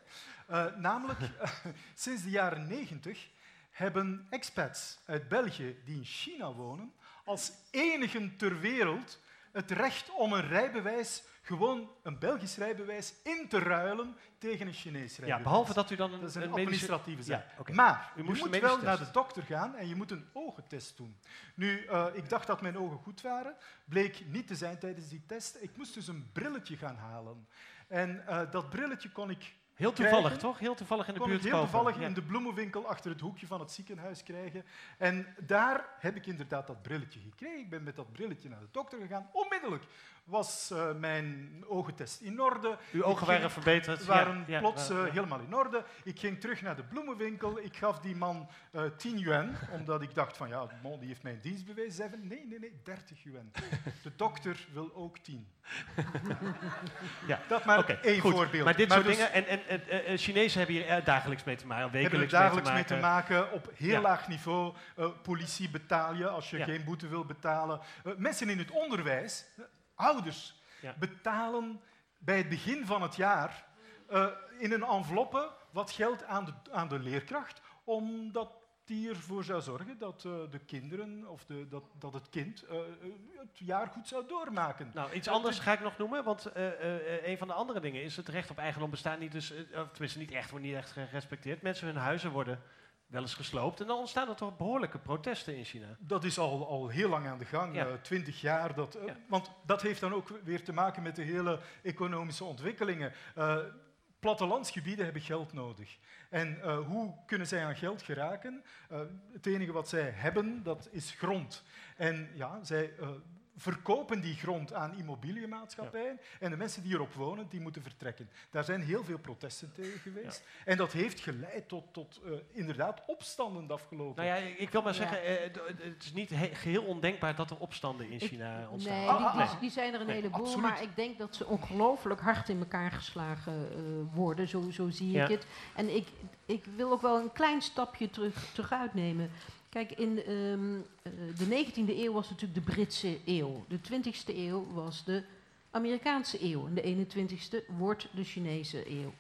Eh, namelijk, sinds de jaren 90 hebben expats uit België die in China wonen, als enigen ter wereld het recht om een rijbewijs, gewoon een Belgisch rijbewijs, in te ruilen tegen een Chinees rijbewijs. ja, behalve dat u dan een, Dat is een, administratieve zaak. Ja. Maar U moet wel naar de dokter gaan en je moet een ogentest doen. Nu, eh, ik dacht dat mijn ogen goed waren. Bleek niet te zijn tijdens die test. Ik moest dus een brilletje gaan halen. En eh, dat brilletje kon ik, Heel toevallig, krijgen. toch? Heel toevallig in de buurt heel kopen. toevallig Ja. in de bloemenwinkel achter het hoekje van het ziekenhuis krijgen. En daar heb ik inderdaad dat brilletje gekregen. Ik ben met dat brilletje naar de dokter gegaan. Onmiddellijk was eh, mijn ogentest in orde. Uw ogen waren verbeterd. waren ja, plots ja, eh, ja. helemaal in orde. Ik ging terug naar de bloemenwinkel. Ik gaf die man eh 10 yuan, omdat ik dacht van ja, die heeft mijn dienst bewezen. Zei van, nee, nee, nee, 30 yuan. De dokter wil ook 10. Ja, Dat maar één goed. voorbeeld. Maar dit soort dus dingen, en, en, en eh, eh, Chinezen hebben hier eh, dagelijks mee te maken, hebben wekelijks dagelijks mee te maken. op heel laag niveau. Eh, politie betaal je als je geen boete wil betalen. Eh, mensen in het onderwijs, eh, ouders, Ja. betalen bij het begin van het jaar eh, in een enveloppe wat geld aan de, aan de leerkracht, omdat die ervoor zou zorgen dat eh, de kinderen of de, dat, dat het kind eh, het jaar goed zou doormaken. Nou, iets anders ga ik nog noemen, want een van de andere dingen is het recht op eigendom bestaat niet, dus, of tenminste niet echt, wordt niet echt gerespecteerd. Mensen hun huizen worden wel eens gesloopt en dan ontstaan er toch behoorlijke protesten in China. Dat is al, al heel lang aan de gang, Ja. eh, twintig jaar. Dat, eh, Ja. Want dat heeft dan ook weer te maken met de hele economische ontwikkelingen. Eh, plattelandsgebieden hebben geld nodig. En hoe kunnen zij aan geld geraken? Het enige wat zij hebben, dat is grond. En ja, zij verkopen die grond aan immobiliënmaatschappijen. En de mensen die erop wonen, die moeten vertrekken. Daar zijn heel veel protesten tegen geweest. En dat heeft geleid tot, tot eh, inderdaad opstanden de afgelopen Nou ja, ik wil maar zeggen, eh, het is niet he- geheel ondenkbaar dat er opstanden in China ontstaan. Nee, Ah, die, ah, die, ah. die zijn er een Nee, heleboel, absoluut. maar ik denk dat ze ongelooflijk hard in elkaar geslagen eh, worden. Zo, zo zie Ja. ik het. En ik, ik wil ook wel een klein stapje terug, terug uitnemen. Kijk, in ehm, eh, de 19e eeuw was natuurlijk de Britse eeuw. De 20e eeuw was de Amerikaanse eeuw. En de 21e wordt de Chinese eeuw.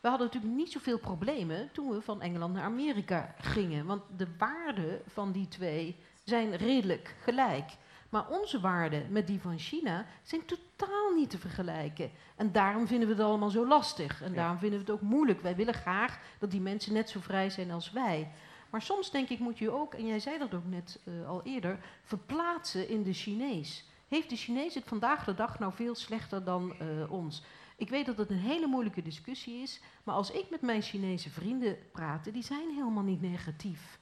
We hadden natuurlijk niet zoveel problemen toen we van Engeland naar Amerika gingen. Want de waarden van die twee zijn redelijk gelijk. Maar onze waarden met die van China zijn totaal niet te vergelijken. En daarom vinden we het allemaal zo lastig. En daarom vinden we het ook moeilijk. Wij willen graag dat die mensen net zo vrij zijn als wij. Maar soms denk ik moet je ook, en jij zei dat ook net eh, al eerder, verplaatsen in de Chinees. Heeft de Chinees het vandaag de dag nou veel slechter dan eh, ons? Ik weet dat het een hele moeilijke discussie is, maar als ik met mijn Chinese vrienden praat, die zijn helemaal niet negatief.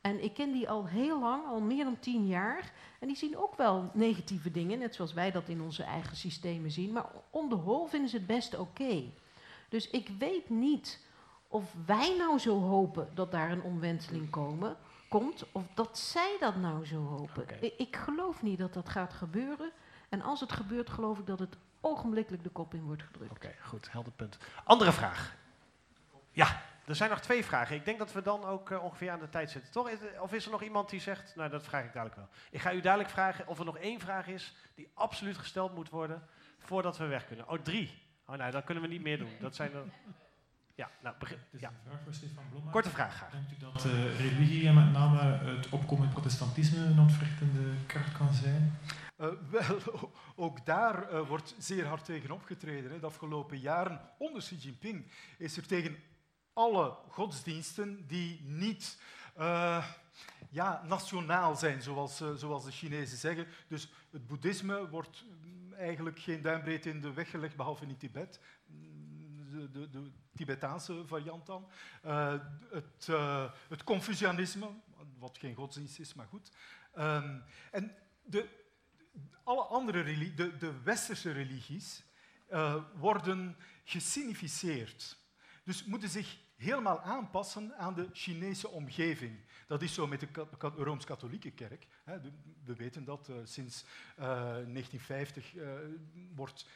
En ik ken die al heel lang, al meer dan tien jaar. En die zien ook wel negatieve dingen, net zoals wij dat in onze eigen systemen zien. Maar on the vinden ze het best oké. Dus ik weet niet of wij nou zo hopen dat daar een omwenteling komen, komt, of dat zij dat nou zo hopen. Ik, ik geloof niet dat dat gaat gebeuren. En als het gebeurt, geloof ik dat het ogenblikkelijk de kop in wordt gedrukt. Oké, goed, helder punt. Andere vraag. Ja, er zijn nog twee vragen. Ik denk dat we dan ook eh, ongeveer aan de tijd zitten, toch? Is Of is er nog iemand die zegt, nou dat vraag ik dadelijk wel. Ik ga u dadelijk vragen of er nog één vraag is die absoluut gesteld moet worden voordat we weg kunnen. Oh, drie. Oh, nou, dan kunnen we niet meer doen. Dat zijn er... Ja, nou, begin. Het is Ja. een vraag voor Stefan Blommaert. Korte vraag graag. Denkt u dat eh, religie en met name het opkomend protestantisme een ontwrichtende kracht kan zijn? Eh, wel, ook daar eh, wordt zeer hard tegen opgetreden. Hè. De afgelopen jaren, onder Xi Jinping, is er tegen alle godsdiensten die niet eh, ja, nationaal zijn, zoals, zoals de Chinezen zeggen. Dus het boeddhisme wordt mm, eigenlijk geen duimbreedte in de weg gelegd, behalve in Tibet. De, de, Tibetaanse variant dan. Eh, het, uh, het Confucianisme, wat geen godsdienst is, maar goed. Um, en de, alle andere religies, de, de westerse religies, uh, worden gesignificeerd. Dus moeten zich helemaal aanpassen aan de Chinese omgeving. Dat is zo met de Rooms-Katholieke Kerk. We weten dat sinds uh, 1950 uh, wordt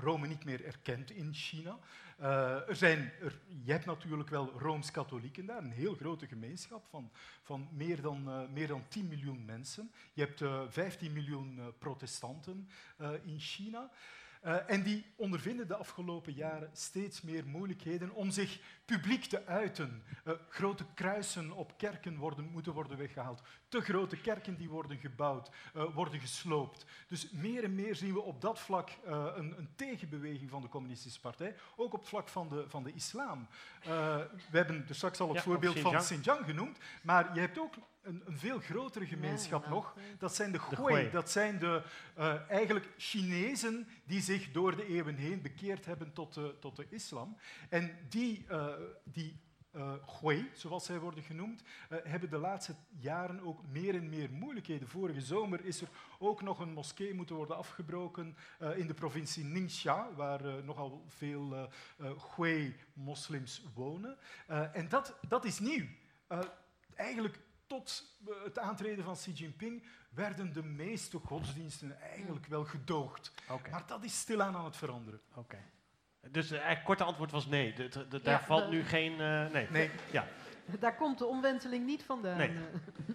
Rome niet meer erkend in China. Uh, er zijn, je hebt natuurlijk wel Rooms-Katholieken daar, een heel grote gemeenschap van, van meer, dan, uh, meer dan 10 miljoen mensen. Je hebt uh, 15 miljoen protestanten in China. Uh, en die ondervinden de afgelopen jaren steeds meer moeilijkheden om zich publiek te uiten. Uh, grote kruisen op kerken worden, moeten worden weggehaald. Te grote kerken die worden gebouwd, uh, worden gesloopt. Dus meer en meer zien we op dat vlak een, een, tegenbeweging van de communistische partij. Ook op het vlak van de, van de islam. we hebben er straks al het Ja, voorbeeld van. Xinjiang genoemd. Maar je hebt ook een, een veel grotere gemeenschap Ja, nog. Dat zijn de Hui. Dat zijn de eh, eigenlijk Chinezen die zich door de eeuwen heen bekeerd hebben tot de, tot de islam. En die, eh die eh, Hui, zoals zij worden genoemd, hebben de laatste jaren ook meer en meer moeilijkheden. Vorige zomer is er ook nog een moskee moeten worden afgebroken eh, in de provincie Ningxia, waar nogal veel eh, eh, Hui-moslims wonen. Eh, en dat, dat is nieuw. Eh, eigenlijk tot eh, het aantreden van Xi Jinping werden de meeste godsdiensten eigenlijk wel gedoogd. Maar dat is stilaan aan het veranderen. Oké. Dus het eigenlijk korte antwoord was nee. De- de- de- Ja, daar valt de- nu geen... eh, nee. Nee. Ja. Daar komt de omwenteling niet vandaan. Nee. eh.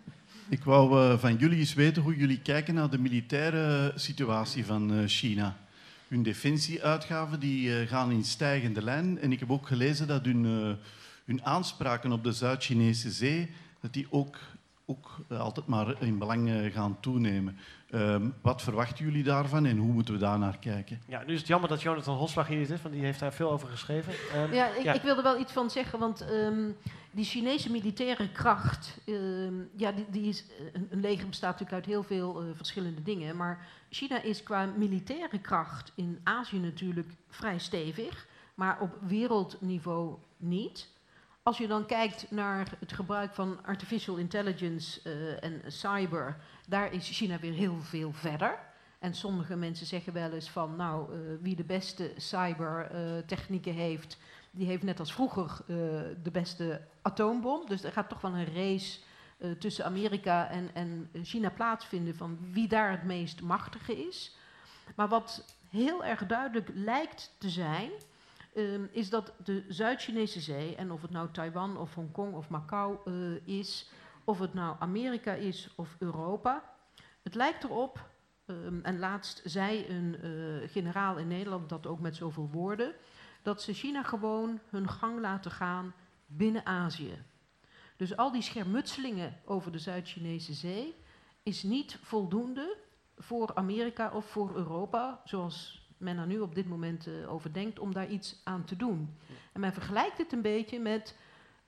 Ik wou eh, van jullie eens weten hoe jullie kijken naar de militaire situatie van eh, China. Hun defensieuitgaven die, eh, gaan in stijgende lijn. En ik heb ook gelezen dat hun, eh, hun aanspraken op de Zuid-Chinese zee dat die ook, ook eh, altijd maar in belang eh, gaan toenemen. Ehm, wat verwachten jullie daarvan en hoe moeten we daar naar kijken? ja, nu is het jammer dat Jonathan Hosslag hier niet is, want die heeft daar veel over geschreven. Ehm, Ja, ik, ja. ik wilde wel iets van zeggen, want ehm, die Chinese militaire kracht, ehm, ja, die, die is, eh, een, een leger bestaat natuurlijk uit heel veel verschillende dingen, maar China is qua militaire kracht in Azië natuurlijk vrij stevig, maar op wereldniveau niet. Als je dan kijkt naar het gebruik van artificial intelligence eh, en cyber, daar is China weer heel veel verder. En sommige mensen zeggen wel eens van, nou, eh, wie de beste cybertechnieken heeft, die heeft net als vroeger eh, de beste atoombom. Dus er gaat toch wel een race eh, tussen Amerika en, en China plaatsvinden van wie daar het meest machtige is. Maar wat heel erg duidelijk lijkt te zijn, ehm, is dat de Zuid-Chinese zee, en of het nou Taiwan of Hongkong of Macau eh, is, of het nou Amerika is of Europa, het lijkt erop, ehm, en laatst zei een eh, generaal in Nederland dat ook met zoveel woorden, dat ze China gewoon hun gang laten gaan binnen Azië. Dus al die schermutselingen over de Zuid-Chinese zee is niet voldoende voor Amerika of voor Europa, zoals men er nu op dit moment eh, over denkt, om daar iets aan te doen. En men vergelijkt het een beetje met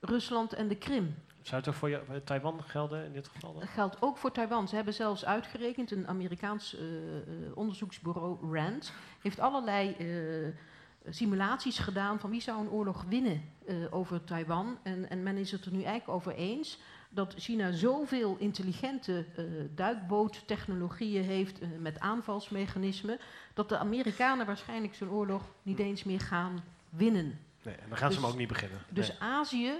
Rusland en de Krim. Zou het ook voor voor Taiwan gelden in dit geval? Dat geldt ook voor Taiwan. Ze hebben zelfs uitgerekend, een Amerikaans eh, eh, onderzoeksbureau RAND heeft allerlei eh, simulaties gedaan van wie zou een oorlog winnen eh, over Taiwan. En, en men is het er nu eigenlijk over eens dat China zoveel intelligente eh duikboottechnologieën heeft eh, met aanvalsmechanismen, dat de Amerikanen waarschijnlijk zo'n oorlog niet eens meer gaan winnen. Nee, en dan gaan ze Dus- hem ook niet beginnen. Dus Nee. Azië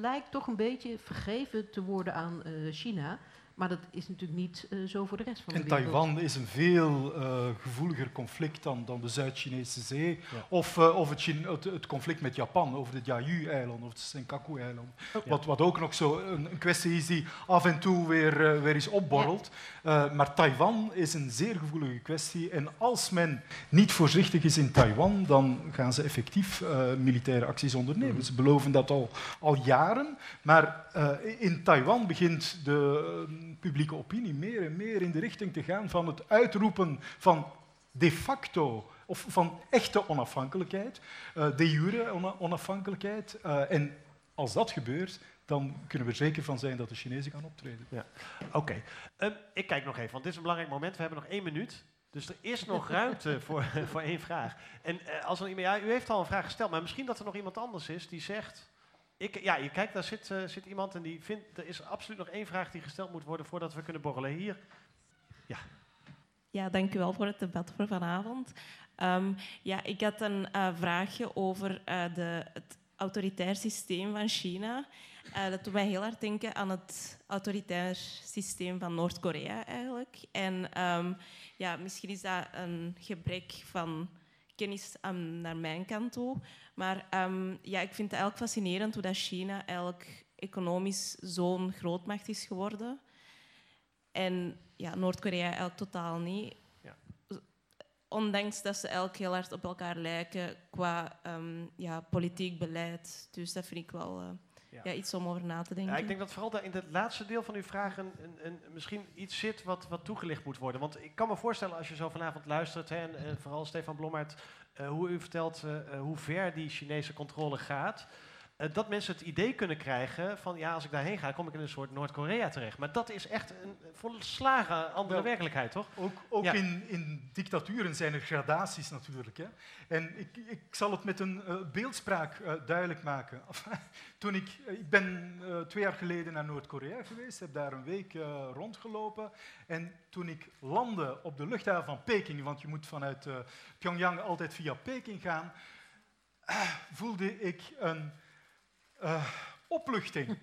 lijkt toch een beetje vergeven te worden aan eh, China. Maar dat is natuurlijk niet eh, zo voor de rest van de En wereld. Taiwan is een veel eh, gevoeliger conflict dan, dan de Zuid-Chinese Zee. Ja. Of, eh, of het, het, het conflict met Japan over het Diaoyu-eiland of het Senkaku-eiland. Ja. Wat, wat ook nog zo een, een kwestie is die af en toe weer, weer eens opborrelt. Eh, maar Taiwan is een zeer gevoelige kwestie. En als men niet voorzichtig is in Taiwan, dan gaan ze effectief eh, militaire acties ondernemen. Mhm. Ze beloven dat al, al jaren. Maar eh, in Taiwan begint de publieke opinie meer en meer in de richting te gaan van het uitroepen van de facto of van echte onafhankelijkheid, de jure ona- onafhankelijkheid. En als dat gebeurt, dan kunnen we er zeker van zijn dat de Chinezen gaan optreden. Oké. Ehm, ik kijk nog even, want dit is een belangrijk moment. We hebben nog één minuut. Dus er is nog ruimte voor, voor één vraag. En uh, als er iemand, ja, u heeft al een vraag gesteld, maar misschien dat er nog iemand anders is die zegt. Ik, ja, je kijkt, daar zit, uh, zit iemand en die vindt. Er is absoluut nog één vraag die gesteld moet worden voordat we kunnen borrelen. Hier. Ja. Ja, dank u wel voor het debat voor vanavond. Um, ja, ik had een uh, vraagje over uh, de, het autoritair systeem van China. Uh, dat doet mij heel hard denken aan het autoritair systeem van Noord-Korea eigenlijk. En um, ja, misschien is dat een gebrek van kennis um, naar mijn kant toe. Maar um, ja, ik vind het eigenlijk fascinerend hoe dat China eigenlijk economisch zo'n grootmacht is geworden. En ja, Noord-Korea eigenlijk totaal niet. Ja. Ondanks dat ze eigenlijk heel hard op elkaar lijken qua um, ja, politiek beleid. Dus dat vind ik wel uh, ja. iets om over na te denken. Ja, ik denk dat vooral in het laatste deel van uw vraag een, een, een, misschien iets zit wat, wat toegelicht moet worden. Want ik kan me voorstellen als je zo vanavond luistert, hè, en, en vooral Stefan Blommaert, uh, hoe u vertelt uh, hoe ver die Chinese controle gaat. Uh, dat mensen het idee kunnen krijgen van ja, als ik daarheen ga, kom ik in een soort Noord-Korea terecht. Maar dat is echt een volslagen andere werkelijkheid, toch? Ook, ook ja. in, in, dictaturen zijn er gradaties natuurlijk. Hè. En ik, ik, zal het met een uh, beeldspraak uh, duidelijk maken. Toen ik, ik ben twee jaar geleden naar Noord-Korea geweest, heb daar een week rondgelopen. En toen ik landde op de luchthaven van Peking, want je moet vanuit Pyongyang altijd via Peking gaan, voelde ik een uh, opluchting.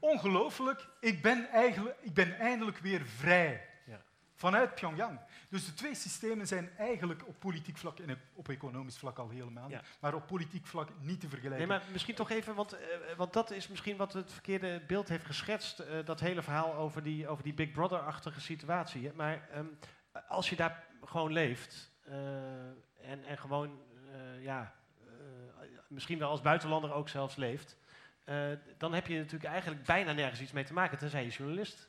Ongelooflijk, ik ben, eigenlijk, ik ben eindelijk weer vrij. Ja. Vanuit Pyongyang. Dus de twee systemen zijn eigenlijk op politiek vlak en op economisch vlak al helemaal ja. Maar op politiek vlak niet te vergelijken. Nee, maar misschien toch even, want, uh, want dat is misschien wat het verkeerde beeld heeft geschetst. Uh, dat hele verhaal over die, over die Big Brother-achtige situatie. Maar um, als je daar gewoon leeft en, en gewoon, ja misschien wel als buitenlander ook zelfs leeft, uh, dan heb je natuurlijk eigenlijk bijna nergens iets mee te maken, tenzij je journalist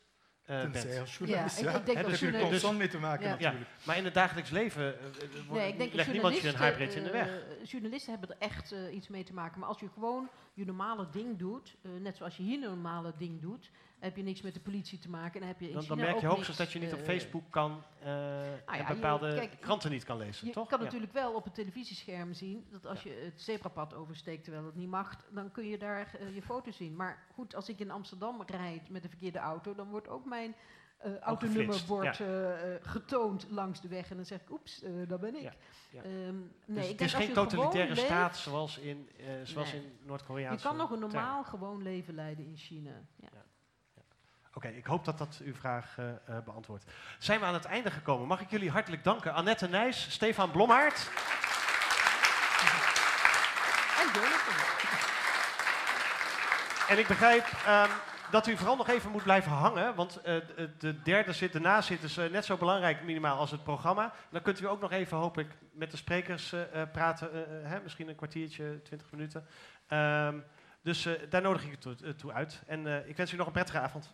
uh, tenzij bent. als journalist, ja. Ik, ik denk He, dat daar heb je constant mee te maken ja. natuurlijk. Ja. Maar in het dagelijks leven uh, nee, ik denk legt niemand je een haarbreed in de weg. journalisten hebben er echt iets mee te maken. Maar als je gewoon je normale ding doet, net zoals je hier een normale ding doet, heb je niks met de politie te maken. En heb je in dan, China dan merk je ook hoogstens dat je niet op uh, Facebook kan uh, ah, ja, bepaalde je, kijk, kranten niet kan lezen, je toch? Je kan ja. natuurlijk wel op het televisiescherm zien dat als je het zebrapad oversteekt terwijl het niet mag, dan kun je daar uh, je foto zien. Maar goed, als ik in Amsterdam rijd met de verkeerde auto, dan wordt ook mijn uh, autonummer wordt ja. uh, getoond langs de weg en dan zeg ik, oeps, uh, dat ben ik. Ja, ja. Um, nee, dus ik het is geen totalitaire staat zoals in, zoals nee. in Noord-Korea. Je kan nog een normaal gewoon leven leiden in China. Oké, okay, ik hoop dat dat uw vraag uh, beantwoordt. Zijn we aan het einde gekomen? Mag ik jullie hartelijk danken. Annette Nijs, Stefan Blomhaert. En Jonathan. En ik begrijp um, dat u vooral nog even moet blijven hangen, want uh, de derde zit, de nazit is net zo belangrijk minimaal als het programma. Dan kunt u ook nog even, hoop ik, met de sprekers praten, hè, misschien een kwartiertje, twintig minuten. Um, dus daar nodig ik u toe, toe uit. En ik wens u nog een prettige avond.